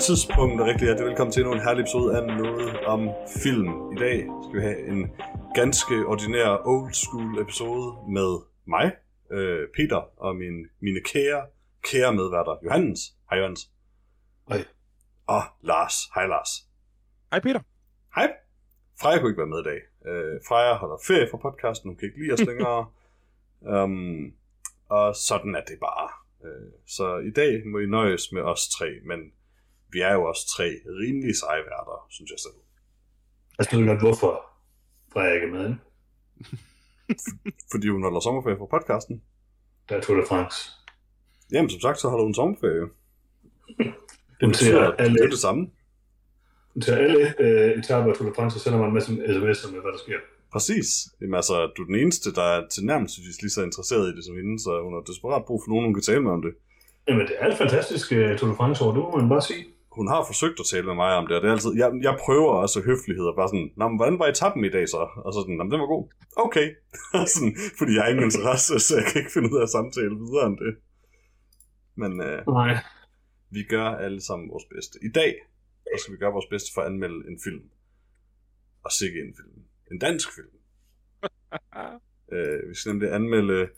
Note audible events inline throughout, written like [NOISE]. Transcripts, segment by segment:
tidspunkt, og rigtig hjertelig velkommen til endnu en herlig episode af Noget om Film. I dag skal vi have en ganske ordinær old school episode med mig, øh, Peter, og min, mine kære, kære medværter, Johannes. Hej Johannes. Hej. Og Lars. Hej Lars. Hej Peter. Hej. Freja kunne ikke være med i dag. Øh, Freja holder ferie fra podcasten, hun kan ikke lide os [LAUGHS] længere. um, og sådan er det bare. Øh, så i dag må I nøjes med os tre, men vi er jo også tre rimelig seje værter, synes jeg selv. Jeg ved godt, hvorfor ikke er med. ikke? [LAUGHS] Fordi hun holder sommerferie fra podcasten. Der er Tour de France. Jamen, som sagt, så holder hun sommerferie. Hun ser det alle, er det samme. hun ser alle øh, etaper af Tour de France, og sender mig en masse sms'er med, hvad der sker. Præcis. Jamen, altså, du er den eneste, der er tilnærmelsesvis lige så interesseret i det som hende, så hun har desperat brug for nogen, hun kan tale med om det. Jamen, det er et fantastisk uh, Tour de France år, det må man bare sige. Hun har forsøgt at tale med mig om det, og det er altid, jeg, jeg prøver også høflighed og bare sådan, Nå, men hvordan var etappen i dag så? Og så sådan, Nå, men den var god. Okay. [LAUGHS] sådan, fordi jeg har ingen interesse, så jeg kan ikke finde ud af at samtale videre om det. Men øh, Nej. vi gør alle sammen vores bedste. I dag, der skal vi gøre vores bedste for at anmelde en film. Og sikke en film. En dansk film. [LAUGHS] øh, vi skal nemlig anmelde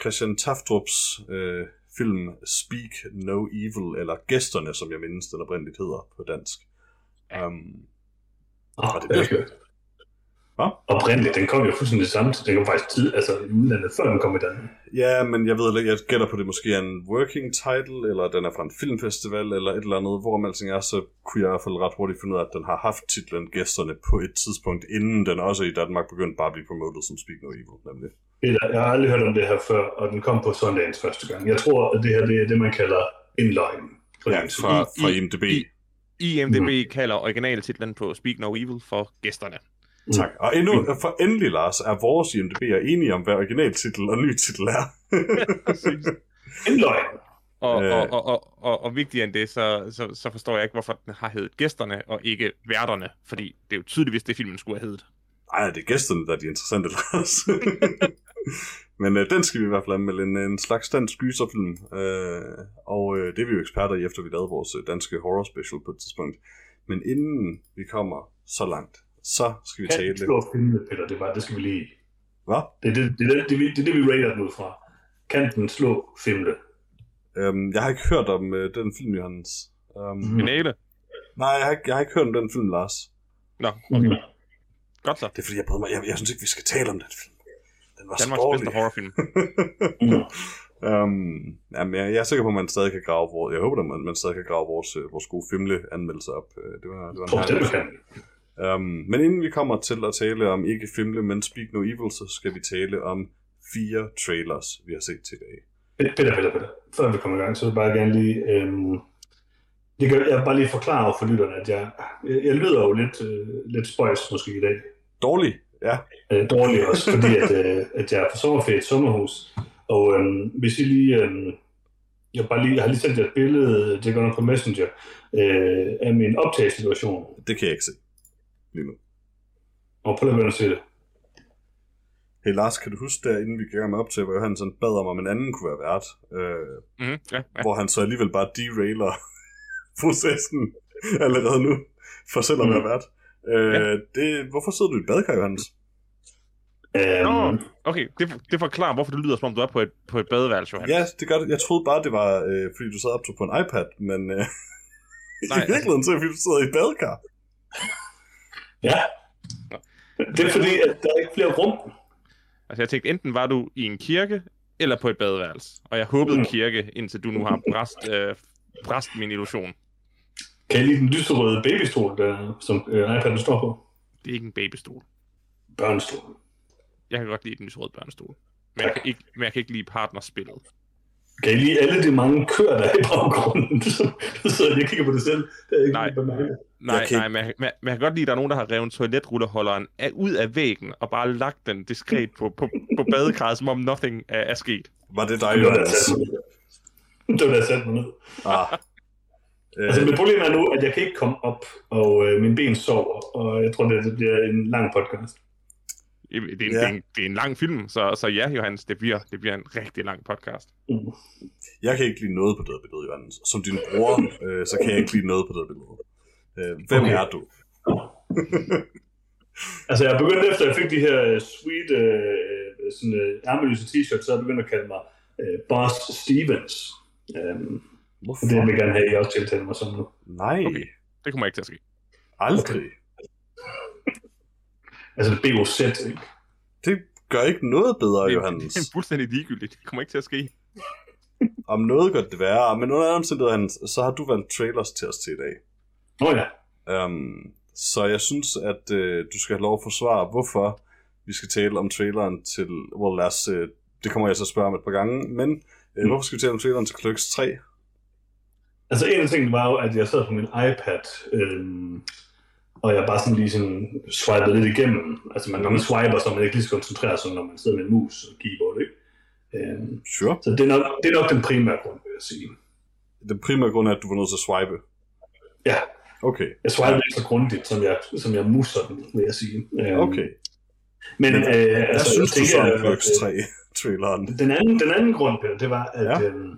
Christian Taftrups øh, film Speak No Evil, eller Gæsterne, som jeg mindes den oprindeligt hedder på dansk. Um, Oh, Og det det er er hørt. Hvad? Oprindeligt, den kom jo fuldstændig samtidig. Den kom faktisk tid, altså i udlandet, før den kom i Danmark. ja, men jeg ved ikke, jeg gætter på, det måske er en working title, eller den er fra en filmfestival, eller et eller andet. Hvorom alting er, så kunne jeg i hvert fald ret hurtigt finde ud af, at den har haft titlen Gæsterne på et tidspunkt, inden den også i Danmark begyndte bare at blive promotet som Speak No Evil, nemlig. Jeg har aldrig hørt om det her før, og den kom på Sundance første gang. Jeg tror, at det her det er det, man kalder inline. Ja, fra, fra IMDb. I- IMDb mm. kalder originaltitlen på Speak No Evil for gæsterne. Tak. Og endnu, for endelig, Lars, er vores IMDb er enige om, hvad originaltitel og ny titel er. [LAUGHS] Inline. Og, Øh. øh. og, og, og, og, og vigtigere end det, så, så, så forstår jeg ikke, hvorfor den har heddet gæsterne og ikke værterne. Fordi det er jo tydeligvis det, filmen skulle have heddet. Ej, det er gæsterne, der er de interessante, Lars. [LAUGHS] Men øh, den skal vi i hvert fald anmelde en, en slags dansk gyserfilm. Øh, og øh, det er vi jo eksperter i, efter vi lavede vores øh, danske horror special på et tidspunkt. Men inden vi kommer så langt, så skal vi Kan tale... slå filmene, Peter? Det, var, det skal vi lige... Hvad? Det er det, det, det, det, det, det, vi rater den ud fra. Kan den slå filmene? Øhm, jeg har ikke hørt om øh, den film, Johannes. Mhm. mm. Finale. Nej, jeg har, ikke, jeg har ikke hørt om den film, Lars. Nå, Okay. godt så. Det er fordi, jeg, prøvede mig, jeg, jeg synes ikke, vi skal tale om den film. Den var så Danmarks dårlig. bedste horrorfilm. [LAUGHS] Mm. Um, jamen, jeg, jeg er sikker på, at man stadig kan grave vores, jeg håber, at man, man stadig kan grave vores, øh, vores gode filmle-anmeldelse op. Øh, Det var, det var en vi kan. Um, Men inden vi kommer til at tale om ikke filmle, men Speak No Evil, så skal vi tale om fire trailers, vi har set til i dag. Peter, Peter, Peter. Før vi kommer i gang, så vil jeg bare gerne lige... Øhm, jeg, kan, jeg vil bare lige forklare for lytterne, at jeg, jeg, jeg lyder jo lidt, øh, lidt spøjs måske i dag. Dårlig, ja. øh, dårligt også, fordi at, øh, at jeg er på sommerferie i et sommerhus. Og øh, hvis I lige... Øh, jeg, bare lige, jeg har lige sendt jer et billede, det går nok på Messenger, øh, af min optagelsesituation. Det kan jeg ikke se lige nu. Og prøv at lade se det. Hey Lars, kan du huske der, inden vi gik med op til, hvor Johan sådan bad om, om en anden kunne være vært, øh, Mm, ja, ja. hvor han så alligevel bare derailer [LAUGHS] processen allerede nu, for selv at være vært. Øh, Ja. det, hvorfor sidder du i et badekar, Johannes? Øh, Nå, okay, det, det forklarer, hvorfor det lyder, som om du er på et, på et badeværelse, Johan. Ja, det gør det. Jeg troede bare, det var, øh, fordi du sad op på en iPad, men øh, [LAUGHS] Nej, i virkeligheden så er det, fordi du sidder i et badekar. Ja. Det er fordi, at der er ikke flere rum. Altså, jeg tænkte, enten var du i en kirke, eller på et badeværelse. Og jeg håbede Mm. kirke, indtil du nu har bræst, øh, bræst min illusion. Kan I lide den lyserøde babystol, der, som øh, iPad'en står på? Det er ikke en babystol. Børnestol. Jeg kan godt lide den lyserøde børnestol. Men jeg, kan ikke, men jeg kan ikke lide partnerspillet. Kan I lide alle de mange køer, der er i baggrunden? [LAUGHS] Så jeg kigger på det selv. Det er ikke Nej. lige bemærket. Nej, kan nej, men jeg, men, men jeg kan godt lide, at der er nogen, der har revet toiletrulleholderen af, ud af væggen, og bare lagt den diskret på, på, på badekarret, som om nothing er, er sket. Var det dig, ned. Det var da jeg satte mig ned. Ah. [LAUGHS] Altså, mit problem er nu, at jeg kan ikke komme op, og øh, mine ben sover, og jeg tror, det, det bliver en lang podcast. Det, er, er, Ja. det, er en, det er en lang film, så, så ja, Johannes, det bliver, det bliver en rigtig lang podcast. Mm. Jeg kan ikke lide noget på det her billede, Johannes. Som din bror, øh, så kan jeg ikke lide noget på det her billede. Øh, hvem Okay. er du? [LAUGHS] Altså, jeg begyndte efter, at jeg fik de her øh, sweet øh, sådan, øh, ærmeløse t-shirts, så jeg begyndt at kalde mig øh, Boss Stevens. Um, Hvorfor? det vil jeg gerne have, at I også tiltaler mig som nu. Nej, Okay. Det kommer ikke til at ske. aldrig. Altså, det er BOZ, ikke? Det gør ikke noget bedre, Det er, Johannes. det er fuldstændig ligegyldigt. Det kommer ikke til at ske. [LAUGHS] Om noget gør det værre, men under andre omstændigheder, Hans, så har du valgt trailers til os til i dag. Nå ja. Um, så jeg synes, at øh, du skal have lov at forsvare, hvorfor vi skal tale om traileren til... Well, lad os, øh, det kommer jeg så at spørge om et par gange, men øh, Mm. hvorfor skal vi tale om traileren til Clerks 3? Altså, en af tingene var jo, at jeg sad på min iPad, øhm, og jeg bare sådan lige sådan swipede lidt igennem. Altså, man, når man swiper, så er man ikke lige så koncentreret, som når man sidder med en mus og keyboard, ikke? Øhm, Sure. så det er, nok, det er nok den primære grund, vil jeg sige. Den primære grund er, at du var nødt til at swipe. Ja, Okay, jeg swipede ikke så grundigt, som jeg, som jeg musser den, vil jeg sige. Øhm, okay. Men, Men, øh, Hvad altså, synes jeg du så om tænker, Clerks at, øh, 3-traileren? Den anden, den anden grund, Peter, det var, at, Ja. øhm,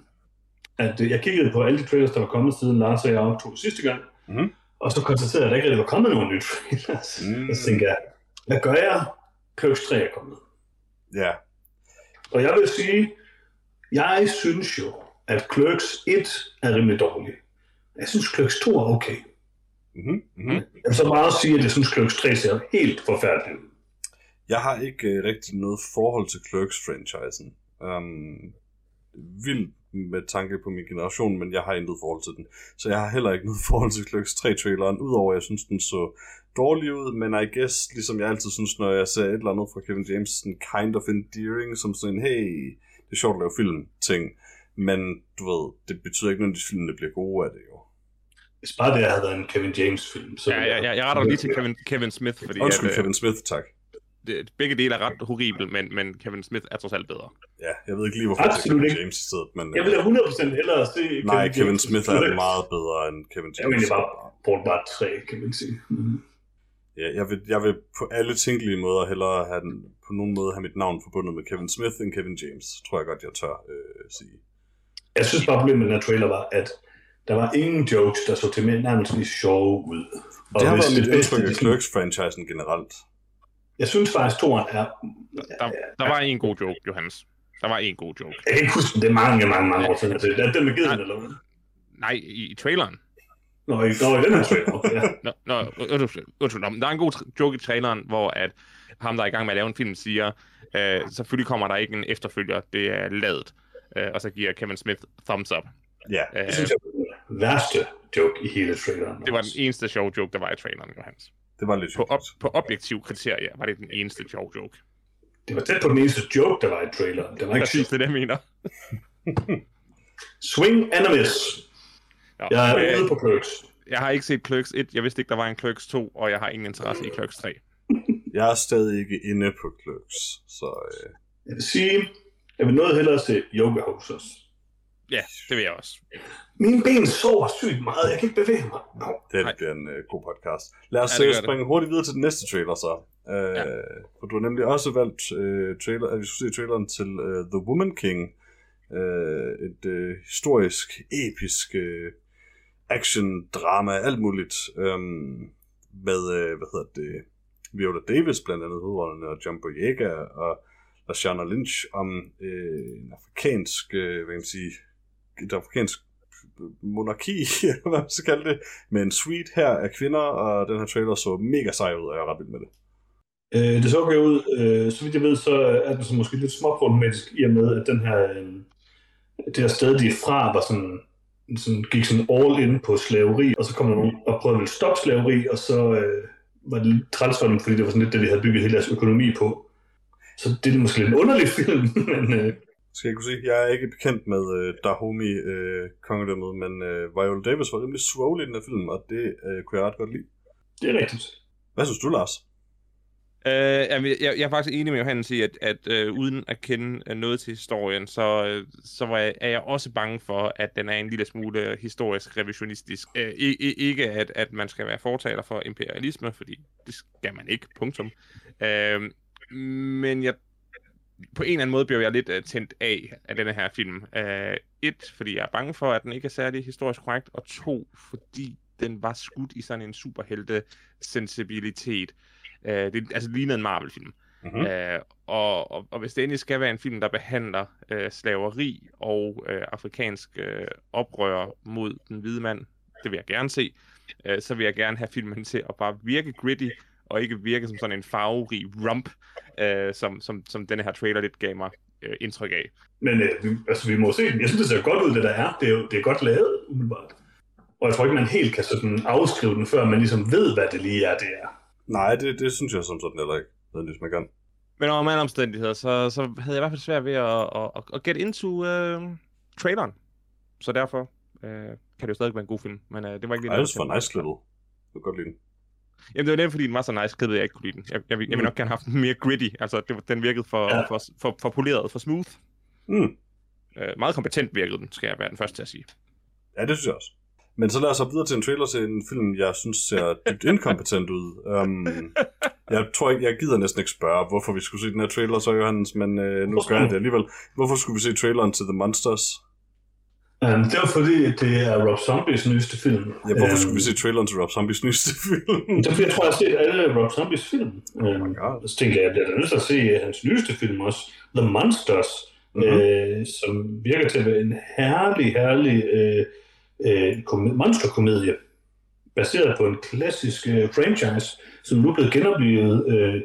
at øh, jeg kiggede på alle de trailers, der var kommet siden Lars og jeg optog sidste gang, Mhm. Og så konstaterede jeg, at der ikke rigtig var kommet nogen nye trailers. Mm. [LAUGHS] Og så tænkte jeg, hvad gør jeg? Clerks 3 er kommet. Ja, Og jeg vil sige, jeg synes jo, at Clerks 1 er rimelig dårlig. Jeg synes, Clerks 2 er okay. mm-hmm. Mm-hmm. Jeg vil så meget sige, at jeg synes, Clerks 3 ser helt forfærdeligt ud. Jeg har ikke øh, rigtig noget forhold til Clerks-franchisen. Um, vildt med tanke på min generation, men jeg har intet forhold til den. Så jeg har heller ikke noget [LAUGHS] forhold til Clerks 3-traileren, udover at jeg synes, den så dårlig ud, men I guess, ligesom jeg altid synes, når jeg ser et eller andet fra Kevin James, sådan kind of endearing, som sådan hey, det er sjovt at lave film ting. Men du ved, det betyder ikke, når de filmene bliver gode af det jo. Hvis bare det havde været en Kevin James-film, så Ja, jeg, jeg, jeg retter lige til Kevin, Kevin Smith, fordi Undskyld, at, øh, Kevin Smith, tak. Det, begge dele er ret horrible, men, men Kevin Smith er trods alt bedre. Ja, jeg ved ikke lige, hvorfor jeg Absolut Kevin ikke. James i stedet, men... Jeg vil da 100% hellere se Nej, Kevin James Smith er Clerks. meget bedre end Kevin Jeg James. egentlig bare bruge bare tre, kan man sige. Mm. Ja, jeg vil, jeg vil på alle tænkelige måder hellere have den, på nogen måde have mit navn forbundet med Kevin Smith end Kevin James, tror jeg godt, jeg tør øh, sige. Jeg synes bare, problemet med den her trailer var, at der var ingen jokes, der så til nærmest lige sjove ud. Og Det har været mit det indtryk af det- Clerks-franchisen generelt. Jeg synes faktisk, toren er... Der, der var en god joke, Johannes. Der var en god joke. Jeg kan ikke huske, det er mange, mange, mange år siden. Det er den med geden, eller hvad? Nej, i, i traileren. Nå, i, nå, i den her trailer. Okay, ja. Nå, nå, undskyld, undskyld. Der er en god joke i traileren, hvor at ham, der er i gang med at lave en film, siger, øh, selvfølgelig kommer der ikke en efterfølger, det er lavet. Øh, og så giver Kevin Smith thumbs up. Ja, Øh, Det synes jeg var den værste joke i hele traileren. det var den eneste sjove joke, der var i traileren, Johannes. Det var lidt På, op, på objektiv kriterier var det den eneste sjove joke. Det var tæt på den eneste joke, der var i traileren. Det var ikke Præcis, det er det, jeg mener. [LAUGHS] Swing and a miss. Nå, Jeg er øh, ude på Clerks. jeg har ikke set Clerks 1, jeg vidste ikke, der var en Clerks 2, og jeg har ingen interesse i Clerks 3. [LAUGHS] Jeg er stadig ikke inde på Clerks, så øh, Jeg vil sige, jeg vil noget hellere se Yoga Hosers. Ja, det vil jeg også. Mine ben sover sygt meget. Jeg kan ikke bevæge mig. Nå. det Nej. bliver en øh, god podcast. Lad os Ja, det ja, gør det. springe hurtigt videre til den næste trailer så. Øh, Ja. For du har nemlig også valgt, øh, trailer, at vi skulle se traileren til øh, The Woman King. Øh, et øh, historisk, episk øh, action-drama, alt muligt. Øh, med, øh, hvad hedder det, Viola Davis blandt andet hovedrollerne, og John Boyega og Lashana Lynch om øh, en afrikansk, øh, hvad kan man sige, et afrikansk monarki, [LAUGHS] eller hvad man skal kalde det, med en suite her af kvinder, og den her trailer så mega sej ud, og jeg er ret vild med det. Øh, det så okay ud. Øh, så vidt jeg ved, så er den så måske lidt småproblematisk i og med, at den her, øh, det her sted, de er fra, var sådan, sådan, gik sådan all in på slaveri, og så kom der nogen og prøvede at stoppe slaveri, og så øh, var det lidt træls for dem, fordi det var sådan lidt det, de havde bygget hele deres økonomi på. Så det er måske lidt en underlig film, [LAUGHS] men øh, skal jeg kunne sige, jeg er ikke bekendt med øh, Dahomey øh, kongedømmet, men øh, Viola Davis var rimelig swole i den her film, og det øh, kunne jeg ret godt lide. det er rigtigt. Hvad synes du, Lars? Øh, jeg, jeg, jeg er faktisk enig med Johannes i, at, at øh, uden at kende øh, noget til historien, så, øh, så var jeg, er jeg også bange for, at den er en lille smule historisk revisionistisk. Øh, i, i, ikke at, at man skal være fortaler for imperialisme, fordi det skal man ikke, punktum. Øh, Men jeg, på en eller anden måde bliver jeg lidt uh, tændt af af denne her film. Uh, et, fordi jeg er bange for, at den ikke er særlig historisk korrekt, og to, fordi den var skudt i sådan en superhelte-sensibilitet. Uh, det altså lignede en Marvel-film. Mm-hmm. Uh, og, og, og hvis det endelig skal være en film, der behandler uh, slaveri og uh, afrikansk uh, oprør mod den hvide mand, det vil jeg gerne se, uh, så vil jeg gerne have filmen til at bare virke gritty, og ikke virke som sådan en farverig rump, uh, som, som, som denne her trailer lidt gav mig uh, indtryk af. Men uh, vi, altså, vi må se Jeg synes, det ser godt ud, det der er. Det er, jo, det er godt lavet, umiddelbart. Og jeg tror ikke, man helt kan sådan afskrive den, før man ligesom ved, hvad det lige er, det er. Nej, det, det synes jeg som sådan heller ikke, nødvendigvis man kan. Men over mange omstændigheder, så, så havde jeg i hvert fald svært ved at, at, at, at get into uh, traileren. Så derfor uh, kan det jo stadig være en god film. Men uh, det var ikke lige Ej, det var nice klippet. Jeg kunne godt lide den. Jamen, det var nemt, fordi den var så nice klippet, jeg ikke kunne lide den. Jeg, jeg, jeg, jeg vil nok gerne have haft den mere gritty. Altså, det, den virkede for, ja. for, for, for poleret, for smooth. Mm. Uh, meget kompetent virkede den, skal jeg være den første til at sige. Ja, det synes jeg også. Men så lad os så videre til en trailer til en film, jeg synes ser dybt inkompetent ud. Um, jeg tror ikke, jeg gider næsten ikke spørge, hvorfor vi skulle se den her trailer, så Johannes, men uh, nu gør jeg det alligevel. Hvorfor skulle vi se traileren til The Monsters? Um, det var fordi, det er Rob Zombies nyeste film. Ja, hvorfor um, skulle vi se traileren til Rob Zombies nyeste [LAUGHS] film? det er fordi, jeg tror, jeg har set alle Rob Zombies film. Um, oh så tænker jeg, jeg bliver da nødt til at se hans nyeste film også, The Monsters, mm-hmm. øh, som virker til at være en herlig, herlig... Øh, øh, monsterkomedie, baseret på en klassisk øh, franchise, som nu er blevet genoplevet øh,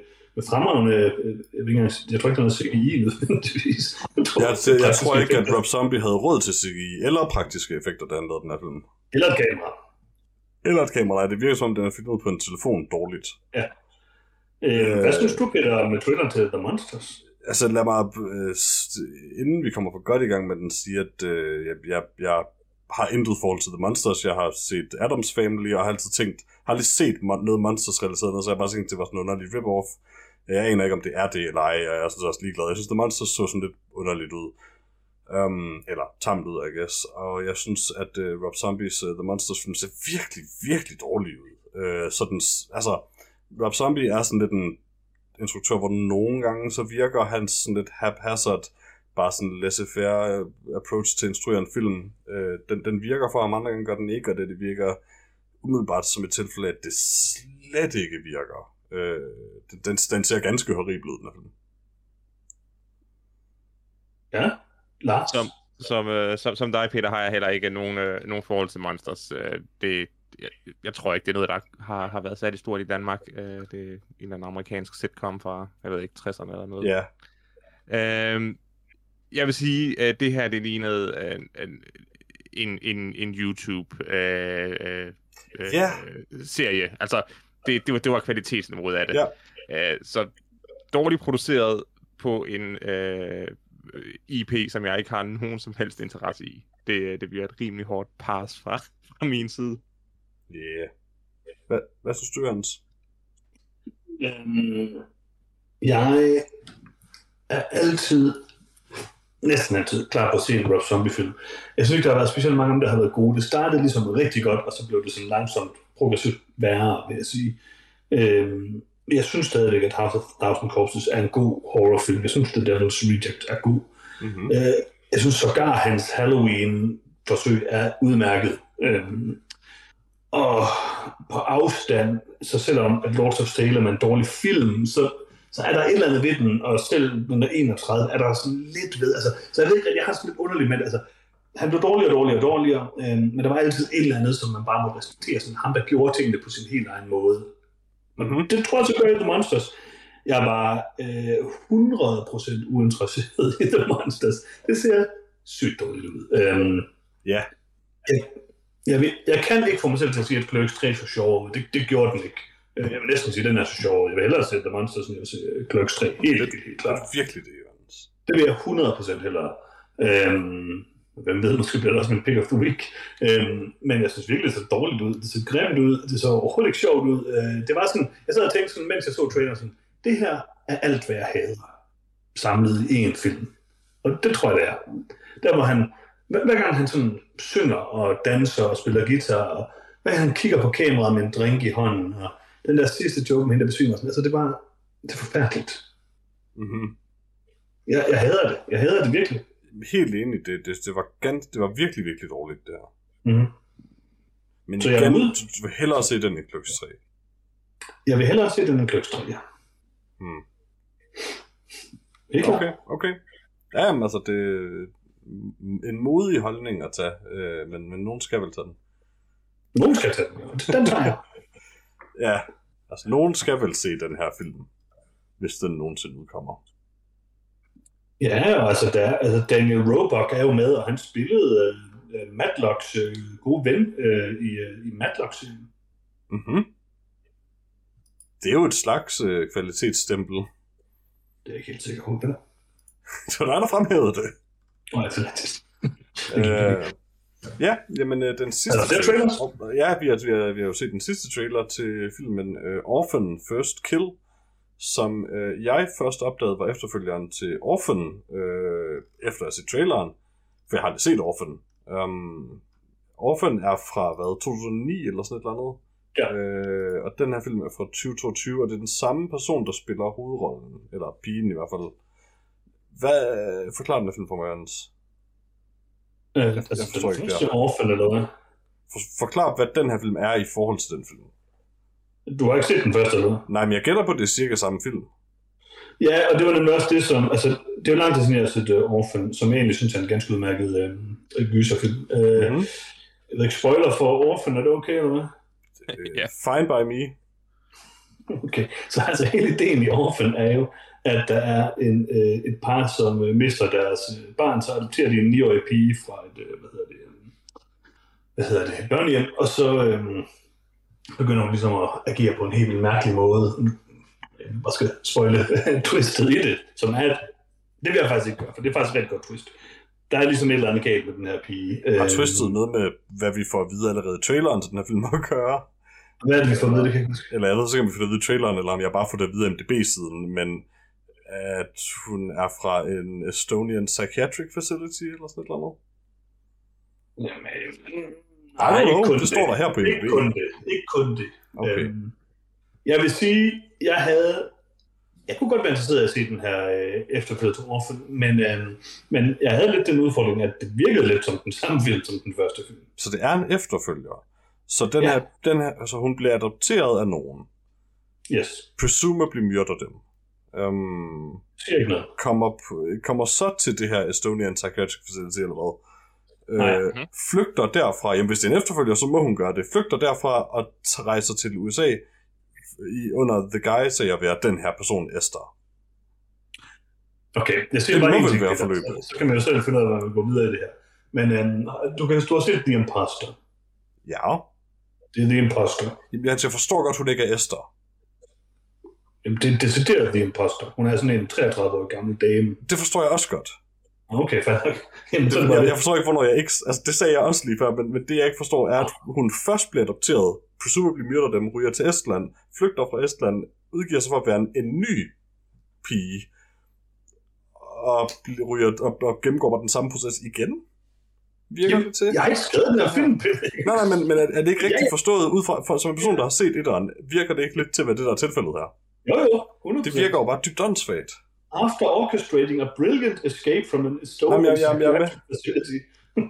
fremragende, øh, jeg, ved ikke, jeg tror ikke, der er CGI nødvendigvis. [LAUGHS] Jeg, tror, jeg, jeg, jeg tror ikke, at Rob Zombie havde råd til CGI eller praktiske effekter, da han lavede den her film. Eller et kamera. Eller et kamera, nej. Det virker som, den er filmet på en telefon dårligt. Ja. Øh, hvad synes du, Peter, med Twitter til The Monsters? Altså lad mig, øh, inden vi kommer for godt i gang med den, sige, at øh, jeg, jeg, jeg har intet forhold til The Monsters. Jeg har set Adams Family, og har altid tænkt, har aldrig set noget Monsters-relateret, så jeg bare tænkt, det var sådan en underlig rip-off. Jeg aner ikke, om det er det eller ej, og jeg er sådan også ligeglad. Jeg synes, The Monsters så sådan lidt underligt ud. Um, eller tamt ud, I guess. Og jeg synes, at uh, Rob Zombies uh, The Monsters film ser virkelig, virkelig dårlig ud. Øh, uh, sådan, altså, Rob Zombie er sådan lidt en instruktør, hvor nogle gange så virker han sådan lidt haphazard, bare sådan laissez-faire approach til at instruere en film. Øh, den, den virker for ham, andre gange gør den ikke, og det, det virker umiddelbart som et tilfælde, at det slet ikke virker. Øh, den, den ser ganske horribel ud, den her film. Ja, Lars? Som, som, øh, som, som dig, Peter, har jeg heller ikke nogen, øh, nogen forhold til Monsters. Øh, det, jeg, jeg tror ikke, det er noget, der har, har været særlig stort i Danmark. Øh, det er en eller anden amerikansk sitcom fra, jeg ved ikke, 60'erne eller noget. Ja. Øh, jeg vil sige, at det her, det lignede en, en, en, en YouTube-serie. Øh, yeah. øh, serie. altså, det, det, var, det var kvalitetsniveauet af det. Yeah. Øh, så dårligt produceret på en øh, IP, som jeg ikke har nogen som helst interesse i. Det, det bliver et rimelig hårdt pass fra, fra min side. Ja. Yeah. Hvad, hvad synes du, Hans? Um, jeg er altid næsten altid klar på at se en Rob Zombie-film. Jeg synes ikke, der har været specielt mange af dem, der har været gode. Det startede ligesom rigtig godt, og så blev det sådan langsomt progressivt værre, vil jeg sige. Øhm, jeg synes stadigvæk, at House of Thousand Corpses er en god horrorfilm. Jeg synes, The Devil's Reject er god. Mm-hmm. Øh, jeg synes sågar, hans Halloween-forsøg er udmærket. Øhm, og på afstand, så selvom at Lords of Salem er en dårlig film, så så er der et eller andet ved den, og selv når 31, er der sådan lidt ved, altså, så jeg ved ikke, jeg har sådan lidt underligt med det, altså, han blev dårligere og dårligere og dårligere, øh, men der var altid et eller andet, som man bare må respektere, sådan ham, der gjorde tingene på sin helt egen måde. Mm-hmm. Det tror jeg så gør i The Monsters. Jeg var øh, 100% uinteresseret i The Monsters. Det ser sygt dårligt ud. Øhm, ja. Jeg, jeg, jeg, jeg kan ikke få mig selv til at sige, at Clerks 3 så sjov det, det gjorde den ikke. Øh, jeg vil næsten sige, at den er så sjov. Jeg vil hellere sætte The Monsters, end jeg vil se Clerks 3. Helt, helt, helt klart. Det er virkelig det, Jørgens. Det vil jeg 100% hellere. Øhm, hvem ved, måske bliver det også min pick of the week. Øhm, men jeg synes virkelig, det så dårligt ud. Det så grimt ud. Det så overhovedet ikke sjovt ud. Øh, det var sådan, jeg sad og tænkte sådan, mens jeg så traileren, sådan, det her er alt, hvad jeg havde samlet i én film. Og det tror jeg, det er. Der hvor han, hver, hver gang han sådan synger og danser og spiller guitar, og hver gang han kigger på kameraet med en drink i hånden, og den der sidste joke med hende, der besvimer, altså det var, det er forfærdeligt. Mm-hmm. Jeg, jeg hader det. Jeg hader det virkelig. Helt enig, det, det, det, var gans, det var virkelig, virkelig dårligt, her. Mm-hmm. Men Så jeg igen, ude. du, du vil hellere se den i Kløks 3. Jeg vil hellere se den end Kløkstræ, ja. Hmm. Helt klart. Okay, okay. Ja, men altså, det er en modig holdning at tage, øh, men, men nogen skal vel tage den. Nogen skal tage den. Den tager jeg. [LAUGHS] Ja, altså nogen skal vel se den her film, hvis den nogensinde udkommer. Ja, altså, der, altså Daniel Roebuck er jo med, og han spillede uh, Matlocks uh, gode ven uh, i, uh, i Matlock-serien. Mm-hmm. Det er jo et slags øh, kvalitetsstempel. Det er jeg ikke helt sikker på, hvad der Så der er der fremhævet det. er. [LAUGHS] Altså, det øh, ja, jamen øh, den sidste... Er der flere trailers? Ja, vi har, vi, har, vi har jo set den sidste trailer til filmen øh, Orphan First Kill, som øh, jeg først opdagede var efterfølgeren til Orphan, øh, efter at have set traileren, for jeg har aldrig set Orphan. Um, Orphan er fra, hvad, 2009 eller sådan et eller andet? Ja. Øh, og den her film er fra 2022, og det er den samme person, der spiller hovedrollen, eller pigen i hvert fald. Hvad, forklar den her film for mig, Jørgens. øh, jeg altså, forstår den ikke, første ja. Orphan, eller hvad? For, forklar, hvad den her film er i forhold til den film. Du har ikke set den første, eller hvad? Nej, men jeg gætter på, at det er cirka samme film. Ja, og det var nemlig også det, som... Altså, det er jo lang tid siden, jeg har set uh, Orphan, som jeg egentlig synes er en ganske udmærket uh, gyserfilm. Uh, Mm-hmm. Jeg ved ikke, spoiler for Orphan, er det okay, eller hvad? Ja. Fine by me. Okay, så altså hele ideen i Orphan er jo, at der er en, øh, et par, som øh, mister deres øh, barn, så adopterer de en 9-årig pige fra et, øh, hvad hedder det, øh, hvad hedder det, børnehjem, og så øh, begynder hun ligesom at agere på en helt vildt mærkelig måde. Hvad skal jeg spoile twistet i det, som er et, det vil jeg faktisk ikke gøre, for det er faktisk et rigtig godt twist. Der er ligesom et eller andet galt med den her pige. Har Øh, twistet noget med, hvad vi får at vide allerede i traileren til den her film at gøre. Hvad er det, vi får med, det kan jeg huske. Eller jeg ved så om vi får det at vide i traileren, eller om jeg bare får det at vide MDB-siden, men at hun er fra en Estonian Psychiatric Facility, eller sådan et eller andet. Jamen, øh, I don't know, det står der her på Ikke kun det. Ikke kun det. Okay. Øhm, jeg vil sige, jeg havde... Jeg kunne godt være interesseret i at se den her øh, efterfølgende Orphan, men, øh, men jeg havde lidt den udfordring, at det virkede lidt som den samme film som den første film. Så det er en efterfølger. Så den, Ja. her, den her, altså hun bliver adopteret af nogen. Yes. Presumably myrder dem. Um, ikke noget. kommer, kommer så til det her Estonian Psychiatric Facility, eller hvad? Nej. Øh, flygter derfra, jamen hvis det er en efterfølger, så må hun gøre det, flygter derfra og t- rejser til USA i, under the guise af at være den her person Esther. Okay, jeg siger Det bare må en vel ting. være forløbet. Så, så kan man jo selv finde ud af, hvordan man går videre i det her. Men øhm, du kan du har set The Imposter. Ja, Det er The Imposter. Jamen, jeg forstår godt, hun ikke er Esther. Jamen, det er decideret The Imposter. Hun er sådan en 33-årig gammel dame. Det forstår jeg også godt. Okay, fair nok. [LAUGHS] Jamen, så det Jeg, forstår ikke, hvornår jeg ikke... Altså, det sagde jeg også lige før, men, men det jeg ikke forstår er, at hun først bliver adopteret, presumably myrder dem, ryger til Estland, flygter fra Estland, udgiver sig for at være en, en ny pige, og, ryger, og, og gennemgår bare den samme proces igen. Virker det til? Jeg har ikke skrevet den her film. Nej, nej, men, men er, er det ikke Ja, rigtigt ja. forstået ud fra, for, som en person, der har set etteren, virker det ikke lidt til, hvad det der er tilfældet her? Jo, jo, 100%. Det virker jo bare dybt åndssvagt. After orchestrating a brilliant escape from an Estonian Jamen, med. psychiatric facility.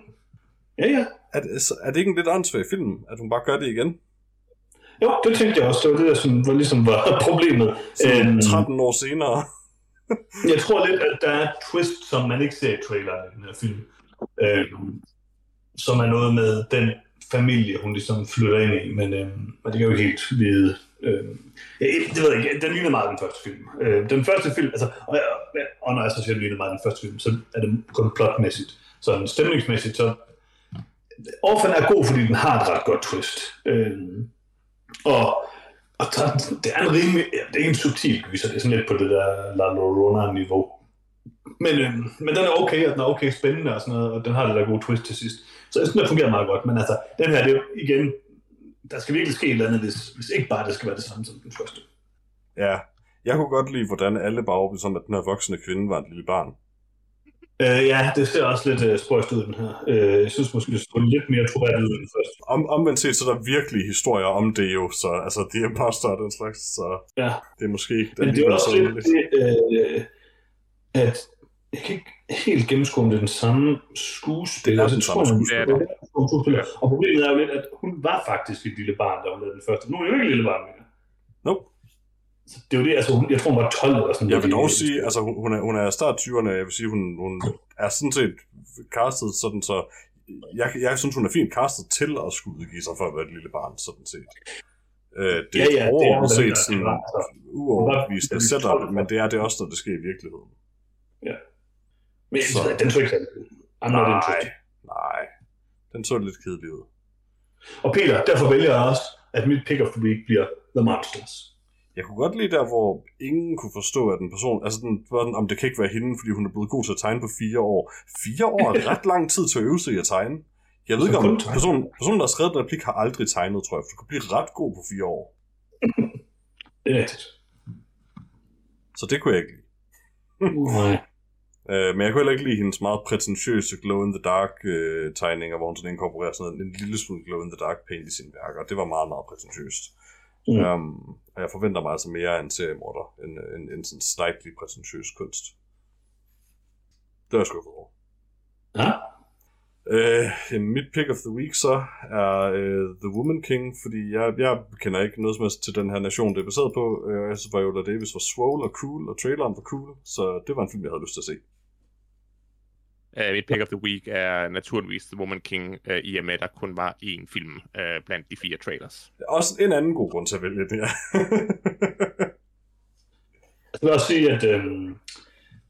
[LAUGHS] ja, ja. Er, det- er det ikke en lidt åndssvag film, at hun bare gør det igen? Jo, det tænkte jeg også. Det var det, der som var, ligesom var [LAUGHS] problemet. Sådan Øhm, 13 år senere. [LAUGHS] Jeg tror lidt, at der er et twist, som man ikke ser i traileren i den her film. Øhm, som er noget med den familie, hun ligesom flytter ind i, men, øh, men det kan jeg jo ikke helt vide. Øh, jeg, det ved jeg ikke, den ligner meget den første film. Øh, den første film, altså, og, og, og når jeg så siger, den ligner meget den første film, så er det kun plotmæssigt. Så stemningsmæssigt, så Orphan er god, fordi den har et ret godt twist. Øh, og og der, det er en rimelig, det er ikke en subtil gyser, det er sådan lidt på det der La Llorona-niveau. Men, øh, men den er okay, og den er okay spændende og sådan noget, og den har det der gode twist til sidst. Så [LAUGHS] jeg synes, den fungerer meget godt, men altså, den her, det er jo igen, der skal virkelig ske et eller andet, hvis, hvis ikke bare det skal være det samme som den første. Ja, jeg kunne godt lide, hvordan alle bare overbeviste om, at den her voksne kvinde var et lille barn. Uh, ja, det ser også lidt uh, spøjst ud, den her. Uh, jeg synes måske, det så lidt mere troværdigt ud end først. Om, omvendt set, så er der virkelig historier om det jo, så altså, de er imposter og den slags, så Ja, det er måske... men det er også lidt, det, uh, at jeg kan ikke helt gennemskue, om det er den samme skuespiller. Det er den Jeg samme tror, skuespiller. er samme skuespiller. Og problemet er jo lidt, at hun var faktisk et lille barn, da hun lavede den første. Nu er hun jo ikke et lille barn mere. Nope. Så det er jo det, altså hun, jeg tror, hun var 12 eller sådan Jeg vil dog sige, altså hun er, hun er start 20'erne, jeg vil sige, hun, hun er sådan set castet sådan, så jeg, jeg synes, hun er fint castet til at skulle udgive sig for at være et lille barn, sådan set. Øh, det Ja, er ja, det er overordnet set der- sådan altså, uoverbevisende setup, men det er det også, når det sker i virkeligheden. Men Så- den så ikke ud. I'm not Nej, interested. nej. Den så lidt kedelig ud. Og Peter, derfor vælger jeg også, at mit pick of the week bliver The Monsters. Jeg kunne godt lide der, hvor ingen kunne forstå, at en person, altså den, sådan, om det kan ikke være hende, fordi hun er blevet god til at tegne på fire år. Fire år er ret lang tid til at øve sig i at tegne. Jeg ved ikke, om personen, personen, der har skrevet den replik, har aldrig tegnet, tror jeg, for du kan blive ret god på fire år. [LAUGHS] Det er rigtigt. Så det kunne jeg ikke lide. Nej. Øh, men jeg kunne heller ikke lide hendes meget prætentiøse glow-in-the-dark øh, hvor hun sådan inkorporerer sådan en, lille smule glow-in-the-dark paint i sine værker. Det var meget, meget prætentiøst. Mm. Um, og jeg forventer mig altså mere af en seriemorder, end, end, end sådan slightly prætentiøs kunst. Det er jeg skuffet over. Ja? Øh, jamen, mit pick of the week så er øh, The Woman King, fordi jeg, jeg kender ikke noget som helst til den her nation, det er baseret på. Øh, jeg synes, Viola Davis var swole og cool, og traileren var cool, så det var en film, jeg havde lyst til at se. Uh, mit pick of the week er naturligvis The Woman King, uh, i og med, at der kun var én film uh, blandt de fire trailers. Også en anden god grund til at vælge det her. [LAUGHS] Jeg vil også sige, at øhm,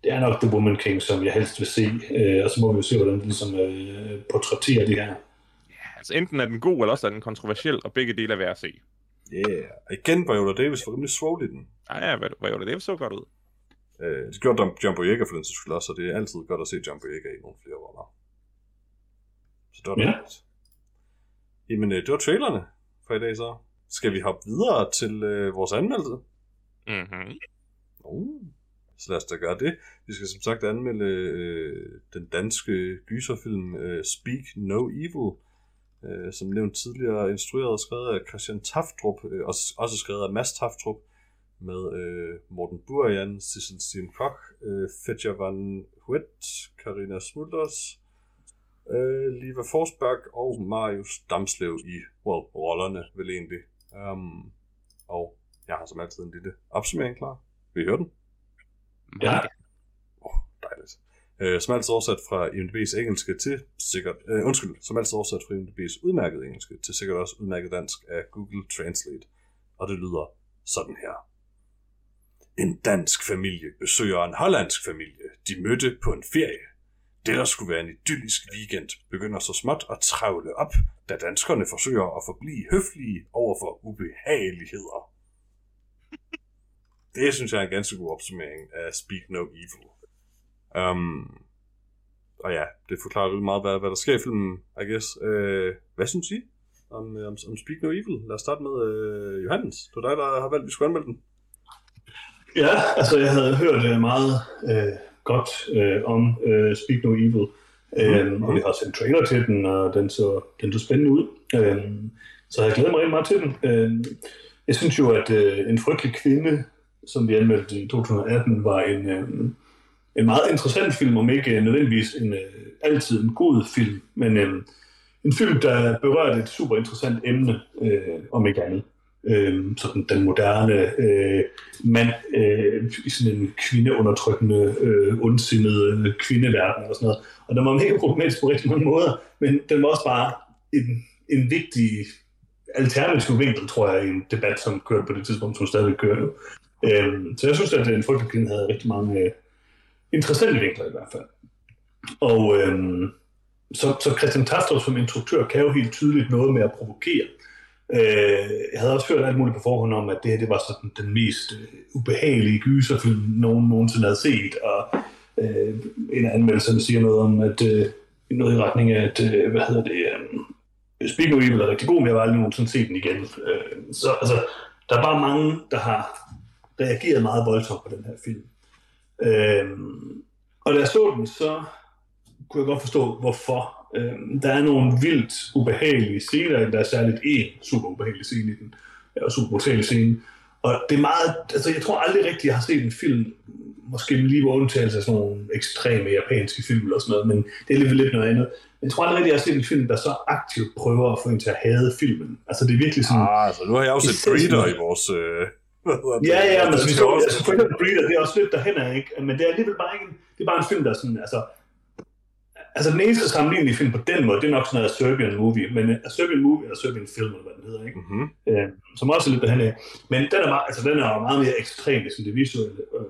det er nok The Woman King, som jeg helst vil se. Øh, og så må vi jo se, hvordan den ligesom øh, portrætterer det her. Altså enten er den god, eller også er den kontroversiel, og begge dele er værd at se. yeah. Og igen, Viola Davis var rimelig swole i den. Ej, ja, det? Det så godt ud. Øh, det gjorde John Boyega for den sags skyld også, så det er altid godt at se John Boyega i nogle flere roller. Så det var Ja. dejligt. Jamen, øh, det var trailerne for i dag så. Skal vi hoppe videre til øh, vores anmeldelse? Mm-hmm. Uh. Så lad os da gøre det. Vi skal som sagt anmelde øh, den danske gyserfilm øh, Speak No Evil, øh, som nævnt tidligere instrueret og skrevet af Christian Taftrup, øh, også, også skrevet af Mads Taftrup, med øh, Morten Burian, Sissel Stien Koch, øh, Fetja van Huet, Karina Smulders, øh, Liva Forsberg og Marius Damslev i well, rollerne, vel egentlig. Um, og jeg har som altid en lille opsummering klar. Vil I høre den? Ja. Dejligt. Øh, som altid oversat fra IMDb's engelske til sikkert, øh, undskyld, som altid oversat fra IMDb's udmærket engelske til sikkert også udmærket dansk af Google Translate. Og det lyder sådan her. En dansk familie besøger en hollandsk familie. De mødte på en ferie. Det, der skulle være en idyllisk weekend, begynder så småt at travle op, da danskerne forsøger at forblive høflige over for ubehageligheder. [LAUGHS] Det synes jeg er en ganske god opsummering af Speak No Evil. Um, og ja, det forklarer lidt meget, hvad, hvad der sker i filmen, I guess. Uh, hvad synes I om, øh, om, om Speak No Evil? Lad os starte med uh, Johannes. Det var dig, der har valgt, at vi skulle anmelde den. Ja, altså jeg havde hørt øh, meget øh, godt øh, om øh, Speak No Evil, øh, Mhm. og vi har en trailer til den, og den så, den så spændende ud. Øh, så jeg glæder mig rigtig meget til den. Øh, jeg synes jo, at øh, En frygtelig kvinde, som vi anmeldte i 2018, var en, øh, en meget interessant film, om ikke nødvendigvis en øh, altid en god film, men øh, en film, der berørte et super interessant emne, øh, om ikke andet. Øh, sådan den moderne øh, mand øh, i sådan en kvindeundertrykkende, øh, ondsindede øh, kvindeverden og sådan noget. Og den var mega problematisk på rigtig mange måder, men den var også bare en, en vigtig alternativ vinkel, tror jeg, i en debat, som kørte på det tidspunkt, som stadig kører nu. Øh, så jeg synes, at øh, en frygtelig havde rigtig mange øh, interessante vinkler i hvert fald. Og øh, så, så Christian Tastrup som instruktør kan jo helt tydeligt noget med at provokere. Øh, Øh, jeg havde også hørt alt muligt på forhånd om, at det her det var sådan den mest øh, ubehagelige gyserfilm, nogen nogensinde havde set, og øh, en af anmeldelserne siger noget om, at øh, noget i retning af, at, øh, hvad hedder det, øh, Speak No Evil er rigtig god, men jeg har aldrig nogensinde set den igen. Øh, så altså, der er bare mange, der har reageret meget voldsomt på den her film. Øh, Og da jeg så den, så kunne jeg godt forstå, hvorfor. Øhm, der er nogle vildt ubehagelige scener, der er særligt en super ubehagelig scene i den, og super brutale scene. Og det er meget, altså jeg tror aldrig rigtigt, jeg har set en film, måske lige på undtagelse af sådan nogle ekstreme japanske film eller sådan noget, men det er alligevel lidt noget andet. Men jeg tror aldrig rigtigt, jeg har set en film, der så aktivt prøver at få en til at hade filmen. Altså det er virkelig sådan... Ah, altså nu har jeg jo set Breeder i vores... Øh? [LAUGHS] Ja, ja, men danske så, altså, Breeder, det er også lidt derhen ikke? Men det er alligevel bare ikke det er bare en film, der er sådan, altså, altså den eneste sammenlignelige film på den måde, det er nok sådan noget Serbian Movie, men uh, Serbian Movie, eller Serbian Film, eller hvad den hedder, ikke? Mhm. øh, som også er lidt derhen af. Men den er, meget, altså, den er meget mere ekstrem sådan det visuelle, øh,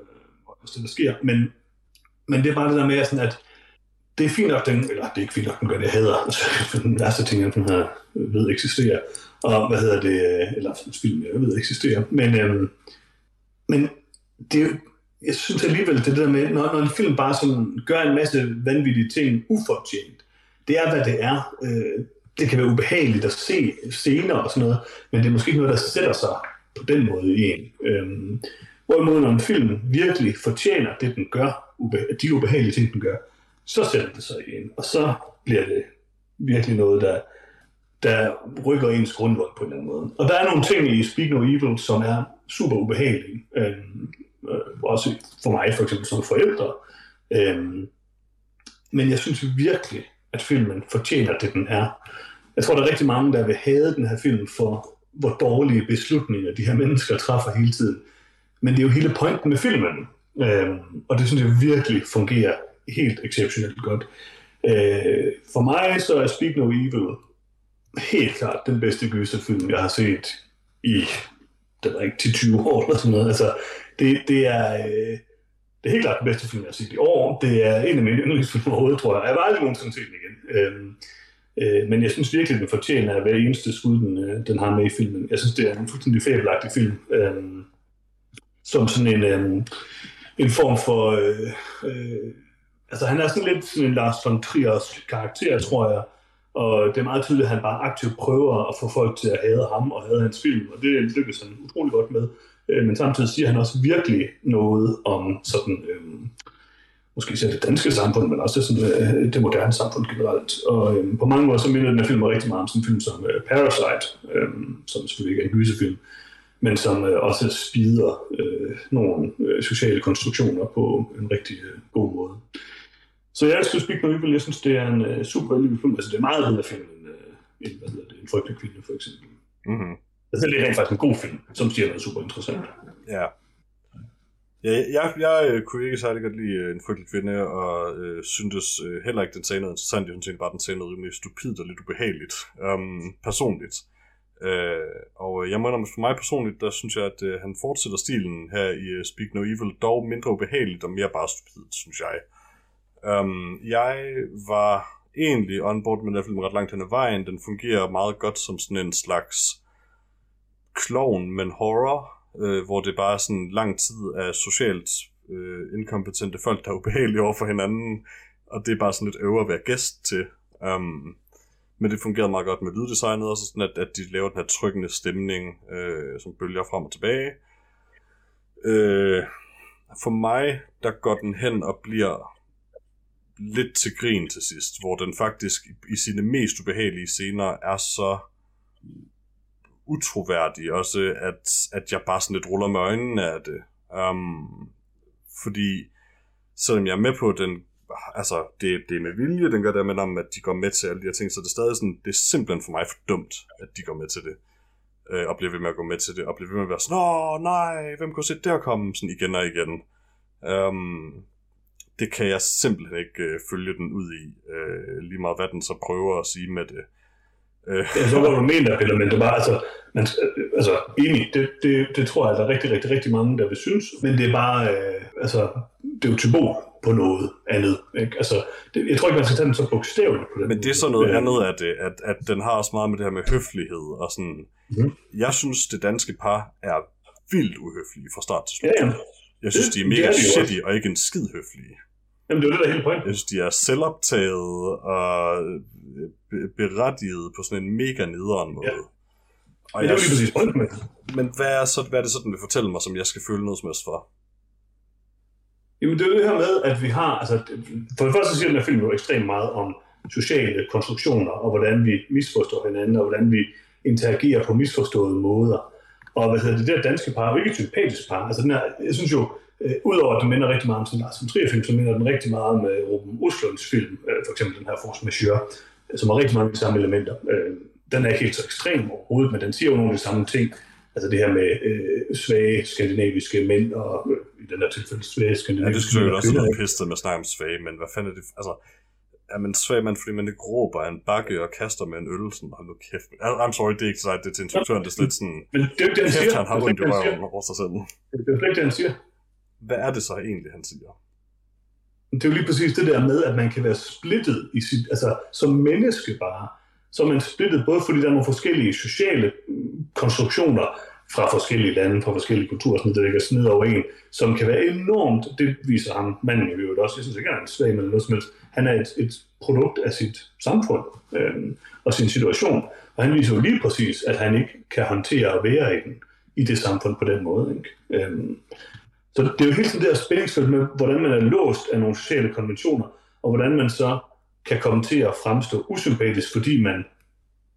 det der sker. Men, men det er bare det der med, sådan, at det er fint nok, den, eller det er ikke fint nok, den gør det, jeg hader. [LAUGHS] Altså, den værste ting, jeg den her ved eksisterer. Og hvad hedder det, øh, eller film, jeg ved eksisterer. Men, øhm, men det er jo, jeg synes alligevel, det der med, når, når en film bare sådan gør en masse vanvittige ting ufortjent, det er, hvad det er. Øh, det kan være ubehageligt at se scener og sådan noget, men det er måske ikke noget, der sætter sig på den måde i en. Øhm, hvorimod når en film virkelig fortjener det, den gør, ube- de ubehagelige ting, den gør, så sætter det sig i en, og så bliver det virkelig noget, der, der rykker ens grundvold på en eller anden måde. Og der er nogle ting i Speak No Evil, som er super ubehagelige. Øhm, øh, også for mig for eksempel som forældre. Øhm, men jeg synes virkelig, at filmen fortjener det, den er. Jeg tror, der er rigtig mange, der vil have den her film for, hvor dårlige beslutninger de her mennesker træffer hele tiden. Men det er jo hele pointen med filmen. Øhm, og det synes jeg virkelig fungerer helt exceptionelt godt. Øh, for mig så er Speak No Evil helt klart den bedste gyserfilm, jeg har set i det var ikke 10-20 år eller sådan noget. Altså, det, det er... Øh, det er helt klart den bedste film, jeg har set i år. Det er en af mine yndlingsfilm overhovedet, tror jeg. Jeg var aldrig nogensinde set den igen. Øhm, øh, men jeg synes virkelig, den fortjener at hver eneste skud, den, øh, den har med i filmen. Jeg synes, det er en fuldstændig fabelagtig film. Øhm, som sådan en, øhm, en form for... Øh, øh, altså, han er sådan lidt sådan en Lars von Triers karakter, tror jeg. Og det er meget tydeligt, at han bare aktivt prøver at få folk til at hade ham og hade hans film, og det lykkes han utrolig godt med. Øh, Men samtidig siger han også virkelig noget om sådan, øh, måske især det danske samfund, men også sådan, øh, det moderne samfund generelt. Og øh, på mange måder så minder den her film rigtig meget om sådan en film som øh, Parasite, øh, som selvfølgelig ikke er en gyserfilm, men som øh, også spider øh, nogle øh, sociale konstruktioner på en rigtig øh, god måde. Så jeg elsker Speak No Evil. Jeg synes, det er en øh, super vellykket film. Altså, det er meget bedre film end, øh, end hvad hedder det, en frygtelig kvinde, for eksempel. Mhm. Altså, det er rent faktisk en god film, som siger noget super interessant. Ja. Ja, jeg, jeg jeg kunne ikke særlig godt lide øh, en frygtelig kvinde, og øh, syntes øh, heller ikke, den sagde noget interessant. Jeg synes bare, den sagde noget rimelig stupidt og lidt ubehageligt, um, personligt. Øh, og øh, jeg må indrømme, for mig personligt, der synes jeg, at øh, han fortsætter stilen her i uh, Speak No Evil, dog mindre ubehageligt og mere bare stupidt, synes jeg. Um, jeg var egentlig on board med den her film ret langt hen ad vejen. Den fungerer meget godt som sådan en slags klovn, men horror, øh, hvor det bare er sådan lang tid af socialt øh, inkompetente folk, der er ubehagelige over for hinanden, og det er bare sådan lidt øver at være gæst til. Um, men det fungerede meget godt med lyddesignet, og så sådan at, at de laver den her trykkende stemning, øh, som bølger frem og tilbage. Øh, for mig, der går den hen og bliver lidt til grin til sidst, hvor den faktisk i- i sine mest ubehagelige scener er så utroværdig også, at, at jeg bare sådan lidt ruller med øjnene af det. Um, fordi selvom jeg er med på den, altså det, det er med vilje, den gør det med om, at de går med til alle de her ting, så det er stadig sådan, det er simpelthen for mig for dumt, at de går med til det. Øh, og bliver ved med at gå med til det, og bliver ved med at være sådan, åh nej, hvem kunne se det komme, sådan igen og igen. Um, det kan jeg simpelthen ikke øh, følge den ud i, øh, lige meget hvad den så prøver at sige med det. Øh, Jeg [LAUGHS] så, hvad du mener, Peter, men det var altså, man, altså enig, det, det, det, tror jeg, der er rigtig, rigtig, rigtig mange, der vil synes, men det er bare, øh, altså, det er jo symbol på noget andet, ikke? Altså, det, jeg tror ikke, man skal tage den så bogstaveligt på den Men det er så noget andet af det, at, at den har også meget med det her med høflighed og sådan. Mhm. Jeg synes, det danske par er vildt uhøflige fra start til slut. Ja, ja. Jeg synes, det- de er det mega er de shitty og ikke en skid høflige. Jamen, det er jo det, der er hele pointen. Jeg synes, de er selvoptaget og øh, be- berettiget på sådan en mega nederen måde. Ja. Og Men det er jo lige præcis pointen med men hvad er, så, hvad er det så, den vil fortælle mig, som jeg skal føle noget som helst for? Jamen, det er jo det her med, at vi har... Altså, for det første så siger den her film jo ekstremt meget om sociale konstruktioner, og hvordan vi misforstår hinanden, og hvordan vi interagerer på misforståede måder. Og hvad hedder det, der danske par er jo ikke et sympatisk par. Altså, den her, jeg synes jo, øh, udover at den minder rigtig meget om sådan Lars von Trier-film, så minder den rigtig meget om øh, Ruben Oslunds film, øh, for eksempel den her Force Majeure, som har rigtig mange af de samme elementer. Øh, den er ikke helt så ekstrem overhovedet, men den siger jo nogle af de samme ting. Altså det her med øh, svage skandinaviske mænd, og øh, i den her tilfælde svage skandinaviske Ja, det jeg jo også ikke? pistet med at snakke om svage, men hvad fanden er det? Altså, er man svag, man, fordi man ikke råber en bakke og kaster med en øl, sådan, hold nu kæft. I'm sorry, det er ikke så det er til instruktøren, det er lidt sådan, Men det er jo ikke det, han kæft, siger. han har ondt i røven over sig selv. Det er jo ikke det, han siger. Hvad er det så egentlig, han siger? Det er jo lige præcis det der med, at man kan være splittet i sit, altså som menneske bare, så er man splittet både fordi der er nogle forskellige sociale mm, konstruktioner fra forskellige lande, fra forskellige kulturer, sådan, der ligger sned over en, som kan være enormt, det viser ham manden jo i øvrigt også, jeg synes ikke, han er en svag eller noget som helst, han er et, et produkt af sit samfund øh, og sin situation, og han viser jo lige præcis, at han ikke kan håndtere at være i, den, i det samfund på den måde. Ikke? Øh, så det er jo hele tiden det her spændingsfelt med, hvordan man er låst af nogle sociale konventioner, og hvordan man så kan komme til at fremstå usympatisk, fordi man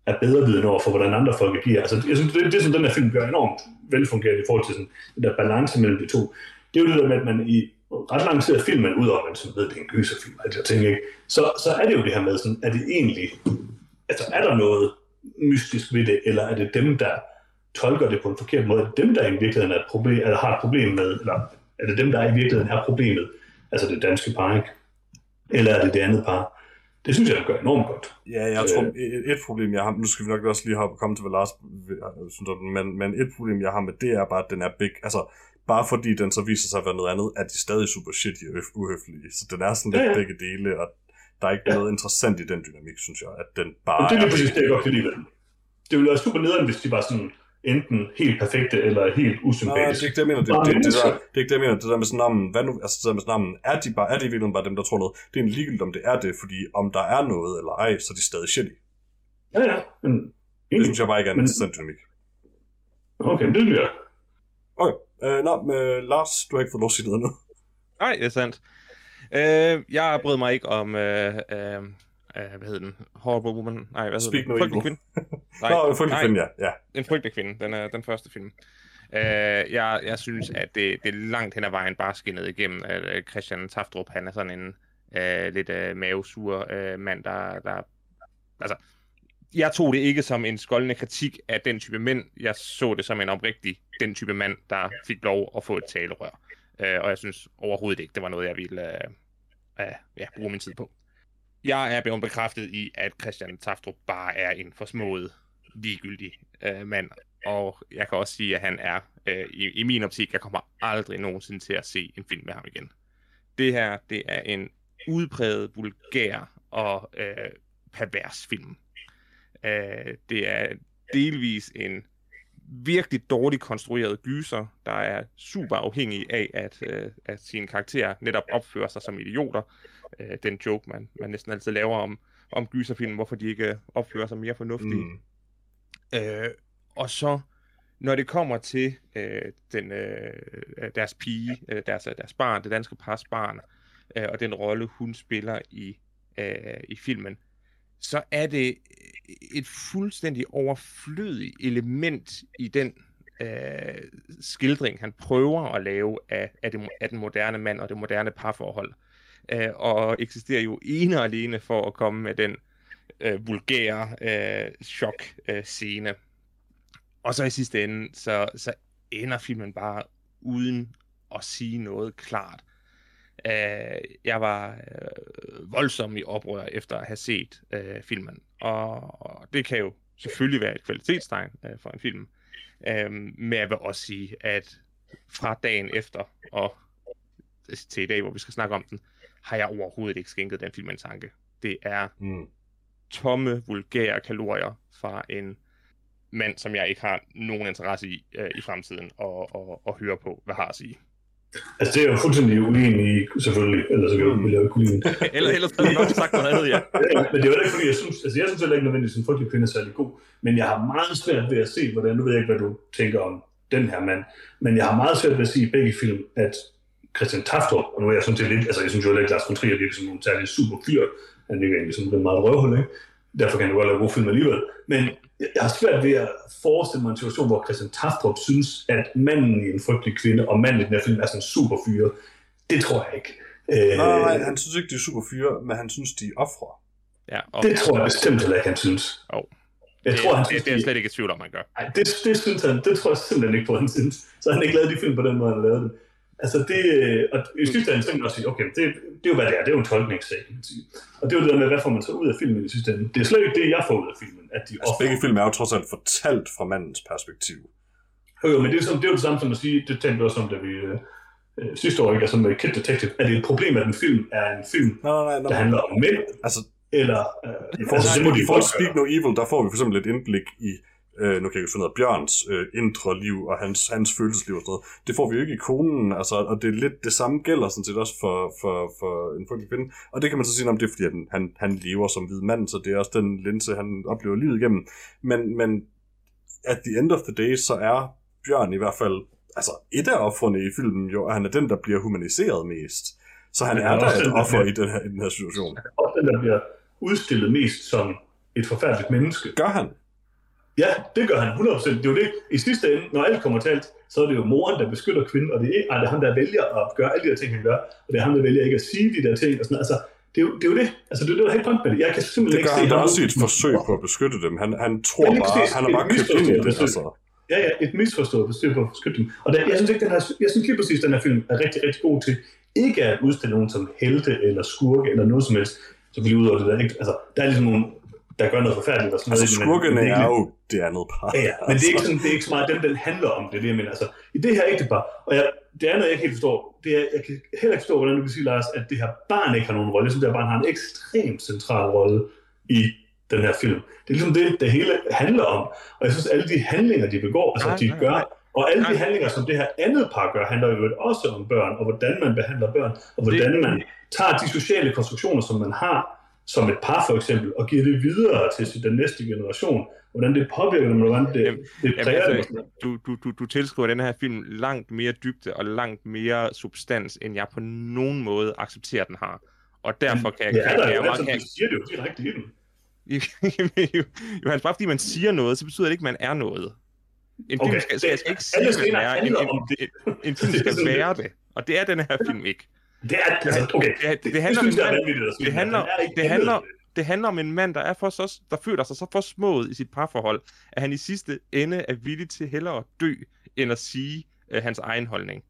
er bedre viden over for, hvordan andre folk agerer. Altså, jeg synes, det, det, som den her film gør enormt velfungerende i forhold til sådan, den der balance mellem de to, det er jo det der med, at man i ret lang tid af filmen, udover at man sådan ved, at det er en gyserfilm, altså, jeg tænker ikke, så, så er det jo det her med, sådan, er det egentlig, altså er der noget mystisk ved det, eller er det dem, der tolker det på en forkert måde, er det dem, der i virkeligheden er et problem, eller har et problem med, eller er det dem, der i virkeligheden er problemet, altså det danske par, ikke? Eller er det det andet par? Det synes jeg, det gør enormt godt. Ja, jeg tror, et, et problem, jeg har, nu skal vi nok også lige have komme til, hvad Lars synes men, men et problem, jeg har med det, er bare, at den er big, altså, bare fordi den så viser sig at være noget andet, er de stadig super shitty og øf- uhøflige. Så den er sådan lidt Ja, ja. begge dele, og der er ikke Ja. noget interessant i den dynamik, synes jeg, at den bare Og det er præcis begge det, jeg godt kan lide ved den. Det ville være super nederen, hvis de var sådan enten helt perfekte eller helt Nej, det usympatiske. er ikke det, jeg mener. Det, det, det, det, der, det er ikke det, jeg mener. Det der med sådan navnen, hvad nu, altså det der med sådan navnen, er de bare, er det i virkeligheden bare dem, der tror noget? Det er en ligegyldigt, om det er det, fordi om der er noget eller ej, så er de stadig shitty. Ja, ja. Men, Det synes jeg bare ikke er en Men- interessant dynamik. Okay, men det bliver jeg. Okay, øh, nå, men, Lars, du har ikke fået lov at sige noget nu. Nej, det er sandt. Øh, jeg brød mig ikke om, øh, øh, øh, hvad hedder den? Horrible Woman? Nej, hvad hedder Speak den? No Frygtelig kvinde. [LAUGHS] Nå, frygtelig nej, kvinde, ja. ja. En frygtelig kvinde, den er den første film. Øh, jeg, jeg synes, at det, det er langt hen ad vejen bare skinnet igennem, at Christian Taftrup, han er sådan en øh, lidt øh, mavesur øh, mand, der, der... Altså, jeg tog det ikke som en skoldende kritik af den type mænd. Jeg så det som en oprigtig den type mand, der fik lov at få et talerør. Øh, og jeg synes overhovedet ikke, det var noget, jeg ville øh, øh, ja, bruge min tid på. Jeg er blevet bekræftet i, at Christian Taftrup bare er en forsmået, ligegyldig øh, mand. Og jeg kan også sige, at han er, øh, i, i min optik, jeg kommer aldrig nogensinde til at se en film med ham igen. Det her, det er en udpræget, vulgær og øh, pervers film. Øh, det er delvis en virkelig dårligt konstrueret gyser, der er super afhængig af, at, øh, at sine karakterer netop opfører sig som idioter. Øh, den joke, man, man næsten altid laver om, om gyserfilm, hvorfor de ikke opfører sig mere fornuftigt. Mm. Øh, og så, når det kommer til øh, den, øh, deres pige, øh, deres, deres barn, det danske pars barn, øh, og den rolle, hun spiller i, øh, i filmen, så er det et fuldstændig overflødigt element i den øh, skildring, han prøver at lave af, af, det, af den moderne mand og det moderne parforhold. Øh, Øh, og eksisterer jo ene og alene for at komme med den øh, vulgære øh, chok-scene. Øh, og så i sidste ende, så, så ender filmen bare uden at sige noget klart. Øh, jeg var øh, voldsom i oprør efter at have set øh, filmen, og, og det kan jo selvfølgelig være et kvalitetstegn øh, for en film. Øh, men jeg vil også sige, at fra dagen efter og til i dag, hvor vi skal snakke om den, har jeg overhovedet ikke skænket den film en tanke. Det er Mm. tomme, vulgære kalorier fra en mand, som jeg ikke har nogen interesse i øh, i fremtiden og, og, og høre på, hvad har at sige. Altså, det er jeg jo fuldstændig uenig i, selvfølgelig. Ellers jeg, ville jeg jo ikke kunne lide. Eller ellers havde jeg nok sagt noget andet, [LAUGHS] ja. Ja, men det er jo ikke, fordi jeg synes, altså jeg synes heller ikke nødvendigvis, at en frygtelig kvinde er særlig god, men jeg har meget svært ved at se, hvordan, nu ved jeg ikke, hvad du tænker om den her mand, men jeg har meget svært ved at se i begge film, at Christian Taftrup, og nu er jeg sådan set lidt, altså jeg synes jo ikke, Lars von Trier virker som en særlig super fyr, han virker egentlig som en meget røvhul, ikke? Derfor kan han jo godt lave gode film alligevel. Men jeg har svært ved at forestille mig en situation, hvor Christian Taftrup synes, at manden i en frygtelig kvinde og manden i den her film er sådan en super fyre. Det tror jeg ikke. Nej, nej, nej, han synes ikke, de er super fyre, men han synes, de er ofre. Ja, og Det tror jeg bestemt heller ikke, han synes. Jo. Jeg det, tror, han det, synes, det er jeg slet ikke i tvivl om, man gør. Ej, det, det synes han, det tror jeg simpelthen ikke på, han synes. Så han ikke lavet de film på den måde, han lavet det. Altså det, og i sidste man også sige, okay, det, det er jo hvad det er, det er jo en tolkningssag. Og det er jo det der med, hvad får man så ud af filmen i sidste ende. Det er slet ikke det, jeg får ud af filmen, at de Altså, begge film er jo trods alt fortalt fra mandens perspektiv. Jo, jo, men det er, som, det er jo det samme som at sige, det talte vi også om, da vi øh, øh, sidste år, ikke? altså med Kid Detective, er det et problem, at en film er en film, Nej, nej, nej. der nej. handler om mænd, Altså, eller... Øh, i forhold altså, til, det må de til Speak No Evil, der får vi for eksempel et indblik i, øh, nu kan jeg ikke finde af, Bjørns øh, indre liv og hans, hans følelsesliv og sådan noget. Det får vi jo ikke i konen, altså, og det er lidt det samme gælder sådan set også for, for, for en frygtelig kvinde. Og det kan man så sige, om det er fordi, at han, han lever som hvid mand, så det er også den linse, han oplever livet igennem. Men, men at the end of the day, så er Bjørn i hvert fald, altså et af offrene i filmen jo, at han er den, der bliver humaniseret mest. Så han er er der også et offer i den her, i den her situation. Og den, der bliver udstillet mest som et forfærdeligt menneske. Gør han? Ja, det gør han 100%. Det er jo det. I sidste ende, når alt kommer til alt, så er det jo moren, der beskytter kvinden, og det er, ej, det er ham, der vælger at gøre alle de der ting, han gør, og det er ham, der vælger ikke at sige de der ting. Og sådan, altså, det er, jo, det er jo det. Altså, det er jo det, er helt point med det. Jeg kan simpelthen Det ikke gør se han ham- også i et forsøg på at beskytte dem. Han, han tror bare, præcis. han er bare købt ind i det. Altså. Ja, ja, et misforstået besøg på at beskytte dem. Og der, jeg synes ikke, den her, jeg synes lige præcis, den her film er rigtig, rigtig god til ikke at udstille nogen som helte eller skurke eller noget som helst. Så vi ud over det der. Ikke? Altså, der er ligesom nogen, der gør noget forfærdeligt og sådan Altså, noget. skurkene men det er jo det andet par. Ja, ja, men det er ikke altså. sådan, det er ikke så meget dem, den handler om, det er det, jeg mener. Altså, i det her ægtepar, og jeg, det andet, jeg ikke helt forstår, det er, jeg kan heller ikke forstå, hvordan du kan sige, Lars, at det her barn ikke har nogen rolle. Jeg synes, det her barn har en ekstremt central rolle i den her film. Det er ligesom det, det hele handler om. Og jeg synes, alle de handlinger, de begår, altså Nej, de nej, gør, nej. og alle de handlinger, som det her andet par gør, handler jo også om børn, og hvordan man behandler børn, og hvordan man tager de sociale konstruktioner, som man har som et par for eksempel, og giver det videre til den næste generation. Hvordan det påvirker dem, hvordan det, Jamen, det præger dem. altså, noget. du, du, du, du tilskriver den her film langt mere dybde og langt mere substans, end jeg på nogen måde accepterer, den har. Og derfor kan, Ja, kan, der kan jeg altid, Kan, du siger det jo direkte i den. [LAUGHS] Johannes, bare fordi man siger noget, så betyder det ikke, at man er noget. En film Okay, skal, det- skal, skal ikke sige, at man er. En, en, en, en film skal være det. Og det er den her film ikke. Det er, altså, okay. Det, det, det handler om synes en mand, det men handler, er det handler, det. det handler om en mand, der, er for så, der føler sig så forsmået i sit parforhold, at han i sidste ende er villig til hellere at dø, end at sige øh, hans egen holdning.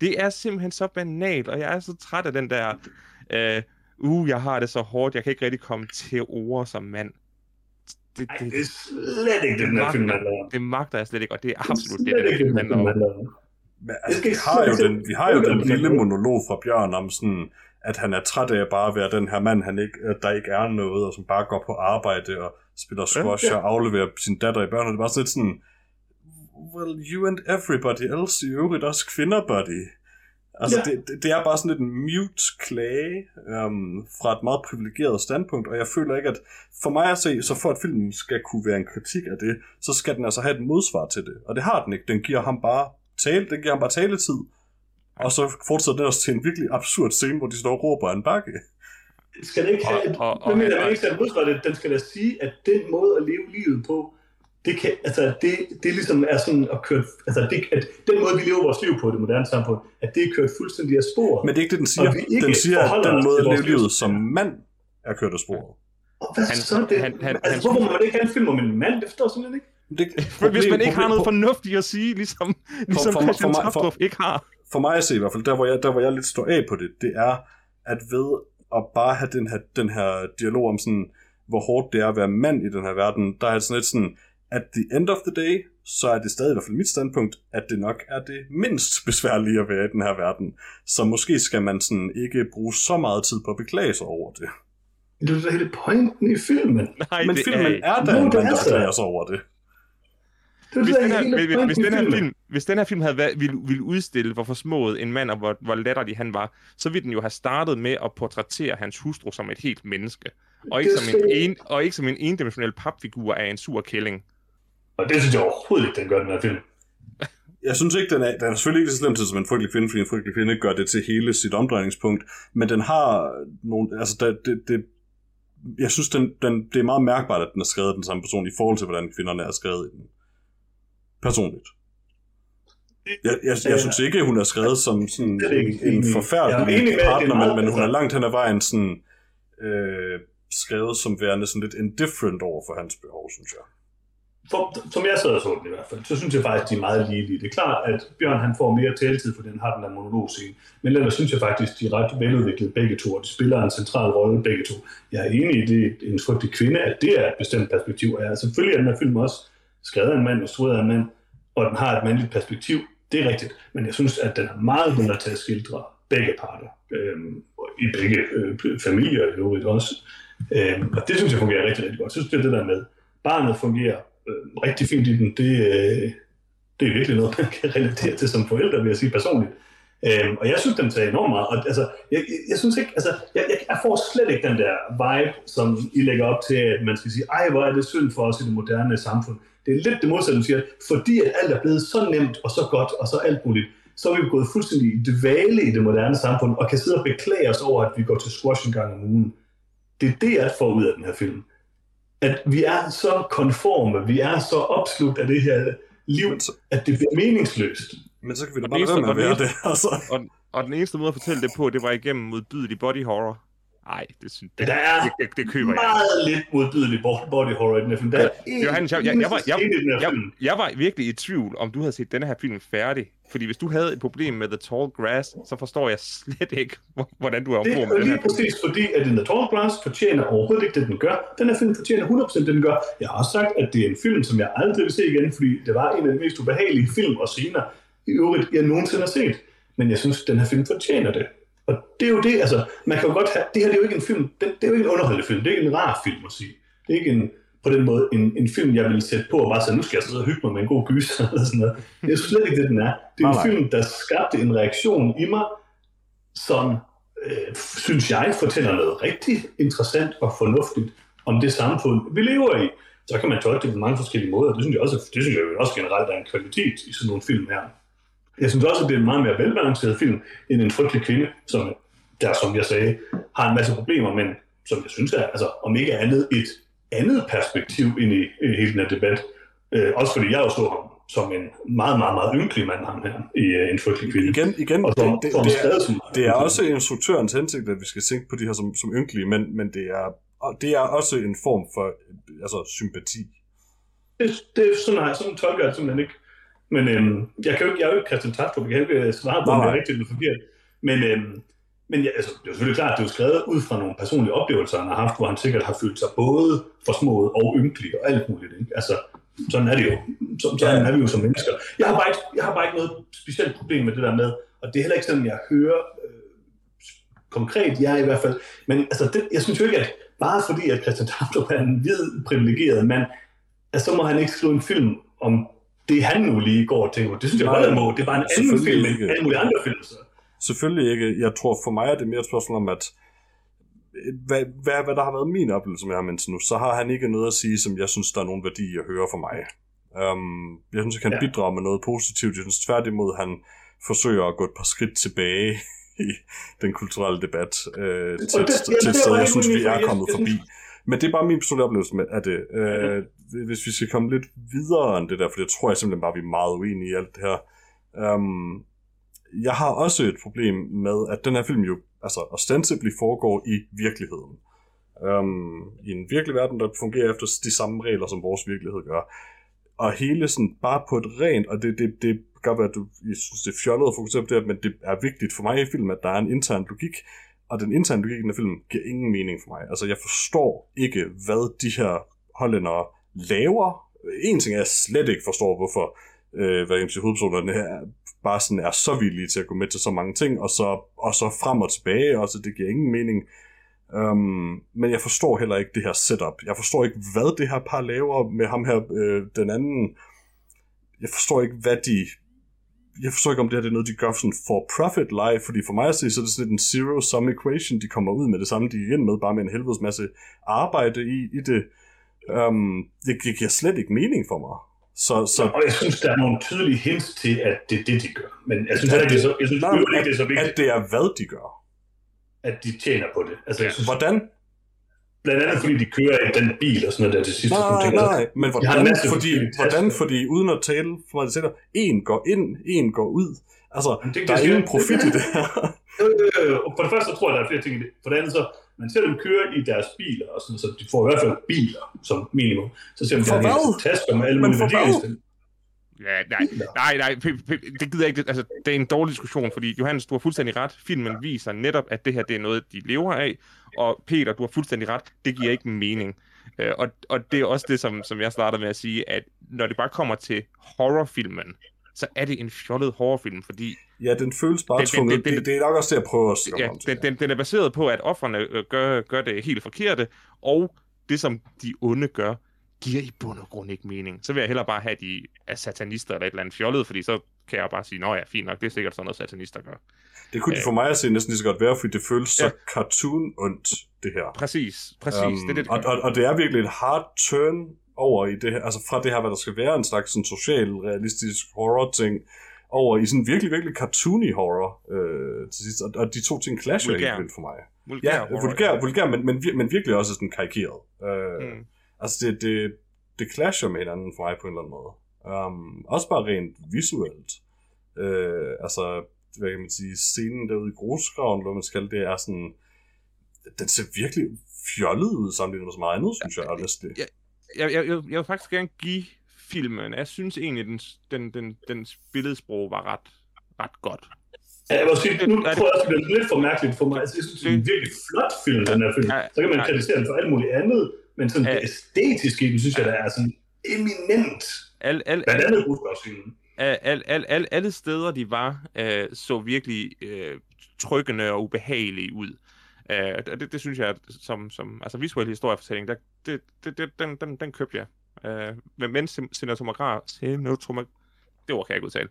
Det er simpelthen så banalt, og jeg er så træt af den der, øh, uh, jeg har det så hårdt, jeg kan ikke rigtig komme til ord som mand. Det, Ej, det, det er slet ikke det, den her magter- film det magter jeg slet ikke, og det er absolut det, Slet den her ikke film det, den handler om. handler om. Men, altså, vi har jo den, vi har jo den lille monolog fra Bjørn om sådan, at han er træt af bare at være den her mand, han ikke, der ikke er noget, og som bare går på arbejde og spiller squash ja. og afleverer sin datter i børn. Og det er bare sådan lidt sådan, well, you and everybody else, i øvrigt også kvinder, buddy. Altså, Ja. det, det, det er bare sådan lidt en mute klage um, fra et meget privilegeret standpunkt, og jeg føler ikke, at for mig at se, så for at filmen skal kunne være en kritik af det, så skal den altså have et modsvar til det. Og det har den ikke. Den giver ham bare tale, den giver ham bare taletid, og så fortsætter den også til en virkelig absurd scene, hvor de står og råber en bakke. Skal det ikke have Og- og- og, men, og- og, ikke skal det, den skal da sige, at den måde at leve livet på, det kan, altså det, det ligesom er sådan at køre, altså det, at den måde, vi lever vores liv på i det moderne samfund, at det er kørt fuldstændig af sporet. Men det er ikke det, den siger. Den siger, at den måde at leve livet som mand er kørt af sporet. Og hvad Han- så er det? han- han- altså, han- hvorfor må man ikke have en film om en mand? Det forstår jeg simpelthen ikke. Det, For [LAUGHS] hvis man ikke har noget problem- fornuftigt at sige, ligesom, ligesom for mig- Christian for for- Taftrup ikke har. for mig at se i hvert fald, der hvor jeg, der hvor jeg lidt står af på det, det er, at ved at bare have den her, den her dialog om sådan, hvor hårdt det er at være mand i den her verden, der er sådan lidt sådan, at the end of the day, så er det stadig i hvert fald mit standpunkt, at det nok er det mindst besværlige at være i den her verden. Så måske skal man sådan ikke bruge så meget tid på at beklage sig over det. Det er da hele pointen i filmen. Nej, Men det filmen er, er da der så. beklager sig over det. Hvis, den her, hvis, hvis, den her film, hvis den her film havde været, ville, ville udstille, hvor forsmået en mand og hvor, hvor latterlig han var, så ville den jo have startet med at portrættere hans hustru som et helt menneske. Og ikke, som en, en, og ikke som en endimensionel papfigur af en sur kælling. Og det synes jeg overhovedet ikke, den gør, den her film. [LAUGHS] jeg synes ikke, den er, den er selvfølgelig ikke så slemt som en frygtelig kvinde, fordi en frygtelig kvinde gør det til hele sit omdrejningspunkt, men den har nogle, altså det, det, det jeg synes, den, den, det er meget mærkbart, at den er skrevet af den samme person, i forhold til, hvordan kvinderne er skrevet i den. Personligt. Jeg, jeg, jeg synes ikke, hun er skrevet som sådan en, en forfærdelig partner, men, men hun er langt hen ad vejen sådan, øh, skrevet som værende sådan lidt indifferent over for hans behov, synes jeg. For, som jeg sad og så den i hvert fald, så synes jeg faktisk, de er meget lige. Det er klart, at Bjørn han får mere taletid, for den har den der monologscene. Men ellers synes jeg faktisk, de er ret veludviklede begge to, og de spiller en central rolle begge to. Jeg er enig i det, en frygtelig kvinde, at det er et bestemt perspektiv. Og jeg, selvfølgelig er den her film også skrevet af en mand, instrueret af en mand, og den har et mandligt perspektiv. Det er rigtigt, men jeg synes, at den er meget bedre til at skildre begge parter. Øhm, I begge øh, familier i øvrigt også. Øhm, og det synes jeg fungerer rigtig, rigtig godt. Jeg synes, det er det der med, barnet fungerer øh, rigtig fint i den. Det, øh, det er virkelig noget, man kan relatere til som forældre, vil jeg sige personligt. Øhm, og jeg synes, den tager enormt meget. Og, altså, jeg, jeg, jeg synes ikke, altså, jeg, jeg, jeg får slet ikke den der vibe, som I lægger op til, at man skal sige, ej, hvor er det synd for os i det moderne samfund. Det er lidt det modsatte, du siger, fordi at alt er blevet så nemt og så godt og så alt muligt, så er vi gået fuldstændig i dvale i det moderne samfund, og kan sidde og beklage os over, at vi går til squash en gang om ugen. Det er det, jeg får ud af den her film. At vi er så konforme, vi er så opslugt af det her liv, at det bliver meningsløst. Men så kan vi da bare være med at være det. [LAUGHS] Altså. Og, og den eneste måde at fortælle det på, det var igennem modbydelig body horror. Nej, det synes det, der er det, det, det køber meget jeg. lidt modbydelig body horror i den her film. Der er Johannes, jeg, jeg, jeg, var, jeg, jeg, jeg var virkelig i tvivl, om du havde set denne her film færdig. Fordi hvis du havde et problem med The Tall Grass, så forstår jeg slet ikke, hvordan du har ombord med den her Det er præcis fordi, at The Tall Grass fortjener overhovedet ikke det, den gør. Den her film fortjener 100% det, den gør. Jeg har også sagt, at det er en film, som jeg aldrig vil se igen, fordi det var en af de mest ubehagelige film og scener, i øvrigt, jeg nogensinde har set. Men jeg synes, at den her film fortjener det. Og det er jo det, altså, man kan jo godt have, det her det er jo ikke en film, det, det er jo ikke en underholdende film, det er ikke en rar film at sige. Det er ikke en, på den måde en, en film, jeg vil sætte på og bare sige, nu skal jeg sidde og hygge mig med en god gyser [LAUGHS] eller sådan noget. Det er slet ikke det, den er. Det er en film, der skabte en reaktion i mig, som, øh, synes jeg, fortæller noget rigtig interessant og fornuftigt om det samfund, vi lever i. Så kan man tolke det på mange forskellige måder. Det synes jeg også, det synes jeg også generelt er en kvalitet i sådan nogle film her. Jeg synes også, at det er en meget mere velbalanceret film, end en frygtelig kvinde, som der, som jeg sagde, har en masse problemer, men som jeg synes er, altså, om ikke andet, et andet perspektiv ind i, i hele den her debat. Øh, også fordi jeg jo ham som en meget, meget, meget ynkelig mand, ham her, i uh, En frygtelig kvinde. Igen, igen og som, det, det, det, er, som, det er også instruktørens hensigt, at vi skal tænke på de her som, som ynkelige, men, men det, er, det er også en form for altså, sympati. Det, det er sådan, nej, sådan tolker jeg simpelthen ikke. Men øhm, jeg, kan jo ikke, jeg er jo ikke Christian Tastrup, jeg kan ikke øh, svare på, om det er rigtigt eller forkert. Men, øhm, men ja, altså, det er jo selvfølgelig klart, at det er skrevet ud fra nogle personlige oplevelser, han har haft, hvor han sikkert har følt sig både forsmået og ynkelig og alt muligt. Ikke? Altså, sådan er det jo. Så, sådan er vi jo som mennesker. Jeg har, bare ikke, jeg har bare ikke noget specielt problem med det der med, og det er heller ikke sådan, jeg hører øh, konkret, jeg i hvert fald. Men altså, det, jeg synes jo ikke, at bare fordi, at Christian Tastrup er en hvid, privilegeret mand, at så må han ikke skrive en film om det han nu lige går og tænker. Det synes jeg bare, må. Det er bare en anden film end alle mulige andre film. Så. Selvfølgelig ikke. Jeg tror for mig er det mere et spørgsmål om, at hvad, hvad, hvad der har været min oplevelse med ham indtil nu, så har han ikke noget at sige, som jeg synes, der er nogen værdi at høre for mig. Um, jeg synes, at han ja. bidrager med noget positivt. Jeg synes tværtimod, han forsøger at gå et par skridt tilbage [LAUGHS] i den kulturelle debat øh, til, det, til, et sted, jeg synes, vi er kommet forbi. Men det er bare min personlige oplevelse med, af det. Øh, hvis vi skal komme lidt videre end det der, for det tror jeg simpelthen bare, vi er meget uenige i alt det her. Um, jeg har også et problem med, at den her film jo altså ostensibly foregår i virkeligheden. Um, I en virkelig verden, der fungerer efter de samme regler, som vores virkelighed gør. Og hele sådan bare på et rent, og det, det, det gør, at du, jeg synes, det er fjollet at fokusere på det, men det er vigtigt for mig i filmen, at der er en intern logik, og den interne logik i den film giver ingen mening for mig. Altså, jeg forstår ikke, hvad de her hollændere laver. En ting er, jeg slet ikke forstår, hvorfor øh, hvad jeg hovedpersonerne her bare sådan er så villige til at gå med til så mange ting, og så, og så frem og tilbage, og så det giver ingen mening. Um, men jeg forstår heller ikke det her setup. Jeg forstår ikke, hvad det her par laver med ham her, øh, den anden. Jeg forstår ikke, hvad de jeg forstår ikke, om det her det er noget, de gør sådan for profit live, fordi for mig at se, så er det sådan lidt en zero-sum equation, de kommer ud med det samme, de gik ind med, bare med en helvedes masse arbejde i, i det. Um, det giver slet ikke mening for mig. Så, så, Og jeg synes, der er nogle tydelige hints til, at det er det, de gør. Men jeg synes ikke, det er så, jeg synes, nej, at, det er så vigtigt, at det er, hvad de gør. at de tjener på det. Altså, jeg synes, Hvordan? Blandt andet fordi de kører i den bil og sådan noget der til sidst. og sådan Nej, ting. nej, men har en hvordan, masse fordi, hvordan, fordi uden at tale for mig, sætter, en går ind, en går ud. Altså, Men det- der er ingen profit i det her. Øh, og for det første så tror jeg, der er flere ting i det. For det andet så, man ser dem køre i deres biler, og sådan, så de får i hvert fald biler som minimum. Så ser man, en hvad? hel tasker med alle Men mulige værdier. Ja, nej, nej, nej, det gider jeg ikke. Altså, det er en dårlig diskussion, fordi Johannes, du har fuldstændig ret. Filmen viser netop, at det her det er noget, de lever af. Og Peter, du har fuldstændig ret. Det giver ikke mening. Øh, og, og det er også det, som, som jeg startede med at sige, at når det bare kommer til horrorfilmen, så er det en fjollet horrorfilm, fordi Ja, den føles bare Den- tvunget. den- den- Det, det er nok også det, jeg prøver at ja, om til. den, den, den er baseret på, at offrene øh, gør, gør det helt forkerte, og det, som de onde gør, giver i bund og grund ikke mening. Så vil jeg hellere bare have, at de er satanister eller et eller andet fjollet, fordi så kan jeg bare sige, nå ja, fint nok, det er sikkert sådan noget, satanister gør. Det kunne de Øh. for mig at se næsten lige så godt være, fordi det føles så Ja. cartoon-ondt, det her. Præcis, præcis. Um, det er det, det og, og, og det er virkelig et hard turn over i det her, altså fra det her, hvad der skal være en slags sådan social, realistisk horror-ting, over i sådan virkelig, virkelig cartoony horror øh, til sidst. Og, og de to ting clasher helt vildt for mig. Vulgær Ja, horror, vulgær, vulgær men, men, men virkelig også sådan karikeret. Øh, Mm. Altså det, det, det clasher med hinanden for mig på en eller anden måde. Um, også bare rent visuelt. Øh, altså, hvad kan man sige, scenen derude i grusgraven, eller hvad man skal, det er sådan, den ser virkelig fjollet ud sammenlignet med så meget andet, synes jeg, honestly. Ja. Jeg, jeg, jeg, jeg vil faktisk gerne give filmen, jeg synes egentlig, den, den, den, den billedsprog var ret, ret godt. Ja, jeg vil sige, nu Er det- tror jeg også, det er lidt for mærkeligt for mig. Altså, jeg synes, det er en virkelig flot film, den her film. Så kan man kritisere den for alt muligt andet, men sådan Ja. det æstetiske i den, synes jeg, der er sådan eminent. Al, al, Blandt andet Rusgaardscenen. al, al, al, al, alle steder, de var, øh, så virkelig øh, trykkende og ubehagelige ud. Øh, det, det synes jeg, som, som altså visuel historiefortælling, der, det, det, det, den, den, den købte jeg. Øh, men mens cinematograf, cinematograf, det ord kan jeg ikke udtale.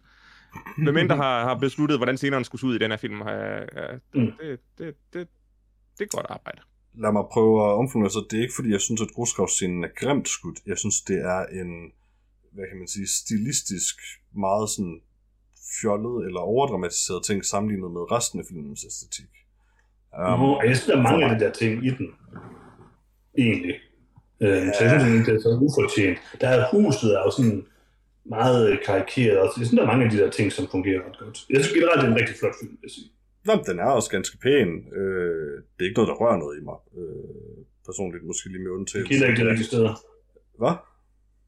Men men der har, har besluttet, hvordan scenerne skulle se ud i den her film, øh, øh, Mm. det, det, det, det er godt arbejde. Lad mig prøve at omformulere så det er ikke fordi, jeg synes, at grusgravscenen er grimt skudt. Jeg synes, det er en, hvad kan man sige, stilistisk meget sådan fjollet eller overdramatiseret ting sammenlignet med resten af filmens æstetik. Um, og jeg synes, der er mange af de der ting i den. Egentlig. Øh, så jeg synes det er så ufortjent. Der er huset er jo sådan meget karikeret. Og jeg synes, der er mange af de der ting, som fungerer ret godt. Jeg synes generelt, det er en rigtig flot film, vil jeg sige. Nå, den er også ganske pæn. Øh, det er ikke noget, der rører noget i mig. Øh, personligt måske lige med Det undtagelse. kilder ikke de rigtige steder. Hvad?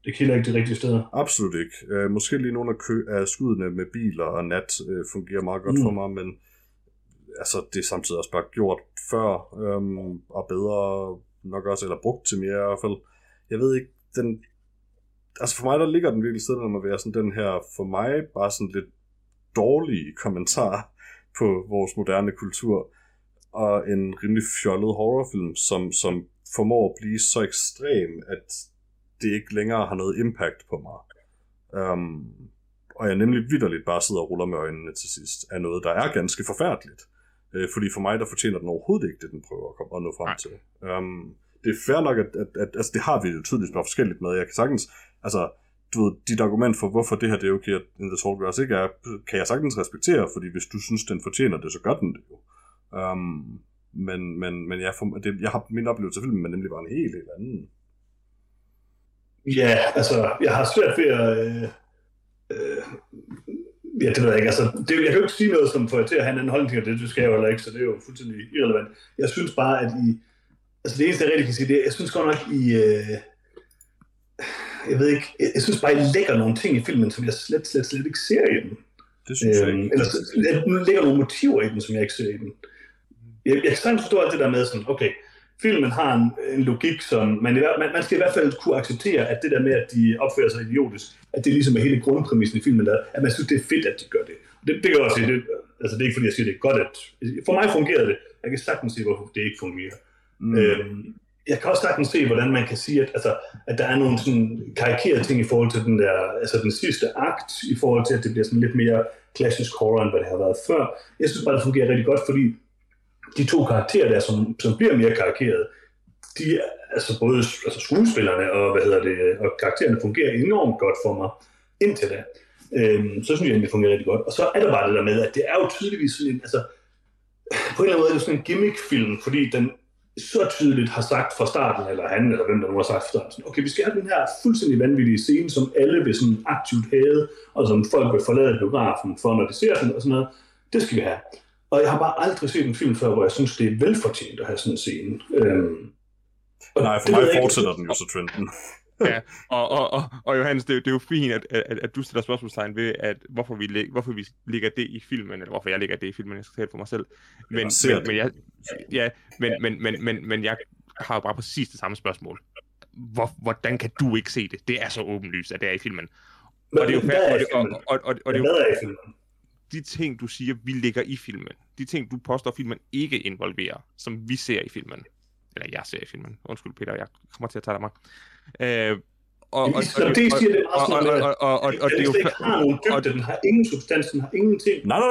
Det kilder ikke de rigtige steder. Absolut ikke. Øh, måske lige nogle af, kø- af skuddene med biler og nat øh, fungerer meget godt Mm. for mig, men altså, det er samtidig også bare gjort før øhm, og bedre nok også, eller brugt til mere i hvert fald. Jeg ved ikke, den... Altså for mig, der ligger den virkelig stedet om at være sådan den her, for mig, bare sådan lidt dårlige kommentar på vores moderne kultur, og en rimelig fjollet horrorfilm, som, som formår at blive så ekstrem, at det ikke længere har noget impact på mig. Um, og jeg nemlig vidderligt bare sidder og ruller med øjnene til sidst, af noget, der er ganske forfærdeligt. Øh, fordi for mig, der fortjener den overhovedet ikke det, den prøver at komme og nå frem Nej. til. Um, det er fair nok, at, at, at altså, det har vi jo tydeligvis bare forskelligt med. Jeg kan sagtens, altså, du ved, dit argument for, hvorfor det her det er okay, at In The Talk også ikke er, kan jeg sagtens respektere, fordi hvis du synes, den fortjener det, så gør den det jo. Um, men, men, men jeg, for, det, jeg har min oplevelse af filmen, men nemlig var en helt, helt anden. Ja, altså, jeg har svært ved at... Øh, øh, ja, det ved jeg ikke. Altså, det, jeg kan jo ikke sige noget, som får jer til at have en anden holdning til det. Det skal jeg jo heller ikke, så det er jo fuldstændig irrelevant. Jeg synes bare, at I... Altså, det eneste, jeg rigtig kan sige, det er, jeg synes godt nok, I... Øh, jeg ved ikke, jeg, jeg synes bare, I lægger nogle ting i filmen, som jeg slet, slet, slet ikke ser i den. Det synes jeg Øhm, ikke. eller så- der ligger nogle motiver i den, som jeg ikke ser i den. Jeg, jeg kan sagtens forstå alt det der med sådan, okay, filmen har en, en logik, som man, i, man, man skal i hvert fald kunne acceptere, at det der med, at de opfører sig idiotisk, at det ligesom er hele grundpræmissen i filmen, der, at man synes, det er fedt, at de gør det. Det, det kan jeg også sige, det, altså det er ikke fordi, jeg siger, det er godt, at... For mig fungerede det. Jeg kan sagtens se, hvorfor det ikke fungerer. Mm. Øhm, jeg kan også sagtens se, hvordan man kan sige, at, altså, at der er nogle sådan karikerede ting i forhold til den der, altså den sidste akt, i forhold til, at det bliver sådan lidt mere klassisk horror, end hvad det har været før. Jeg synes bare, det fungerer rigtig godt, fordi de to karakterer der, som, som bliver mere karikerede, de, altså både altså skuespillerne og, hvad hedder det, og karaktererne fungerer enormt godt for mig indtil da. Øhm, så synes jeg, at det fungerer rigtig godt. Og så er der bare det der med, at det er jo tydeligvis sådan en, altså, på en eller anden måde er det sådan en gimmick-film, fordi den så tydeligt har sagt fra starten, eller han, eller hvem der nu har sagt fra starten, okay, vi skal have den her fuldstændig vanvittige scene, som alle vil sådan aktivt have, og som folk vil forlade biografen for, når de ser den, og sådan noget. Det skal vi have. Og jeg har bare aldrig set en film før, hvor jeg synes, det er velfortjent at have sådan en scene. Øhm, og Nej, for mig fortsætter ikke. den jo så trenden. Ja, og, og, og, og Johannes, det, det er jo fint, at, at, at du stiller spørgsmålstegn ved, at hvorfor vi, hvorfor vi ligger det i filmen, eller hvorfor jeg ligger det i filmen, jeg skal tale for mig selv. Men, men, men, jeg, ja, men, men, men, men, men jeg har jo bare præcis det samme spørgsmål. Hvor, hvordan kan du ikke se det? Det er så åbenlyst, at det er i filmen. Men, og det er jo færdigt, og, og, og, og, og det er jo, de ting, du siger, vi ligger i filmen, de ting, du påstår, filmen ikke involverer, som vi ser i filmen, eller jeg ser i filmen, undskyld Peter, jeg kommer til at tage dig mig, øh, og, og, og, det siger det også, og, og, og, og, og, det er jo har nogen dybde, den har ingen substans, den har ingenting. Nej, nej,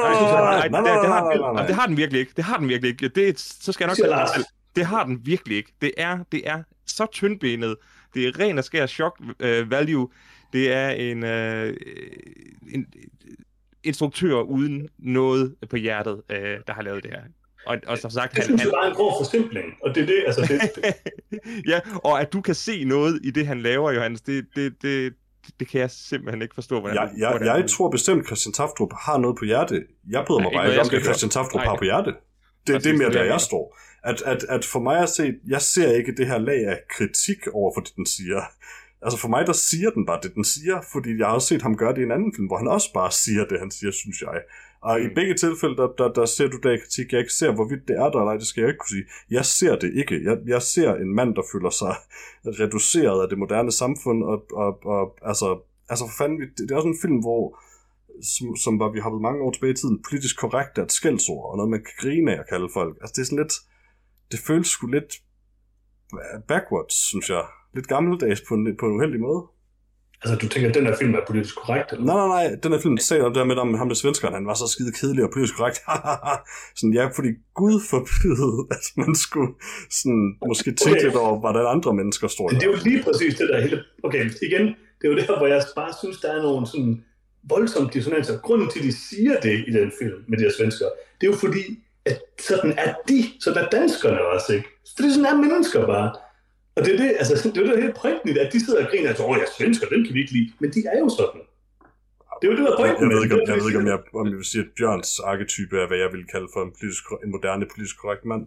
nej, nej, nej, det har den virkelig ikke. Det har den virkelig ikke. Det, så skal jeg nok sige, det har den virkelig ikke. Det er, det er så tyndbenet. Det er ren og skær shock value. Det er en, en instruktør uden noget på hjertet, der har lavet det her. Og, og som sagt, det synes han, jeg bare er en grov forsimpling, og det er det, altså [LAUGHS] det, ja, og at du kan se noget i det, han laver, Johannes, det, det, det, det kan jeg simpelthen ikke forstå, hvordan jeg, jeg, hvordan... jeg tror bestemt, at Christian Taftrup har noget på hjerte. Jeg bryder mig bare ikke om, at Christian Taftrup har på hjerte. Det, det er mere der, jeg står. At, at, at for mig at se, jeg ser ikke det her lag af kritik over for det, den siger. Altså for mig, der siger den bare det, den siger, fordi jeg har også set ham gøre det i en anden film, hvor han også bare siger det, han siger, synes jeg. Og i begge tilfælde, der, der, der ser du der kritik, jeg ikke ser, hvorvidt det er der, eller det skal jeg ikke kunne sige. Jeg ser det ikke. Jeg, jeg ser en mand, der føler sig [LAUGHS] reduceret af det moderne samfund, og, og, og altså, altså for fanden, det, det er også en film, hvor som, som var, vi har mange år tilbage i tiden, politisk korrekt er et skældsord, og noget, man kan grine af at kalde folk. Altså det er sådan lidt, det føles sgu lidt backwards, synes jeg. Lidt gammeldags på en, på en uheldig måde. Altså, du tænker, at den her film er politisk korrekt? Eller? Nej, nej, nej. Den her film sagde det med, om ham der svenskeren, han var så skide kedelig og politisk korrekt. [LAUGHS] sådan, ja, fordi Gud forbyde, at man skulle sådan, måske tænke okay. lidt over, hvordan andre mennesker står der. Det er jo lige præcis det der hele... Okay, igen, det er jo der, hvor jeg bare synes, der er nogle sådan voldsomme dissonanser. Grunden til, at de siger det i den film med de her svenskere, det er jo fordi, at sådan er de, sådan er danskerne også, ikke? Fordi sådan er mennesker bare. Og det er det, altså, det er det helt pointen at de sidder og griner, at åh, jeg svensker, den kan vi ikke lide. Men de er jo sådan. Det er jo det, der er pointen. Jeg, jeg, ved ikke, om, jeg ved ikke, om jeg, om jeg vil sige, at Bjørns arketype er, hvad jeg vil kalde for en, politisk, en moderne politisk korrekt mand.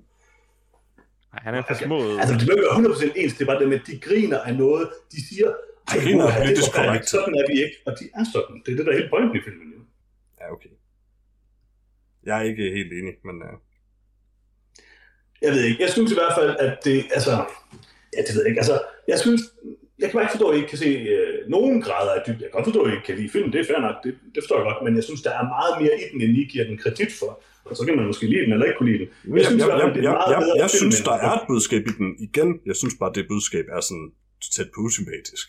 Nej, han er for små. Altså, det er ikke 100% ens. Det er bare det med, at de griner af noget. De siger, de griner er politisk korrekt. Sådan er vi ikke. Og de er sådan. Det er det, der er helt pointen i filmen. Ja, okay. Jeg er ikke helt enig, men... Uh... Jeg ved ikke. Jeg synes i hvert fald, at det... Altså, ja, det ved jeg ikke. Altså, jeg synes, jeg kan bare ikke forstå, at I ikke kan se øh, nogen grader af dybde. Jeg kan godt forstå, at I ikke kan lide filmen, det er fair nok, det, det forstår jeg godt, men jeg synes, der er meget mere i den, end I giver den kredit for. Og så kan man måske lide den, eller ikke kunne lide den. Men jeg, synes, jeg, jeg, jeg, jeg, jeg, jeg synes, der er et budskab i den igen. Jeg synes bare, det budskab er sådan tæt på usympatisk.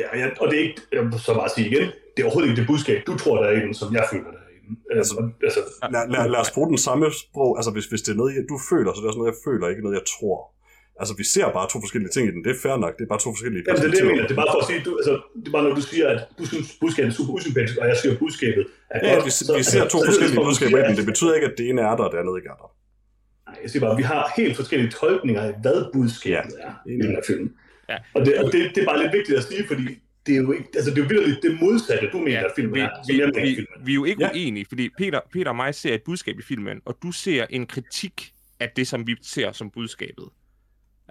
Ja, ja, og det er ikke, jeg så bare sige igen, det er overhovedet ikke det budskab, du tror, der er i den, som jeg føler, der er i den. Altså, altså, lad, lad, lad os bruge den samme sprog. Altså, hvis, hvis det er noget, du føler, så det er også noget, jeg føler, ikke noget, jeg tror. Altså, vi ser bare to forskellige ting i den. Det er fair nok. Det er bare to forskellige Jamen, det er det, jeg mener. Det er bare for at sige, du, altså, det er bare, når du siger, at du synes, budskabet er super usympatisk, og jeg siger, at budskabet er ja, godt. vi, så, vi ser altså, to så, forskellige så, budskaber i den. Det betyder ikke, at det ene er der, og det andet ikke er der. Nej, jeg siger bare, at vi har helt forskellige tolkninger af, hvad budskabet ja, er i den her film. Ja. Og, det, og det, det, er bare lidt vigtigt at sige, fordi det er jo ikke, altså det er jo virkelig det modsatte, du mener, ja, at filmen vi, er, vi, jeg mener, vi, filmen. vi er jo ikke ja. uenige, fordi Peter, Peter og mig ser et budskab i filmen, og du ser en kritik af det, som vi ser som budskabet.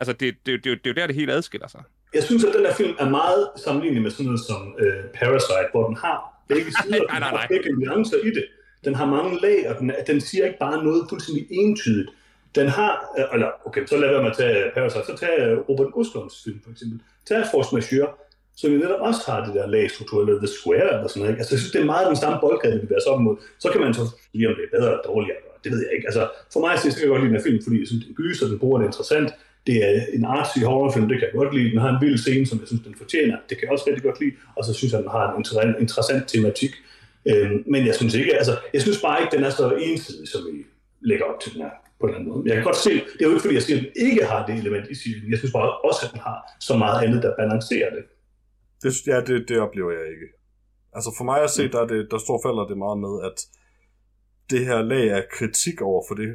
Altså, det, det, det, det, det er jo der, det hele adskiller sig. Jeg synes, at den her film er meget sammenlignelig med sådan noget som uh, Parasite, hvor den har begge [LAUGHS] sider, nej, nej, nej. begge nuancer i det. Den har mange lag, og den, den siger ikke bare noget fuldstændig entydigt. Den har, uh, eller okay, så lad være med at tage Parasite, så tag uh, Robert Ostlunds film for eksempel. Tag Force Majeure, som jo netop også har det der lagstruktur, eller The Square, eller sådan noget. Ikke? Altså, jeg synes, det er meget den samme boldgade, vi bevæger sig op mod. Så kan man så sige, om det er bedre eller dårligere. Det ved jeg ikke. Altså, for mig så kan jeg godt lide den her film, fordi jeg synes, den gyser, den bruger det interessant. Det er en artsy horrorfilm, det kan jeg godt lide. Den har en vild scene, som jeg synes, den fortjener. Det kan jeg også rigtig godt lide. Og så synes jeg, den har en interessant tematik. Øhm, men jeg synes ikke, altså, jeg synes bare ikke, den er så ensidig som i lægger op til den her på en eller anden måde. Jeg kan godt se, det er jo ikke fordi, jeg siger, at den ikke har det element i serien. Jeg synes bare også, at den har så meget andet, der balancerer det. Det, ja, det, det oplever jeg ikke. Altså for mig at se, der, er det, der står falder det meget med, at det her lag af kritik over for det,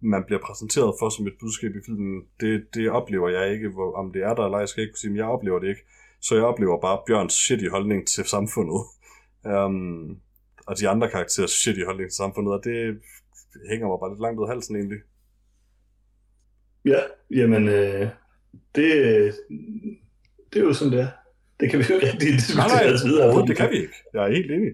man bliver præsenteret for som et budskab i filmen, det, det oplever jeg ikke, hvor, om det er der eller ej, jeg skal ikke kunne sige, men jeg oplever det ikke. Så jeg oplever bare Bjørns shitty holdning til samfundet. Um, og de andre karakterers shitty holdning til samfundet, og det hænger mig bare lidt langt ud af halsen egentlig. Ja, jamen, øh, det, det er jo sådan, det er. Det kan vi jo ikke rigtig diskutere Nej, nej, videre. overhovedet, det kan vi ikke. Jeg er helt enig.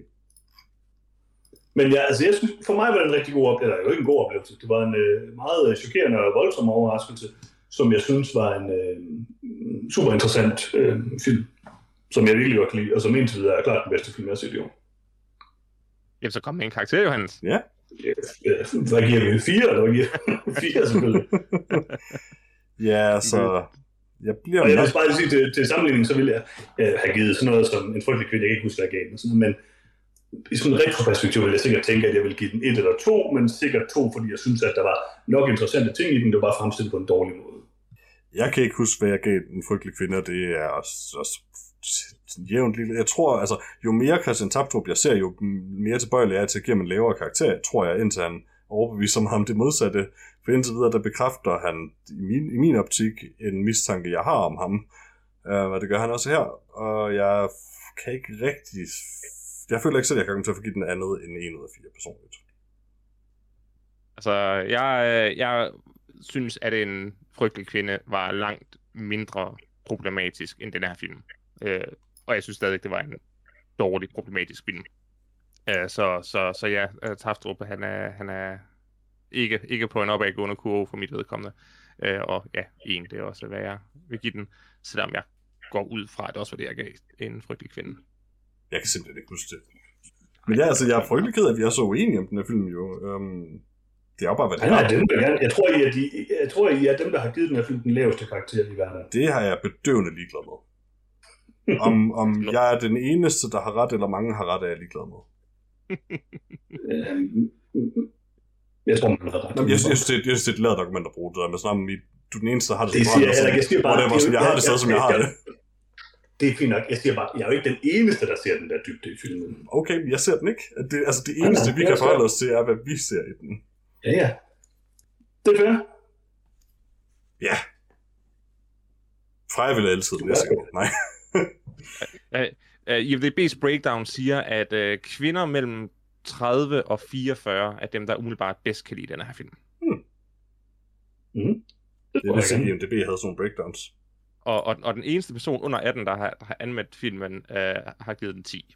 Men ja, altså jeg synes, for mig var det en rigtig god oplevelse. Det var jo ikke en god oplevelse. Det var en øh, meget øh, chokerende og voldsom overraskelse, som jeg synes var en øh, super interessant øh, film, som jeg virkelig godt kan lide, og som indtil videre er klart den bedste film, jeg har set i år. Jamen, så kom med en karakter, Johannes. Ja. Ja, hvad giver vi? Fire? Eller hvad giver [LAUGHS] Fire, selvfølgelig. Ja, så jeg bliver Og jeg vil bare sige, til, til sammenligning, så ville jeg øh, have givet sådan noget som en frygtelig kvinde, jeg kan ikke huske, hvad jeg gav sådan noget, men i sådan en retroperspektiv ville jeg sikkert tænke, at jeg vil give den et eller to, men sikkert to, fordi jeg synes, at der var nok interessante ting i den, der var bare fremstillet på en dårlig måde. Jeg kan ikke huske, hvad jeg gav den frygtelige kvinde, det er også, også sådan jævnt lille. Jeg tror, altså, jo mere Christian Taptrup jeg ser, jo mere tilbøjelig er jeg til at give ham en lavere karakter, tror jeg, indtil han overbeviser mig om det modsatte. For indtil videre, der bekræfter han i min, i min optik en mistanke, jeg har om ham. Uh, og det gør han også her. Og jeg kan ikke rigtig... Jeg føler ikke selv, at jeg kan komme til at forgive den andet end en ud af fire personligt. Altså, jeg, jeg synes, at en frygtelig kvinde var langt mindre problematisk end den her film. Øh, og jeg synes stadig, det var en dårlig problematisk film. Øh, så, så, så ja, øh, Taftrup, han er, han er ikke, ikke på en opadgående kurve for mit vedkommende. Øh, og ja, en, det er også, hvad jeg vil give den, selvom jeg går ud fra, at det også var det, jeg gav en frygtelig kvinde. Jeg kan simpelthen ikke huske det. Men ja, altså, jeg er frygtelig ked af, at vi er så uenige om den her film, jo. Um, det er jo bare, hvad det er. dem, jeg, gerne. jeg, tror, I er de, jeg tror, I er dem, der har givet den her film den laveste karakter i verden. Det har jeg bedøvende ligeglad med. Om, om [LAUGHS] jeg er den eneste, der har ret, eller mange har ret, er jeg ligeglad med. Øhm, Jeg tror, man har ret. Nå, men jeg, synes, jeg, synes, det, jeg synes, det er et lavet argument at bruge det der med sådan, at du er den eneste, der har det Det så siger jeg heller ikke. Jeg bare, whatever, som jeg har det sted, som jeg har det. Det er fint nok. Jeg siger bare, jeg er jo ikke den eneste, der ser den der dybde i filmen. Okay, men jeg ser den ikke. Det, altså, det eneste, nej, vi det kan er forholde os til, er, hvad vi ser i den. Ja, ja. Det er fair. Ja. Freja vil altid, det er jeg sikker på. Nej. Uh, [LAUGHS] IMDb's breakdown siger, at uh, kvinder mellem 30 og 44 er dem, der umiddelbart bedst kan lide den her film. Mm. Det jeg sige, gerne. at IMDb havde sådan nogle breakdowns. Og, og, og den eneste person under 18, der har, der har anmeldt filmen, uh, har givet den 10.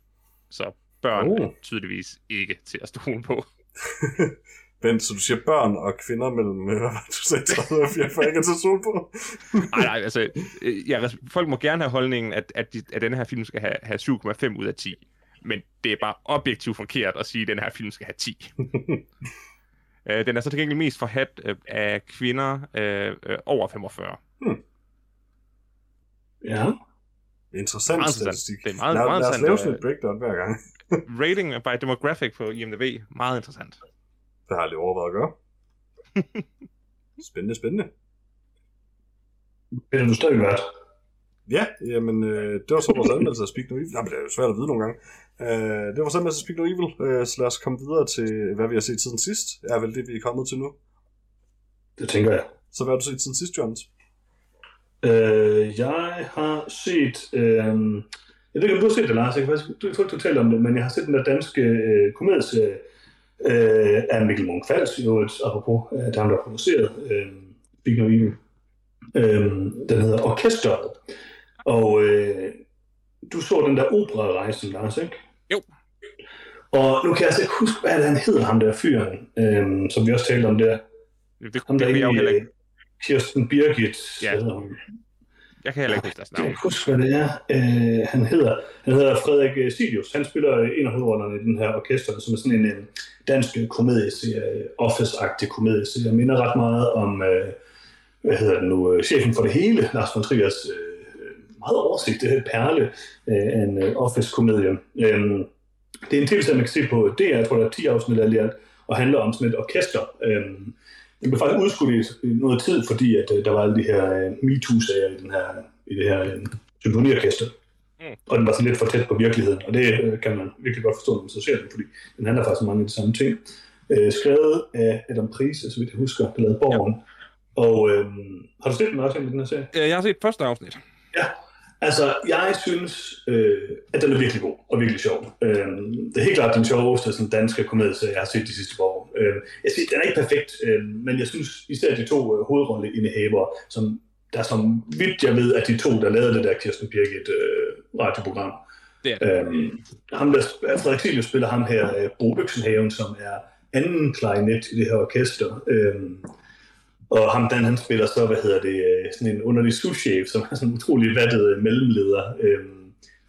Så børn Oh. er tydeligvis ikke til at stole på. [LAUGHS] Vent, så du siger børn og kvinder mellem, øh, hvad var du sagde, 30 og 44, ikke til stole på? [LAUGHS] Nej, nej, altså, øh, jeg, res- folk må gerne have holdningen, at, at, de, at den her film skal have, have 7,5 ud af 10. Men det er bare objektivt forkert at sige, at den her film skal have 10. [LAUGHS] Øh, den er så til gengæld mest forhat øh, af kvinder øh, øh, over 45. Ja. Interessant Meget interessant. statistik. Det er meget- lad, meget lad os lave øh, sådan et breakdown hver gang. [LAUGHS] Rating by demographic på IMDb, meget interessant. Det har jeg lige overvejet at gøre. [LAUGHS] Spændende, spændende. Peter, du stadig vært. Ja, jamen, øh, det var så vores anmeldelse af Speak No Evil. Nej, men det er jo svært at vide nogle gange. Øh, det var vores anmeldelse af Speak No Evil. Øh, så lad os komme videre til, hvad vi har set siden sidst. Er vel det, vi er kommet til nu. Det tænker jeg. Så hvad har du set siden sidst, Jørgens? Øh, jeg har set... Øh, jeg ved ikke, om du har set det, Lars. Jeg kan faktisk, du, jeg tror ikke, du om det, men jeg har set den der danske øh, komedieserie øh, af Mikkel Munch-Fals, i øvrigt, apropos, øh, det er ham, der har produceret øh, Big. Øh, den hedder Orkestret. Og øh, du så den der opera-rejsen, Lars, ikke? Jo. Og nu kan jeg altså ikke huske, hvad det, han hedder, ham der fyren, øh, som vi også talte om der. Det, det, Ham det der kan jeg jo heller ikke. Øh, Kirsten Birgit. Ja. hedder hun. Jeg kan heller ikke huske deres Jeg kan navn. huske, hvad det er, øh, han hedder. Han hedder Frederik øh, Silius. Han spiller øh, en af hovedrollerne i den her orkester, som er sådan en øh, dansk komedieserie, Office-agtig komedieserie. Jeg minder ret meget om, øh, hvad hedder den nu, øh, chefen for det hele, Lars von Triers øh, meget oversigt, det her perle øh, en øh, Office-komedie. Øh, det er en tv-serie, man kan se på DR, jeg tror, der er 10 afsnit alt i alt. og handler om sådan et orkester. Øhm, det blev faktisk udskudt i noget tid, fordi at, øh, der var alle de her øh, MeToo-sager i, den her, i det her øh, symfoniorkester. Mm. Og den var sådan lidt for tæt på virkeligheden, og det øh, kan man virkelig godt forstå, når man så ser den, fordi den handler faktisk om mange af de samme ting. Øh, skrevet af Adam Prise, så vidt jeg husker, der lavede Borgen. Ja. Og øh, har du set den også i den her serie? Jeg har set første afsnit. Ja, Altså, jeg synes, øh, at den er virkelig god og virkelig sjov. Øh, det er helt klart den sjoveste sådan, danske komedie, jeg har set de sidste par år. Øh, jeg siger, den er ikke perfekt, øh, men jeg synes især de to øh, hovedrolleindehavere, som der som vidt jeg ved, at de to, der lavede det der Kirsten Birgit øh, radioprogram. Det er øh, ham der, Frederik Silius spiller ham her, øh, Bo Øksenhaven, som er anden klarinet i det her orkester. Øh, og ham Dan, han spiller så, hvad hedder det, øh, sådan en underlig souschef, som er sådan en utrolig vattet øh, mellemleder øh,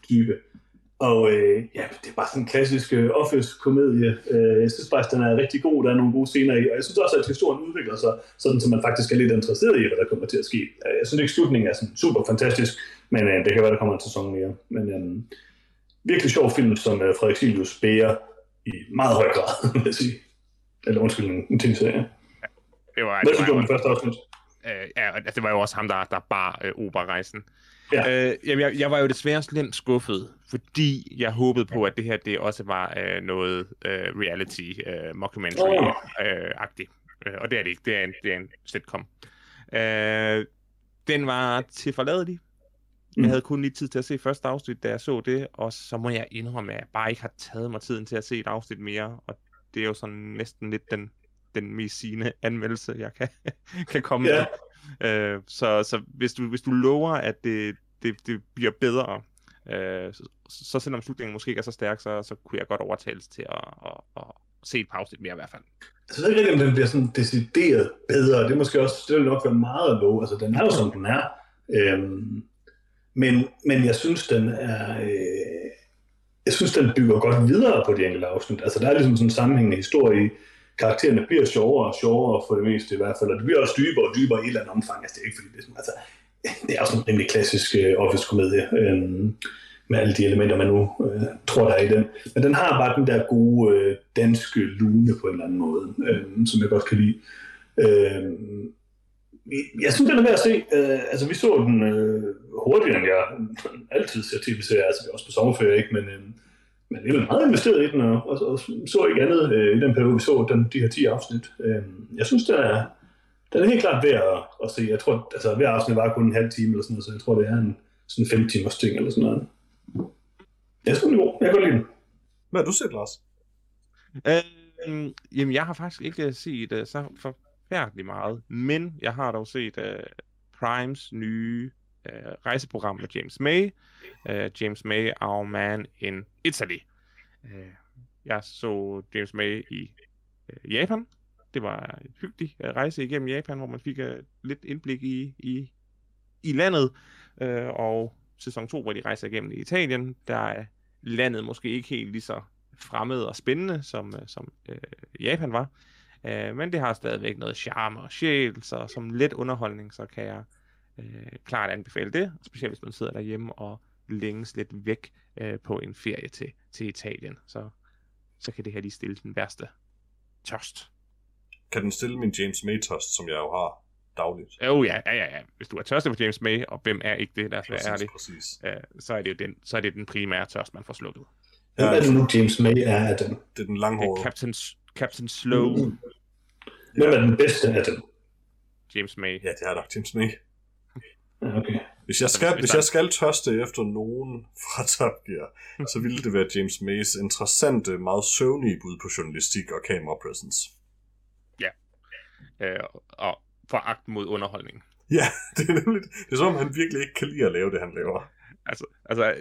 type. Og øh, ja, det er bare sådan en klassisk øh, office-komedie. Øh, jeg synes faktisk, den er rigtig god. Der er nogle gode scener i. Og jeg synes også, at historien udvikler sig, sådan så man faktisk er lidt interesseret i, hvad der kommer til at ske. Jeg synes ikke, slutningen er sådan super fantastisk, men øh, det kan være, der kommer en sæson mere. Men øh, virkelig sjov film, som øh, Frederik Silius bærer i meget høj grad, [LAUGHS] vil jeg sige. Eller undskyld, en ting, så ja. Det var, Hvad synes du om første afsnit? Øh, ja, altså, det var jo også ham, der, der bar øh, operarejsen. Ja. Øh, jamen, jeg, jeg var jo desværre lidt skuffet, fordi jeg håbede på, at det her det også var øh, noget øh, reality, øh, mockumentary-agtigt. Øh, og det er det ikke. Det er en, det er en sitcom. Øh, den var til forladelig. Jeg mm. havde kun lige tid til at se første afsnit, da jeg så det, og så må jeg indrømme, at jeg bare ikke har taget mig tiden til at se et afsnit mere, og det er jo sådan næsten lidt den den mest sigende anmeldelse, jeg kan, [LAUGHS] kan komme yeah. med. Øh, så så hvis, du, hvis du lover, at det, det, det bliver bedre, øh, så, så selvom slutningen måske ikke er så stærk, så, så kunne jeg godt overtales til at, at, at, se et pause mere i hvert fald. Jeg ved ikke, om den bliver sådan decideret bedre. Det, måske også, det vil nok være meget at love. Altså, den er jo, som den er. Øhm, men, men jeg synes, den er... Øh, jeg synes, den bygger godt videre på de enkelte afsnit. Altså, der er ligesom sådan en sammenhængende historie karaktererne bliver sjovere og sjovere for det meste i hvert fald, og det bliver også dybere og dybere i et eller andet omfang. Altså, det er ikke fordi, det er sådan, altså, det er også en rimelig klassisk øh, office-komedie, øh, med alle de elementer, man nu øh, tror, der er i den. Men den har bare den der gode øh, danske lune på en eller anden måde, øh, som jeg godt kan lide. Øh, jeg synes, den er værd at se. Øh, altså, vi så den øh, hurtigere, end jeg altid ser tv-serier. Altså, vi er også på sommerferie, ikke? Men, øh, men vi er meget investeret i den, og, og, og så ikke andet øh, i den periode, vi så den, de her 10 afsnit. Øh, jeg synes, det er, den er helt klart værd at, at se. Jeg tror, altså hver afsnit var kun en halv time eller sådan noget, så jeg tror, det er en sådan fem timers ting eller sådan noget. Jeg synes, det er god. Jeg kan lide den. Hvad har du set, Lars? Øh, jamen, jeg har faktisk ikke set uh, så forfærdeligt meget, men jeg har dog set uh, Primes nye øh, rejseprogram med James May. Øh, James May, Our Man in Italy. Øh, jeg så James May i øh, Japan. Det var en hyggelig øh, rejse igennem Japan, hvor man fik øh, lidt indblik i, i, i landet. Øh, og sæson 2, hvor de rejser igennem i Italien, der er landet måske ikke helt lige så fremmed og spændende, som, øh, som øh, Japan var. Øh, men det har stadigvæk noget charme og sjæl, så som let underholdning, så kan jeg øh, klart anbefale det, specielt hvis man sidder derhjemme og længes lidt væk øh, på en ferie til, til Italien. Så, så kan det her lige stille den værste tørst. Kan den stille min James May-tørst, som jeg jo har dagligt? Jo, oh, ja, ja, ja, ja. Hvis du er tørstig for James May, og hvem er ikke det, os være ærlig, øh, så, er det jo den, så er det den primære tørst, man får slukket. Hvem er det nu, James May er af dem? Det er den langhårede. Captain, Captain Slow. Mm. Hvem er den bedste af dem? James May. Ja, det er nok James May. Okay. Hvis jeg, skal, hvis jeg skal tørste efter nogen fra Top Gear, så ville det være James Mays interessante, meget søvnige bud på journalistik og camera presence. Ja. Øh, og foragt mod underholdning. Ja, [LAUGHS] det er nemlig det er som om, han virkelig ikke kan lide at lave det, han laver. Altså, altså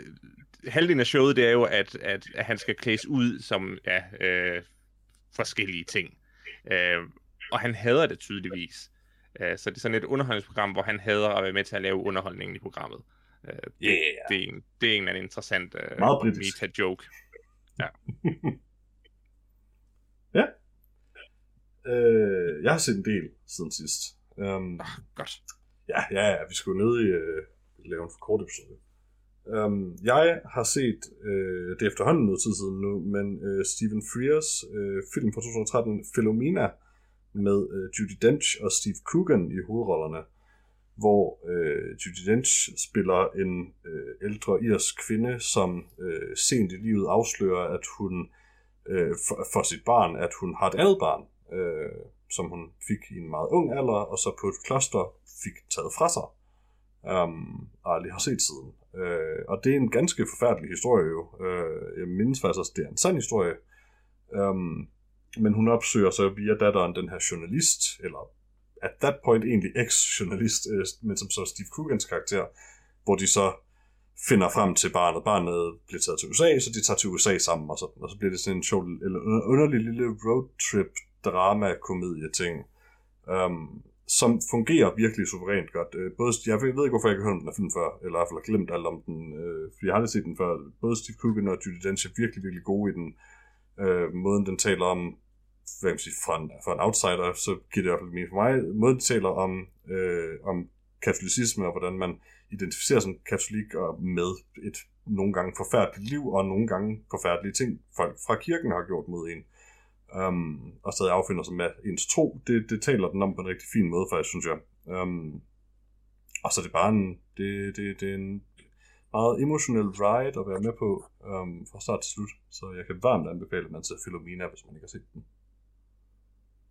halvdelen af showet, det er jo, at, at, at han skal klædes ud som ja, øh, forskellige ting. Øh, og han hader det tydeligvis. Uh, så det er sådan et underholdningsprogram, hvor han hader at være med til at lave underholdningen i programmet. Uh, det, yeah. det, er en, det er en eller interessant uh, meta-joke. Ja. [LAUGHS] ja. Uh, jeg har set en del siden sidst. Um, oh, godt. Ja, ja, ja, vi skulle ned i uh, lave en kort episode. Um, jeg har set, øh, det er efterhånden noget tid siden nu, men øh, Stephen Frears øh, film fra 2013, Philomena, med øh, Judy Dench og Steve Coogan i hovedrollerne, hvor øh, Judy Dench spiller en øh, ældre irsk kvinde, som øh, sent i livet afslører, at hun øh, for, for sit barn, at hun har et andet barn, øh, som hun fik i en meget ung alder, og så på et kloster fik taget fra sig, um, og aldrig har set siden. Øh, og det er en ganske forfærdelig historie jo. Øh, jeg mindes faktisk også, det er en sand historie. Um, men hun opsøger så via datteren den her journalist, eller at that point egentlig ex-journalist, øh, men som så Steve Coogans karakter, hvor de så finder frem til barnet. Barnet bliver taget til USA, så de tager til USA sammen, og så, og så bliver det sådan en sjov, eller underlig lille roadtrip drama komedie ting. Um, som fungerer virkelig suverænt godt. Uh, både, jeg ved, ikke, hvorfor jeg ikke har hørt om den her film før, eller i hvert fald har glemt alt om den, uh, fordi jeg har aldrig set den før. Både Steve Coogan og Judy Dench er virkelig, virkelig gode i den. Øh, måden, den taler om, hvad man siger, for en, for en outsider, så giver det i hvert fald mening for mig. Måden, den taler om, øh, om katolicisme, og hvordan man identificerer som katolik og med et nogle gange forfærdeligt liv, og nogle gange forfærdelige ting, folk fra kirken har gjort mod en um, og stadig affinder sig med ens tro, det, det taler den om på en rigtig fin måde, faktisk, synes jeg. Um, og så er det bare en, det, det, det er en meget emotionel ride at være med på um, fra start til slut, så jeg kan varmt anbefale, at man ser Philomena, hvis man ikke har set den.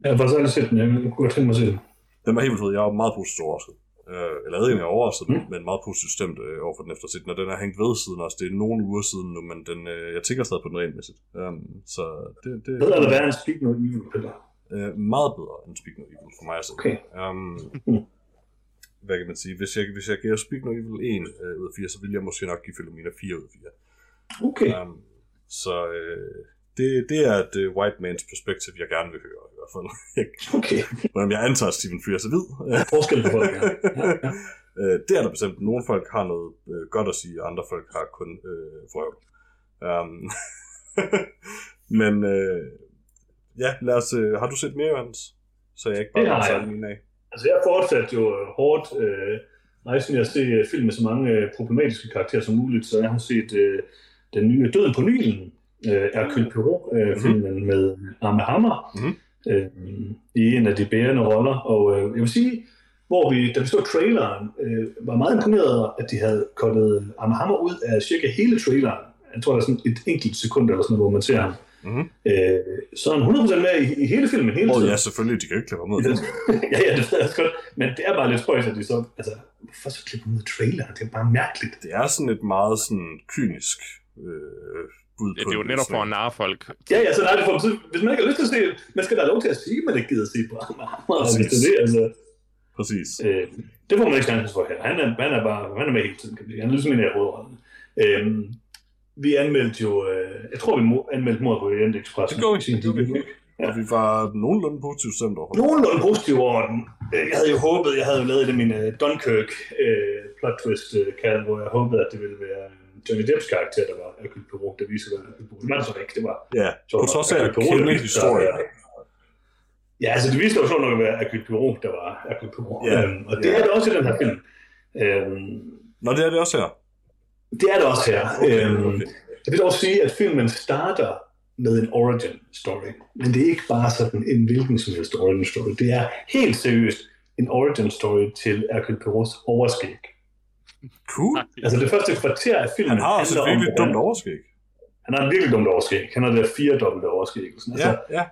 Jeg har faktisk aldrig set den, jeg kunne godt tænke mig at se den. Den var helt vildt jeg var meget positivt overrasket. Øh, eller jeg ved ikke, jeg er overrasket, mm. men meget positivt stemt øh, over for den efter og den er hængt ved siden også. Det er nogle uger siden nu, men den, øh, jeg tænker stadig på den regelmæssigt. Um, så det, det, Bedre eller værre end Speak No Evil, Peter? Øh, meget bedre end Speak No Evil for mig at se. Okay. Um. Hvad kan man sige? Hvis jeg, hvis jeg giver Speak No Evil 1 øh, ud af 4, så vil jeg måske nok give Philomena 4 ud af 4. Okay. Um, så øh, det, det er et uh, white man's perspektiv, jeg gerne vil høre i hvert fald. [LAUGHS] okay. Men jeg antager, at Stephen Frears er hvid. Forskel på folk, ja. ja, ja. [LAUGHS] Øh, det er der bestemt. Nogle folk har noget øh, godt at sige, og andre folk har kun øh, frøvl. Um, [LAUGHS] men øh, ja, lad os, øh, har du set mere, Johannes? Så jeg ikke bare har jeg. Mine af. Altså jeg fortsat jo hårdt øh, rejsen med at se øh, film med så mange øh, problematiske karakterer som muligt, så jeg har set øh, den nye Døden på Nylen, øh, Hercule Poirot, øh, mm-hmm. filmen med Arme Hammer, mm-hmm. øh, i en af de bærende roller. Og øh, jeg vil sige, hvor vi, da vi så traileren, øh, var meget imponeret over, at de havde kottet Arme Hammer ud af cirka hele traileren. Jeg tror, der er sådan et enkelt sekund eller sådan noget, hvor man ser ham. Mm-hmm. Øh, så er han 100% med i, i hele filmen hele tiden. Oh, ja, selvfølgelig. De kan ikke klippe ham ud. [LAUGHS] ja, ja, det ved jeg godt. Men det er bare lidt spøjs, at de så... Altså, hvorfor så klippe ud af traileren? Det er bare mærkeligt. Det er sådan et meget sådan kynisk øh, bud ja, det er jo netop for at narre folk. Ja, ja, så nej, det for, så, hvis man ikke har lyst til at se det, man skal da have lov til at sige, at man ikke gider at se på ham. Præcis. Det, det, altså, Præcis. Øh, det får man ikke chance for her. Han er, han er bare han er med hele tiden, kan man sige. Han er ligesom en af hovedrollerne. Øh, vi anmeldte jo, øh, jeg tror vi anmeldte mord på Orient Express. Det går ikke, det ikke. Ja. Og vi var nogenlunde positivt stemt over Nogenlunde positivt over den. Øh, jeg havde jo håbet, jeg havde jo lavet det min uh, Dunkirk uh, plot twist uh, kald, hvor jeg håbede, at det ville være Johnny Depps karakter, der var Hercule Poirot, der viser, hvad Hercule Poirot. Det var det så ikke, det var... Ja, på trods af, at det historie. Ja, altså det viste jo sådan nok at være Hercule Poirot, der var Hercule Poirot. Ja, øhm, og det ja. er det også i den her film. Øhm, Nå, det er det også her. Det er det også her. Okay, øhm. Jeg vil også sige, at filmen starter med en origin story. Men det er ikke bare sådan en hvilken som helst origin story. Det er helt seriøst en origin story til Hercule Poirots overskæg. Cool. Altså det første kvarter af filmen Han har også et virkelig dumt overskæg. Han har et virkelig dumt overskæg. Han har det fire dobbelte overskæg. Sådan. Altså, ja, ja.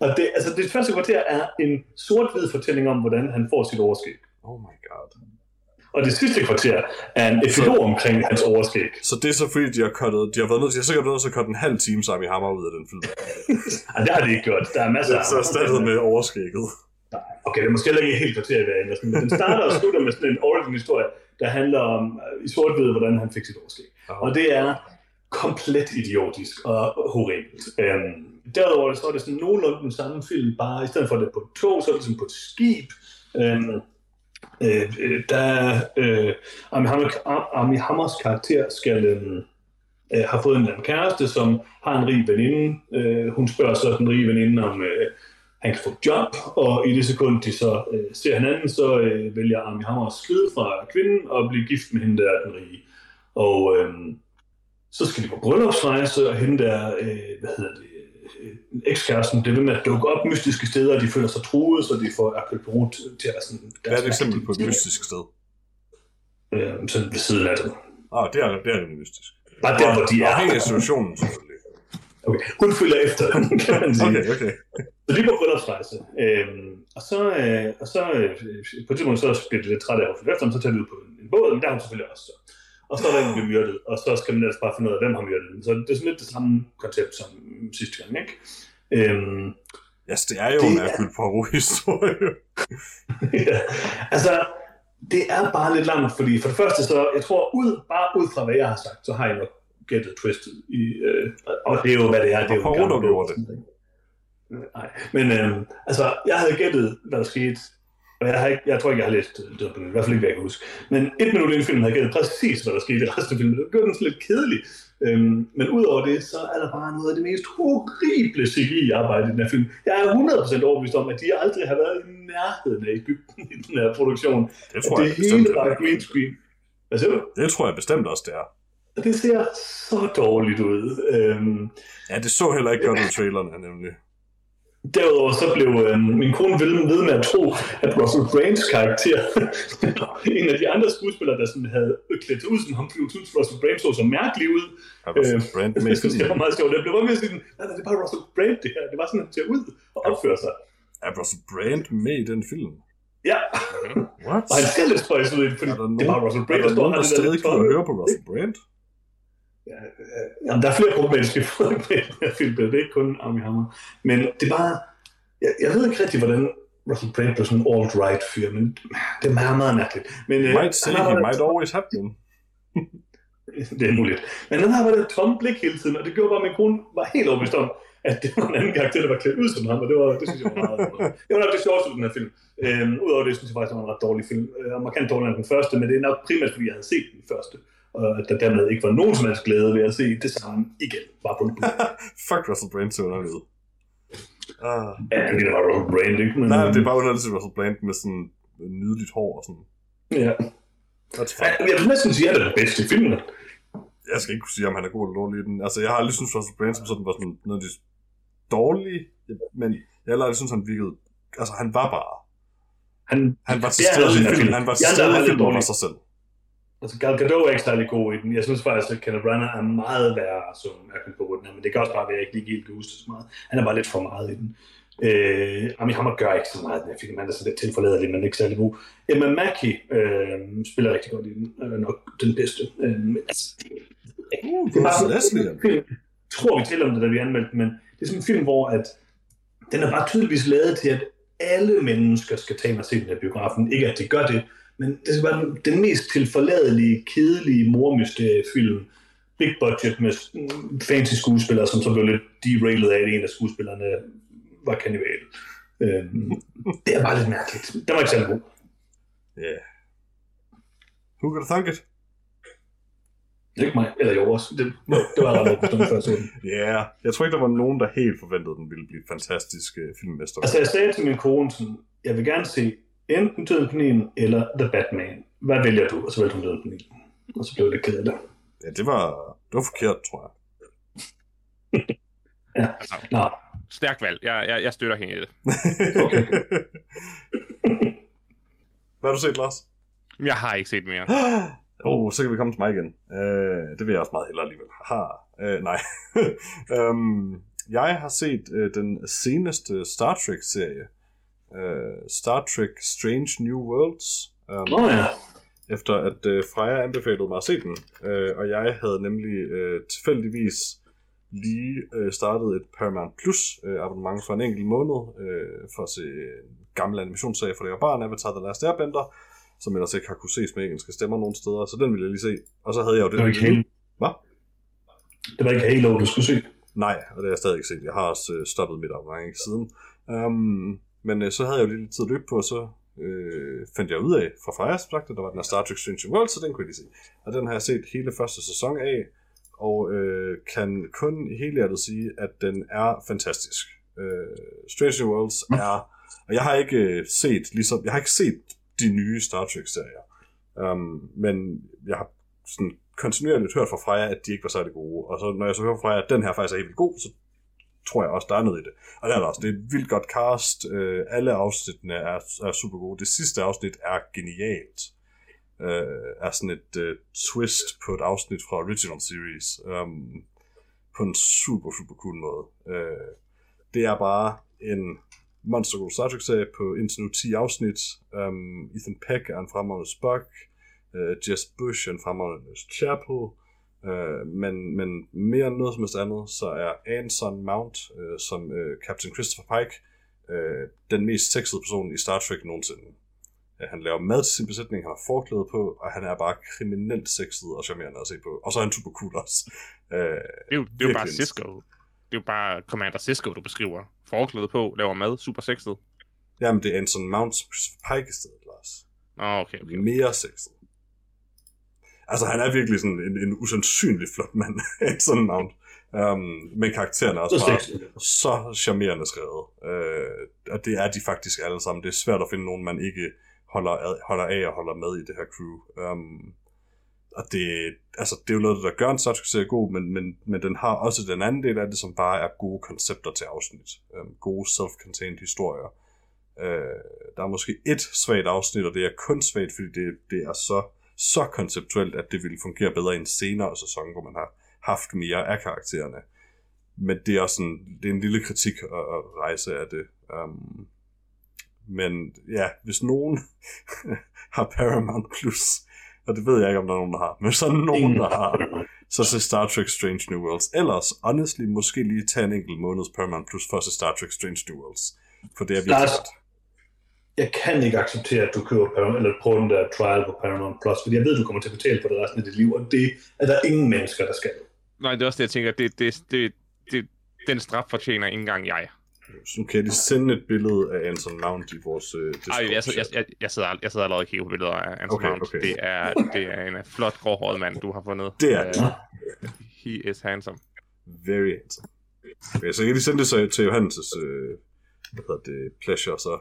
Og det, altså det første kvarter er en sort-hvid fortælling om, hvordan han får sit overskæg. Oh my god. Og det sidste kvarter er en epilog omkring hans overskæg. Så det er så fordi, de har cuttet, de har været nødt, har sikkert nødt til at cutte en halv time sammen i hammer ud af den film. [LAUGHS] Nej, det har de ikke gjort. Der er masser af Så erstattet med overskægget. Okay, det er måske heller ikke helt kvarter i hver men den starter og slutter med sådan en origin historie, der handler om i sort hvordan han fik sit overskæg. Og det er komplet idiotisk og horribelt. Øhm, derudover så er det sådan nogenlunde den samme film, bare i stedet for det på et tog, så er det sådan på et skib. Øhm, øh, øh der øh, Ami, Hammer, Armie Hammers karakter skal øh, øh, har fået en anden kæreste, som har en rig veninde. Øh, hun spørger så den rige veninde, om øh, han kan få job, og i det sekund, de så øh, ser hinanden, så øh, vælger Ami Hammer at skride fra kvinden og blive gift med hende, der er den rige. Og øh, så skal de på bryllupsrejse, og hende der, øh, hvad hedder det, ekskæresten, det er ved med at dukke op mystiske steder, og de føler sig truet, så de får Poirot til at være sådan... Hvad er et eksempel på et mystisk sted? Øh, sådan ved siden af dem. Ah, det er, det er rimelig mystisk. Bare der, hvor de er. Afhængig af situationen, selvfølgelig. Okay, hun følger efter dem, kan man sige. Okay, okay. Så de er på bryllupsrejse. Øhm, og så, øh, og så øh, på et tidspunkt så bliver de lidt trætte af at følge efter dem, så tager de ud på en, en båd, men der er hun selvfølgelig også. Så. Og så er der en, der bliver myrdet, og så skal man ellers bare finde ud af, hvem har myrdet dem. Så det er sådan lidt det samme koncept som sidste gang, ikke? Øhm, Ja, yes, det er jo Det en er- Hercule Poirot-historie. [LAUGHS] ja. Altså, det er bare lidt langt, fordi for det første så, jeg tror, ud, bare ud fra hvad jeg har sagt, så har jeg nok gættet twistet i, øh, og det er jo, hvad det er. Det er jo Poirot gjorde det. Nej, men øh, altså, jeg havde gættet, hvad der skete, og jeg, har ikke, jeg tror ikke, jeg har læst øh, det, i hvert fald ikke, hvad jeg kan huske. Men et minut ind i filmen havde gættet præcis, hvad der skete i resten af filmen. Det gjorde den sådan lidt kedelig. Øhm, men udover det, så er der bare noget af det mest horrible CGI-arbejde i den her film. Jeg er 100% overbevist om, at de aldrig har været i nærheden af Ægypten i den her produktion. Det tror det jeg hele bestemt, bare det green screen. Hvad siger du? Det tror jeg bestemt også, det er. Og det ser så dårligt ud. Øhm, Ja, det så heller ikke godt ud i trailerne, nemlig. Derudover så blev øh, min kone ved, ved med at tro, at Russell Brands karakter, [LAUGHS] en af de andre skuespillere, der sådan havde klædt sig ud som ham, fordi hun syntes, Russell Brand så så mærkelig ud. Er Russell Øh, Brand [LAUGHS] i synes, det var meget sjovt. Jeg blev bare med sige, nej, nej, det er bare Russell Brand det her. Det var sådan, han ser ud og opfører sig. Er Russell Brand med i den film? Ja, What? og han ser lidt spøjs ud fordi Er det er nogen, Russell er Brand, der står nogen, her. der det der stadig kan høre på Russell Brand? Jamen, der er flere problematiske film, det er ikke kun Armie Hammer. Men det er bare, jeg, jeg ved ikke rigtig, hvordan Russell Brand blev sådan en alt-right fyr, men det er meget, meget mærkeligt. Men, øh, Might say he might always have been. [LAUGHS] Det er muligt. Men han har bare det tomme blik hele tiden, og det gjorde bare, at min kone var helt overbevist om, at det var en anden karakter, der var klædt ud som ham, og det, var, det synes jeg var meget Det var nok det sjoveste den her film. Øhm, Udover det, synes jeg faktisk, det var en ret dårlig film. Øh, markant dårligere end den første, men det er nok primært, fordi jeg havde set den første. Og at der dermed ikke var nogen som helst glæde ved at se det samme igen, bare på en. [LAUGHS] Fuck Russell Brand til underligt. Ah. Ja, det var Russell Brand, ikke? Men, Nej, det er bare underligt til Russell Brand med sådan nydeligt hår og sådan. Ja. Ja. Jeg vil næsten sige, at det er den bedste i filmen. Jeg skal ikke kunne sige, om han er god eller dårlig i den. Altså, jeg har aldrig syntes, Russell Brand som sådan var sådan noget dårlige, men jeg har aldrig syntes, han virkede... Altså, han var bare... Han, Han var til stede i af filmen. Han var til stede i filmen for sig selv. Altså Gal Gadot er ikke særlig god i den. Jeg synes faktisk, at Kenneth Branagh er meget værre som Hercule Poirot, men det kan også bare være, at jeg ikke lige helt kan huske det så meget. Han er bare lidt for meget i den. Øh, Armie Hammer gør ikke så meget i den her film. Han er så lidt tilforladelig, men ikke særlig god. Emma Mackey øh, spiller rigtig godt i den. Er nok den bedste. Øh, altså, det, Uh, det er bare Bruce sådan en tror, vi taler om det, da vi anmeldte men det er sådan en film, hvor at, den er bare tydeligvis lavet til, at alle mennesker skal tage og se den her biografen. Ikke at de gør det, men det skal være den- den mest tilforladelige, kedelige mormysterie-film. Big budget med fancy skuespillere, som så blev lidt derailed af, at en af skuespillerne var kannibal. Øhm, [LAUGHS] det er bare lidt mærkeligt. Den var ikke særlig god. Yeah. Who could have thunk it? Det er ikke mig, eller jo også. Det, det var ret overbevist før jeg. Ja, yeah. jeg tror ikke, der var nogen, der helt forventede, at den ville blive fantastisk uh, filmmester. Altså, jeg sagde til min kone, sådan, jeg vil gerne se enten Døden på Nilen eller The Batman. Hvad vælger du? Og så valgte hun Døden på Nilen. Og så blev det ked af det. Ja, det var, det var forkert, tror jeg. [LAUGHS] Ja. Nå, Stærkt valg. Jeg, jeg, jeg støtter hende i det. Okay. Hvad har du set, Lars? Jeg har ikke set mere. [GASPS] oh, så kan vi komme til mig igen. Uh, det vil jeg også meget hellere alligevel. Haha. Uh, nej. um, [LAUGHS] jeg har set uh, den seneste Star Trek-serie. Uh, Star Trek Strange New Worlds. Um, Nå ja. efter at øh, Freja anbefalede mig at se den. Øh, og jeg havde nemlig øh, tilfældigvis lige øh, startet et Paramount Plus øh, abonnement for en enkelt måned øh, for at se en gammel animationsserie for det var barn, Avatar The Last Airbender, som ellers ikke har kunne ses med engelske stemmer nogen steder, så den ville jeg lige se. Og så havde jeg jo det Det var ikke Halo. Hvad? Det var ikke Halo, du skulle se. Nej, og det har jeg stadig ikke set. Jeg har også øh, stoppet mit abonnement ikke siden. Um, men øh, så havde jeg jo lige lidt tid at løbe på, og så øh, fandt jeg ud af fra Freja, at der var den her Star Trek Strange World, så den kunne jeg lige se. Og den har jeg set hele første sæson af, og øh, kan kun helhjertet sige, at den er fantastisk. Øh, Strange New Worlds er... Og jeg har ikke øh, set, ligesom, jeg har ikke set de nye Star Trek-serier. Um, men jeg har sådan kontinuerligt hørt fra Freja, at de ikke var særlig gode. Og så når jeg så hører fra Freja, at den her faktisk er helt god, så tror jeg også, der er noget i det. Og det er der også. Det er et vildt godt cast. Øh, alle afsnittene er, er super gode. Det sidste afsnit er genialt. Øh, er sådan et øh, twist på et afsnit fra Original Series. Um, på en super, super cool måde. Øh, det er bare en monstergod Star Trek-serie på indtil nu 10 afsnit. Um, Ethan Peck er en fremragende Spock. Uh, Jess Bush er en fremragende Chapel. Uh, men, men mere end noget som helst andet, så er Anson Mount, uh, som uh, Captain Christopher Pike, uh, den mest sexede person i Star Trek nogensinde. Uh, han laver mad til sin besætning, han har forklæde på, og han er bare kriminelt sexet og charmerende at se på. Og så er han super cool også. Uh, det er jo, det er jo bare Cisco. Det er jo bare Commander Cisco, du beskriver. Forklæde på, laver mad, super sexet. Jamen, det er Anson Mount som Christopher Pike i stedet, Lars. Oh, okay, okay. Mere sexet. Altså, han er virkelig sådan en, en usandsynlig flot mand, Anson Mount. Um, men karakteren er også Så bare så charmerende skrevet. Uh, og det er de faktisk alle sammen. Det er svært at finde nogen, man ikke holder, ad, holder af og holder med i det her crew. Um, og det, altså, det er jo noget, der gør en Star Trek-serie god, men, men, men den har også den anden del af det, som bare er gode koncepter til afsnit. Um, gode self-contained historier. Uh, der er måske et svagt afsnit, og det er kun svagt, fordi det, det er så, så konceptuelt, at det ville fungere bedre i en senere sæson, hvor man har haft mere af karaktererne. Men det er også sådan, det er en lille kritik at, at rejse af det. Um, men ja, hvis nogen [LAUGHS] har Paramount Plus, og det ved jeg ikke, om der er nogen, der har, men så er nogen, der har, så se Star Trek Strange New Worlds. Ellers, honestly, måske lige tage en enkelt måneds Paramount Plus for at se Star Trek Strange New Worlds. For det er virkelig godt. Jeg kan ikke acceptere, at du køber Paramount, eller prøver den der trial på Paramount Plus, fordi jeg ved, du kommer til at betale for det resten af dit liv, og det er der ingen mennesker, der skal. Nej, det er også det, jeg tænker, det, det, det, det, den straf fortjener ikke engang jeg. Så kan jeg lige sende et billede af Anson Mount i vores uh, Discord. Ej, jeg, jeg, jeg, jeg, sidder, jeg sidder allerede og kigger på billeder af Anson Okay, Mount. okay. Det, er, det er en flot gråhåret mand, du har fundet. Det er Øh, det. He is handsome. Very handsome. Okay, så jeg kan lige sende det så til Johannes' uh, hvad hedder det, pleasure, så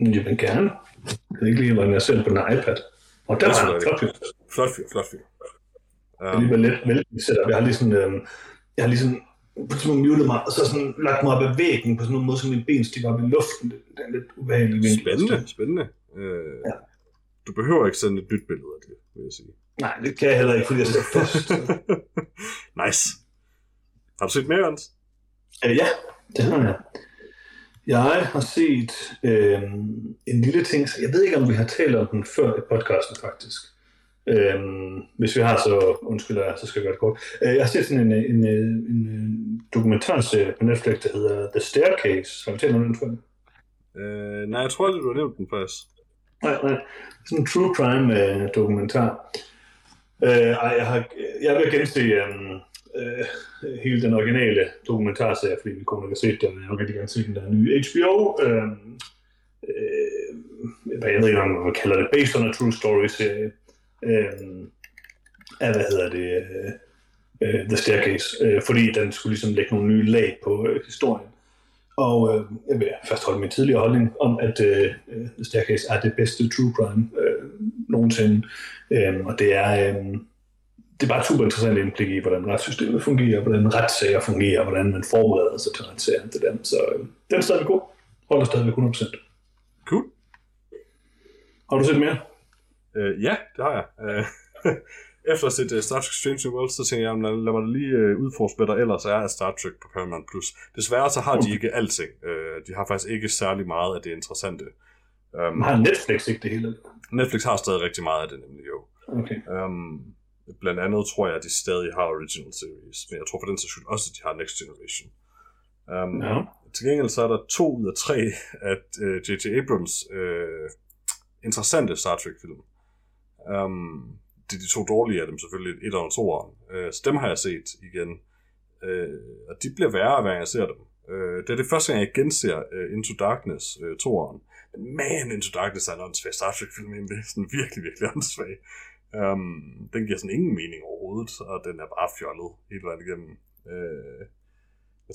Jamen gerne. Jeg ved ikke lige, hvordan jeg ser på den iPad. Og der Det er var en da flot fyr. flot fyr, flot fyr. Jeg er lige lidt vældig setup. Jeg har lige sådan, øhm, jeg har lige sådan, på et tidspunkt muted mig, og så sådan lagt mig op ad væggen på sådan en måde, så mine ben stikker op i luften. Det, det er en lidt ubehagelig vinkel. Spændende, spændende. Uh, Ja. Du behøver ikke sende et nyt billede af det, vil jeg sige. Nej, det kan jeg heller ikke, fordi jeg sidder fast. [LAUGHS] nice. Har du set mere, Jørgens? Øh, ja, det har jeg. Jeg har set øh, en lille ting, så jeg ved ikke, om vi har talt om den før i podcasten, faktisk. Øh, hvis vi har, så undskylder jeg, så skal jeg gøre det kort. Øh, jeg har set sådan en, en, en, en dokumentarserie på Netflix, der hedder The Staircase. Har vi talt om den før? Uh, nej, jeg tror aldrig, du har nævnt den faktisk. Nej, nej. Sådan en true crime øh, dokumentar. Øh, jeg, har, jeg vil gense øh, øh, hele den originale dokumentarserie, fordi min kone ikke har set den. Jeg vil rigtig gerne se den der nye HBO. Øh, øh, hvad jeg ved ikke, om man kalder det, based on a true story serie. Øh, af, hvad hedder det, øh, øh, The Staircase, øh, fordi den skulle ligesom lægge nogle nye lag på øh, historien. Og øh, jeg vil fastholde min tidligere holdning om, at øh, øh, The Staircase er det bedste true crime øh, nogensinde. Øh, og det er, øh, det er bare et super interessant indblik i, hvordan retssystemet fungerer, hvordan retssager fungerer, hvordan man forbereder sig til retssager. Det der. Så øh, den er stadigvæk god. Holder stadigvæk 100%. Cool. Har du set mere? Uh, ja, det har jeg. Uh, [LAUGHS] efter at have set uh, Star Trek Strange New Worlds, så tænkte jeg, jamen, lad mig lige uh, udforske, hvad der ellers er af Star Trek på Paramount+. Plus. Desværre så har de ikke alting. Uh, de har faktisk ikke særlig meget af det interessante. Um, Har Netflix ikke det hele? Netflix har stadig rigtig meget af det, nemlig jo. Okay. Um, blandt andet tror jeg, at de stadig har Original Series, men jeg tror for den sags skyld også, at de har Next Generation. Um, Ja. Til gengæld så er der to ud af tre af uh, J.J. Abrams uh, interessante Star Trek-film. Um, det er de to dårlige af dem selvfølgelig, et og toeren. Uh, så dem har jeg set igen. Uh, og de bliver værre, hver gang jeg ser dem. Uh, det er det første gang, jeg genser uh, Into Darkness, uh, toeren. Men man, Into Darkness er en åndssvag Star Trek-film egentlig. Sådan virkelig, virkelig åndssvag. Um, den giver sådan ingen mening overhovedet, og den er bare fjollet hele vejen igennem. Uh,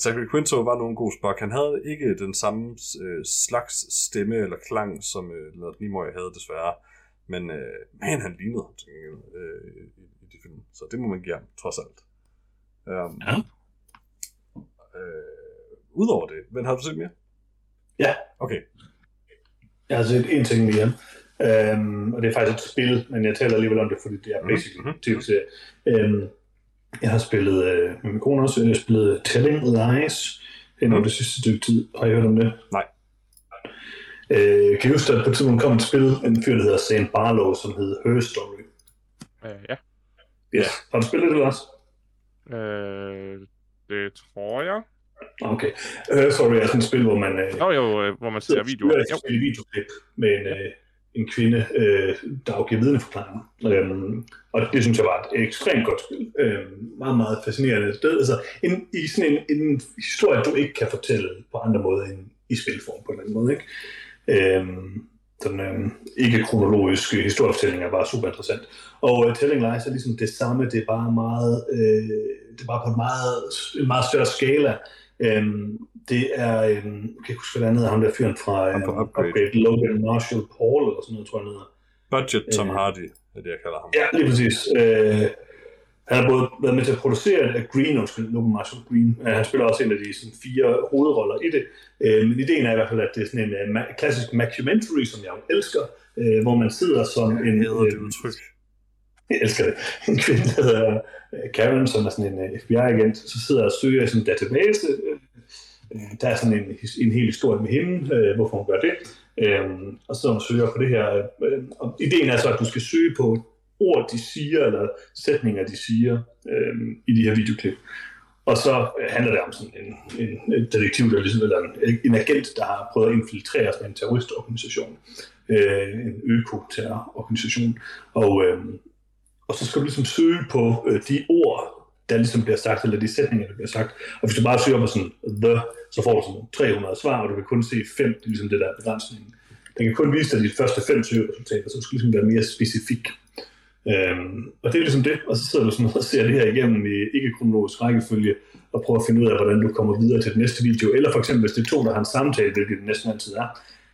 Zachary Quinto var nogen god Spock. Han havde ikke den samme øh, slags stemme eller klang, som øh, Leonard Nimoy havde desværre. Men øh, man, han lignede ham til gengæld, øh, i, i de film. Så det må man give ham, trods alt. Um, Ja. øh, Udover det, men har du set mere? Ja. Okay. Jeg har set en ting mere, øhm, og det er faktisk et spil, men jeg taler alligevel om det, fordi det er Mhm, basically mhm. mm-hmm. tv-serie. Øhm, jeg har spillet, øh, med min kone også, jeg har spillet Telling Lies over Mhm. det sidste stykke tid. Har I hørt om det? Nej. Øh, kan I huske, at på et tidspunkt kom et spil, en fyr, der hedder Sam Barlow, som hed Her Story. Øh, ja. Yes. Har du spillet det, Lars? Øh, det tror jeg. Okay. Her Story er sådan et spil, hvor man... Øh, Nå jo, øh, hvor man ser videoer. Jeg Jo. videoklip med en, øh, en kvinde, øh, der afgiver vidneforklaringer. Øhm, og det synes jeg var et ekstremt godt spil. Øhm, meget, meget fascinerende sted. Altså, en, i sådan en, en historie, du ikke kan fortælle på andre måder end i spilform på en eller anden måde. Ikke? Øhm, sådan øhm, ikke kronologiske historiefortællinger er bare super interessant. Og uh, Telling Lies er ligesom det samme, det er bare meget, øh, det er bare på en meget, en meget større skala. Øhm, det er, øhm, jeg kan ikke huske, hvad det andet er, ham der fyren fra øhm, Upgrade. Upgrade, Logan Marshall Paul, eller sådan noget, tror jeg, han hedder. Budget Tom Øh. Hardy, er det, jeg kalder ham. Ja, lige præcis. Øh, han har både været med til at producere af Green, undskyld, Logan Marshall Green. Øh, han spiller også en af de sådan, fire hovedroller i det. Øh, men ideen er i hvert fald, at det er sådan en uh, ma- klassisk mockumentary, som jeg elsker, øh, hvor man sidder som en... Jeg hader det øh, udtryk. [LAUGHS] jeg elsker det. En kvinde, der hedder øh, Karen, som er sådan en øh, FBI-agent, så sidder og søger i sådan en database. Øh, der er sådan en, en hel historie med hende, hvorfor hun gør det. Øh, og så hun søger på det her. Og ideen er så, at du skal søge på ord, de siger, eller sætninger, de siger øh, i de her videoklip. Og så handler det om sådan en, en, en detektiv, der ligesom, eller en, en agent, der har prøvet at infiltrere sådan en terroristorganisation. Øh, en øko-terrororganisation. Og, øh, og så skal du ligesom søge på øh, de ord, der ligesom bliver sagt, eller de sætninger, der bliver sagt. Og hvis du bare søger på sådan the, så får du sådan 300 svar, og du kan kun se fem, det er ligesom det der begrænsning. begrænsningen. Den kan kun vise dig de første fem søgeresultater, så du skal ligesom være mere specifik. Øhm, og det er ligesom det, og så sidder du sådan og ser det her igennem i ikke-kronologisk rækkefølge, og prøver at finde ud af, hvordan du kommer videre til den næste video. Eller for eksempel, hvis det er to, der har en samtale, hvilket det næsten altid er,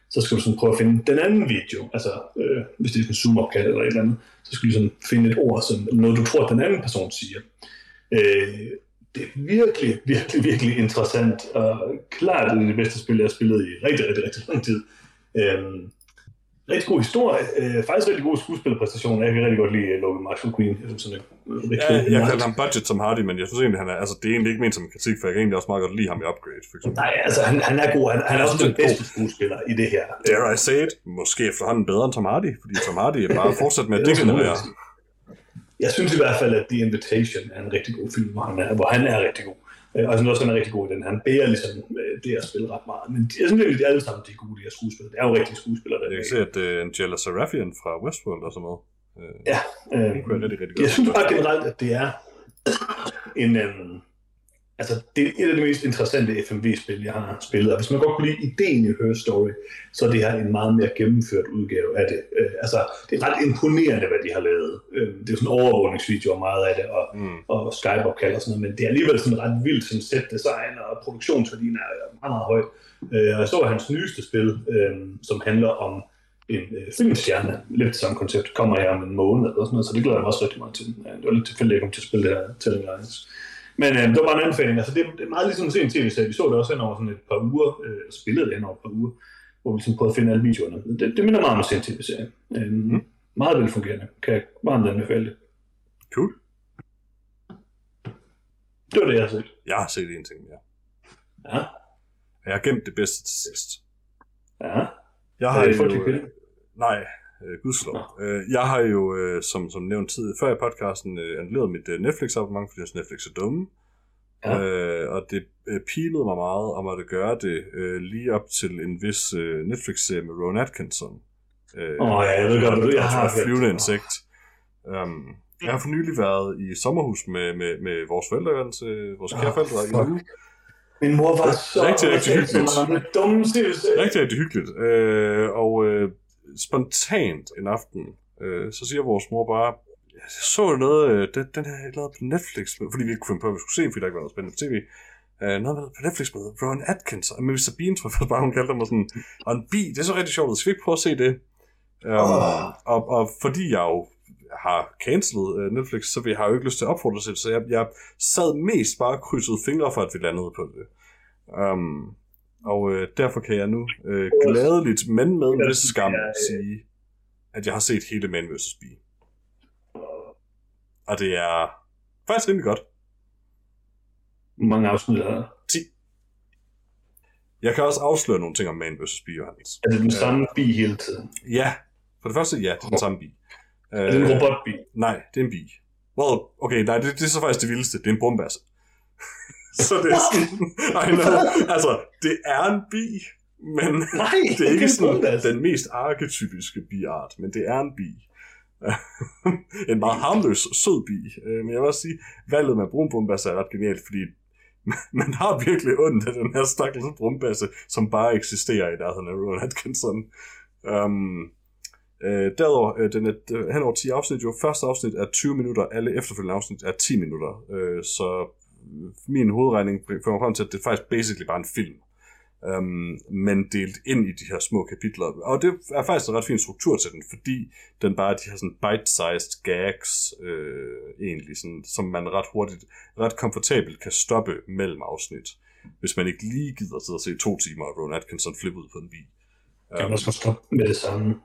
så skal du sådan prøve at finde den anden video. Altså, øh, hvis det er en zoom-opkald eller et eller andet, så skal du sådan finde et ord, som noget, du tror, at den anden person siger. Øh, det er virkelig, virkelig, virkelig interessant, og klart det er det bedste spil, jeg har spillet i rigtig, rigtig, rigtig lang tid. Øh, rigtig god historie, øh, faktisk rigtig god skuespillerpræstation. Jeg kan rigtig godt lide øh, Logan Marshall Queen. Jeg synes, han er rigtig Ja, jeg kalder ham Budget Tom Hardy, men jeg synes egentlig, han er, altså, det er egentlig ikke ment som en kritik, for jeg kan egentlig også meget godt lide ham i Upgrade, for eksempel. Nej, altså han, han er god. Han, han er også den bedste skuespiller i det her. Dare I say it? Måske efterhånden bedre end Tom Hardy, fordi Tom Hardy er bare fortsat med at [LAUGHS] er degenerere. Jeg synes i hvert fald, at The Invitation er en rigtig god film, hvor han er, hvor han er rigtig god. Øh, Og synes også, han er rigtig god i den. Han bærer ligesom øh, det at spille ret meget. Men jeg synes egentlig, de alle sammen de er gode, de her skuespillere. Det er jo rigtige skuespillere, der er Jeg kan se, at uh, Angela Serafian fra Westworld og sådan noget. Uh, Ja, øh, hun kunne jeg rigtig, rigtig godt jeg synes bare generelt, at det er en... Øhm, altså, det er et af de mest interessante FMV-spil, jeg har spillet. Og hvis man godt kunne lide ideen i Her Story, så er det her en meget mere gennemført udgave af det. Øh, altså, det er ret imponerende, hvad de har lavet. Øh, det er jo sådan overvågningsvideo og meget af det, og, Mm. og Skype-opkald og sådan noget, men det er alligevel sådan ret vildt sådan set design, og produktionsværdien er meget, meget høj. Øh, og jeg så hans nyeste spil, øh, som handler om en øh, filmstjerne, lidt samme koncept, kommer her om en måned eller sådan noget, så det glæder jeg mig også rigtig meget til. Ja, det var lidt tilfældigt, at jeg kom til at spille det her Telling Lines. Men øh, det var bare en anbefaling. Altså, det, det er meget ligesom at se en tv-serie. Vi så det også hen over sådan et par uger, øh, spillede det hen over et par uger, hvor vi ligesom prøvede at finde alle videoerne. Det, det minder meget om at se en tv-serie. Øh, Mm. Meget velfungerende. Kan jeg varmt anbefale det. Cool. Det var det, jeg har set. Jeg har set en ting mere. Ja. Jeg har gemt det bedste til sidst. Ja. Jeg Har det jo... kvinde? Nej, øh, gudslov. Øh, jeg har jo, øh, som, som nævnt tid før i podcasten, øh, annulleret mit øh, Netflix-abonnement, fordi jeg synes, Netflix er dumme. Ja. Øh, og det øh, pilede mig meget om at gøre det øh, lige op til en vis øh, Netflix-serie med Ron Atkinson. Øh, Åh, ja, jeg ved godt, du- jeg har flyvende insekt. Um, jeg har for nylig været i sommerhus med, med, med vores forældre, øh, vores Åh, kære forældre i uge. Min mor var så... Rigtig, rigtig hyggeligt. Rigtig, rigtig hyggeligt. Øh, og øh, spontant en aften, øh, så siger vores mor bare, jeg så noget, øh, den, den her lavede på Netflix, fordi vi ikke kunne finde på, hvad vi skulle se, fordi der ikke var noget spændende på tv. Øh, noget på Netflix med Ron Atkins, og Mr. Bean, tror jeg bare, hun kaldte mig sådan, og en bi, det er så rigtig sjovt, skal vi ikke prøve at se det? Um, og, og fordi jeg jo har cancelet uh, Netflix, så vi har jo ikke lyst til at opfordre til det, så jeg, jeg sad mest bare krydset fingre for, at vi landede på det. Um, og uh, derfor kan jeg nu uh, gladeligt, men med en vis skam, sige, at jeg har set hele Man vs. Bee. Og det er faktisk rimelig godt. Hvor mange afsnit er der? 10. Jeg kan også afsløre nogle ting om Man vs. Bee, Johannes. Er det den samme bi hele tiden? Ja, for det første, ja, det er den samme bi. Er det en robotbi? Nej, det er en bi. Well, okay, nej, det, det er så faktisk det vildeste. Det er en brumbasse. Så det er sådan, [LAUGHS] I know, altså, det er en bi, men Nej, [LAUGHS] det er ikke sådan brumbasse. den mest arketypiske biart, men det er en bi. [LAUGHS] en meget harmløs, sød bi. Øh, Men jeg vil også sige, valget med brun brumbasse er ret genialt, fordi man har virkelig ondt af den her stakkels brumbasse, som bare eksisterer i nærheden af Rowan Atkinson. Um, øh, derudover, øh, den er øh, hen over 10 afsnit, jo første afsnit er 20 minutter, alle efterfølgende afsnit er 10 minutter. Øh, så min hovedregning fører frem til, at det er faktisk basically bare en film. Um, men delt ind i de her små kapitler. Og det er faktisk en ret fin struktur til den, fordi den bare er de her sådan bite-sized gags, øh, egentlig, sådan, som man ret hurtigt, ret komfortabelt kan stoppe mellem afsnit, hvis man ikke lige gider sidde og se to timer af Ron Atkinson flippe ud på en bil. Kan man også stoppe med det samme?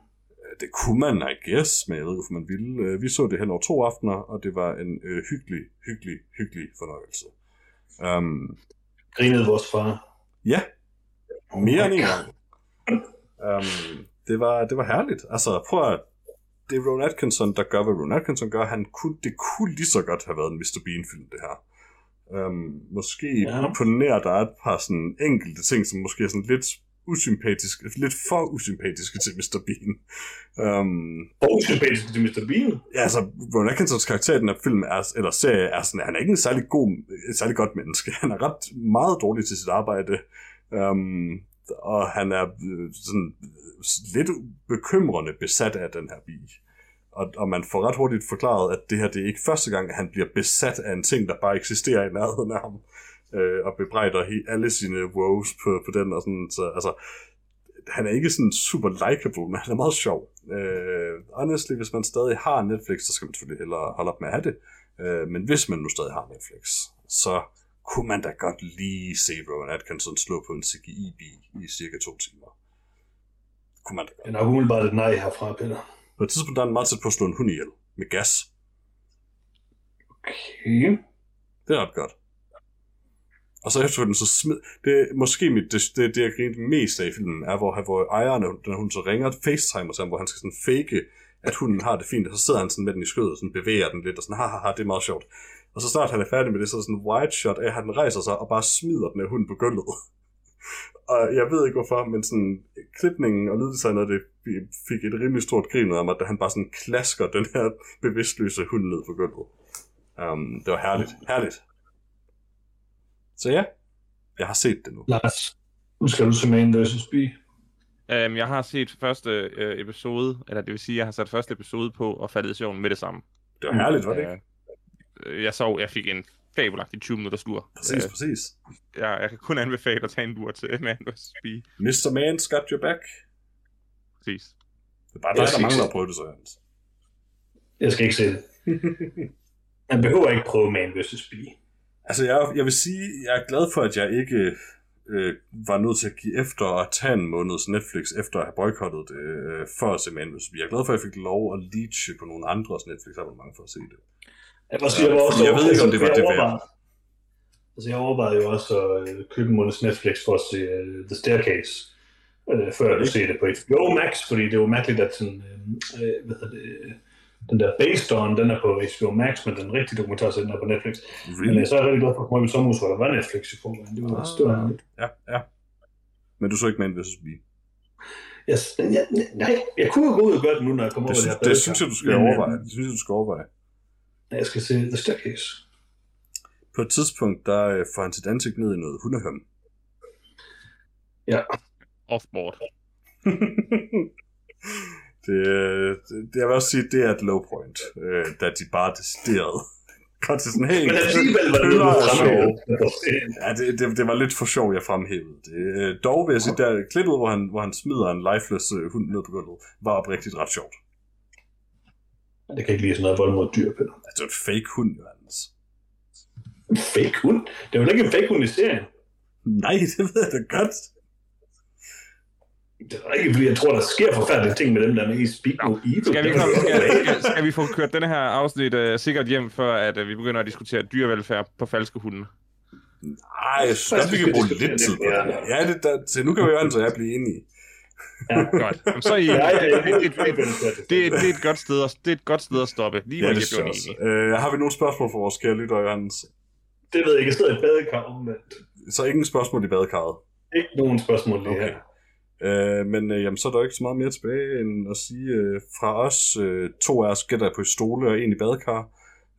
Det kunne man, I guess, men jeg ved ikke, hvorfor man ville. Øh, Vi så det hen over to aftener, og det var en øh, hyggelig, hyggelig, hyggelig fornøjelse. Um, Grinede vores far. ja, mere end en gang. Um, det, var, det var herligt. Altså, prøv at... Det er Ron Atkinson, der gør, hvad Ron Atkinson gør. Han kunne, det kunne lige så godt have været en Mr. Bean-film, det her. Um, måske ja. på nær, der er et par sådan enkelte ting, som måske er sådan lidt usympatiske, lidt for usympatiske til Mr. Bean. Um, Og usympatisk til Mr. Bean. Ja, altså, Ron Atkinsons karakter i den her film, er, eller serie, er sådan, han er ikke en særlig god, et særlig godt menneske. Han er ret meget dårlig til sit arbejde. Um, og han er øh, sådan lidt bekymrende besat af den her bi. Og, og man får ret hurtigt forklaret, at det her det er ikke første gang, at han bliver besat af en ting, der bare eksisterer i nærheden af ham. Øh, og bebrejder he- alle sine woes på, på den. Og sådan, så, altså, han er ikke sådan super likable, men han er meget sjov. Øh, honestly, hvis man stadig har Netflix, så skal man selvfølgelig hellere holde op med at have det. Øh, men hvis man nu stadig har Netflix, så kunne man da godt lige se Rowan Atkinson slå på en CGI-bil i cirka to timer. Kunne man da godt. Det er nok umiddelbart et nej herfra, Peter. På et tidspunkt der er han meget tæt på at slå en hund ihjel med gas. Okay. Det er ret godt. Og så efterfølgende så smid... Det er måske mit, det, det, det jeg grinte mest af i filmen, er, hvor, hvor ejeren, når hun så ringer FaceTime til ham, hvor han skal sådan fake, at hunden har det fint, og så sidder han sådan med den i skødet, og sådan bevæger den lidt, og sådan, ha, ha, ha, det er meget sjovt. Og så snart han er færdig med det, så er der sådan en wide shot af, at han rejser sig og bare smider den af hunden på gulvet. [LAUGHS] og jeg ved ikke hvorfor, men sådan klipningen og lyddesignet, det fik et rimelig stort grin ud af mig, da han bare sådan klasker den her bevidstløse hund ned på gulvet. Um, det var herligt. Herligt. Så ja, jeg har set det nu. Lars, nu skal du se Man vs. Bee. Um, jeg har set første øh, episode, eller det vil sige, jeg har sat første episode på og faldet i søvn med det samme. Det var herligt, var det ikke? Øh, jeg sov, jeg fik en fabelagtig 20 minutters lur. Præcis, Øh, præcis. jeg, jeg kan kun anbefale at tage en lur til [LAUGHS] Man vs. Bee. Mr. Man's got your back. Præcis. Det er bare dig, der mangler at prøve det, så Hans. Jeg skal ikke se det. [LAUGHS] Man behøver ikke prøve Man vs. Bee. Altså, jeg, jeg vil sige, jeg er glad for, at jeg ikke øh, var nødt til at give efter og tage en måneds Netflix, efter at have boykottet det, øh, for at se Man vs. Bee. Jeg er glad for, at jeg fik lov at leache på nogle andres Netflix-abonnement for at se det. Må sige, jeg, var også, Jeg ved ikke, om det var det værd. Altså, jeg overvejede jo også at øh, købe en måneds Netflix for at se uh, The Staircase, øh, før jeg kunne se det på HBO Max, fordi det var mærkeligt, at sådan, øh, øh, hvad hedder det, øh, den der Based On, den er på HBO Max, men den rigtige dokumentarserie, den er på Netflix. Men Really? øh, så er jeg rigtig glad for at i sommerhus, hvor der var Netflix i forvejen. Det var, Ah. det ærgerligt. Ja, ja. Men du så ikke Man vs. Bee. Jeg, jeg, nej, jeg kunne jo gå ud og gøre det nu, når jeg kommer Det, over synes, her det synes jeg, du skal Men, øh, overveje. Det synes jeg, du skal overveje. Jeg skal se The Staircase. På et tidspunkt, der øh, får han sit ansigt ned i noget hundehøm. Ja, Offboard. [LAUGHS] det, det, jeg vil også sige, det er et low point, øh, da de bare decideret [LAUGHS] Godt til sådan, hey, Men alligevel var det noget er sjov. Ja, det, det, det, var lidt for sjov, jeg fremhævede det. Øh, dog vil jeg sige, der klippet, hvor han, hvor han smider en lifeless øh, hund ned på gulvet, var oprigtigt ret sjovt. Det kan ikke lide sådan noget vold mod dyr, Peter. Altså, det var en fake hund, Johannes. En fake hund? Det er jo ikke en fake hund i serien. Nej, [LAUGHS] det ved jeg da godt. Det er ikke, fordi jeg tror, der sker forfærdelige ting med dem, der er med i Speak No Evil. Skal vi, Det er komme, skal, skal, skal vi få kørt denne her afsnit uh, sikkert hjem, før at uh, vi begynder at diskutere dyrevelfærd på falske hunde? Nej, jeg synes vi kan bruge lidt tid på det. Ja, det, der, så nu kan vi jo og jeg blive enige. Godt. Jamen, så er I, Ja, ja, ja, det, det, det, det, er et godt sted at, det er et godt sted at stoppe. Lige Ja, hvor det jeg. Øh, har vi nogle spørgsmål for vores kære lytter, Johannes? det ved jeg ikke. Jeg sidder i badekar omvendt. Så ingen spørgsmål i badekarret. Ikke nogen spørgsmål lige Okay. her. Øh, men øh, jamen, så er der jo ikke så meget mere tilbage end at sige øh, fra os, øh, to af os gætter på stole og en i badekar.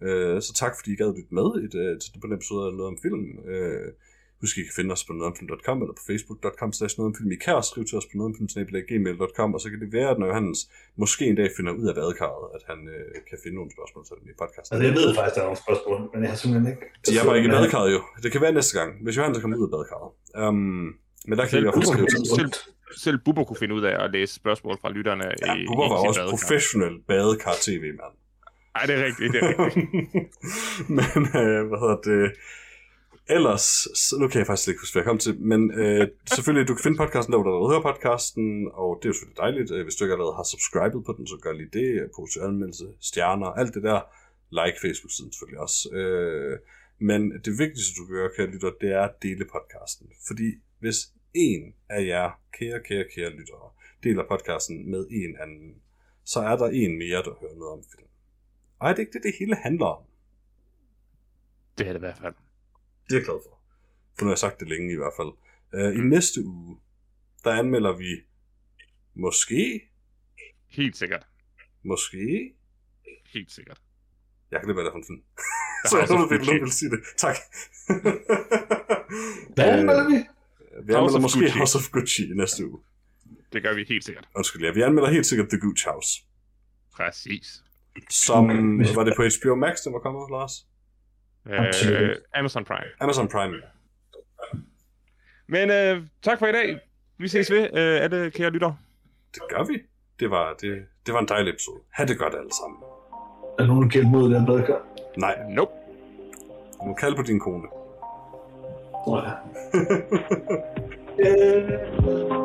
Øh, så tak fordi I gad lytte med et, øh, til på den episode af Noget om Film. Øh, husk, I kan finde os på nogetomfilm.com eller på facebook.com slash nogetomfilm. I kan også skrive til os på nogetomfilm.gmail.com og så kan det være, at når Johannes måske en dag finder ud af badekarret, at han øh, kan finde nogle spørgsmål til dem i podcasten. Altså, jeg ved faktisk, der er nogle spørgsmål, men jeg har simpelthen ikke... De er bare ikke i badekarret jo. Det kan være næste gang, hvis Johannes kommer ud af badekarret. Um, men der kan I i hvert fald skrive til os. Selv, Bubber kunne finde ud af at læse spørgsmål fra lytterne Ja, i, Bubber var også badekar. professionel badekar-tv-mand. Nej, det er rigtigt. Det er rigtigt. [LAUGHS] men, øh, hvad hedder det? Ellers, så, nu kan jeg faktisk ikke huske, hvad jeg kom til, men øh, selvfølgelig, du kan finde podcasten der, hvor du hører podcasten, og det er jo selvfølgelig dejligt. Øh, Hvis du ikke allerede har subscribet på den, så gør lige det. Post anmeldelse, stjerner, alt det der. Like Facebook-siden selvfølgelig også. Øh, men det vigtigste, du kan gøre, kære lytter, det er at dele podcasten. Fordi hvis en af jer, kære, kære, kære lyttere, deler podcasten med en anden, så er der en mere, der hører noget om film. Og er det ikke det, det hele handler om? det er det i hvert fald. Det er jeg glad for. For nu har jeg sagt det længe i hvert fald. Uh, I næste uge, der anmelder vi måske, Helt sikkert. måske, Helt sikkert. jeg kan lige være der for en film. [LAUGHS] Så jeg håber, at nogen vil sige det. Tak. Hvad anmelder vi? Vi anmelder of måske Gucci. House of Gucci i næste uge. Det gør vi helt sikkert. Undskyld, ja. Vi anmelder helt sikkert The Gooch House. Præcis. Som, Okay. var det på HBO Max, den var kommet, Lars? Øh, Amazon Prime. Amazon Prime. Men øh, tak for i dag. Vi ses ved, øh, alle kære lytter. Det gør vi. Det var, det, det var en dejlig episode. Ha' det godt alle sammen. Er nogen, kæmper mod den badekar? Nej, Nope. du må kalde på din kone. Nå ja. Øh,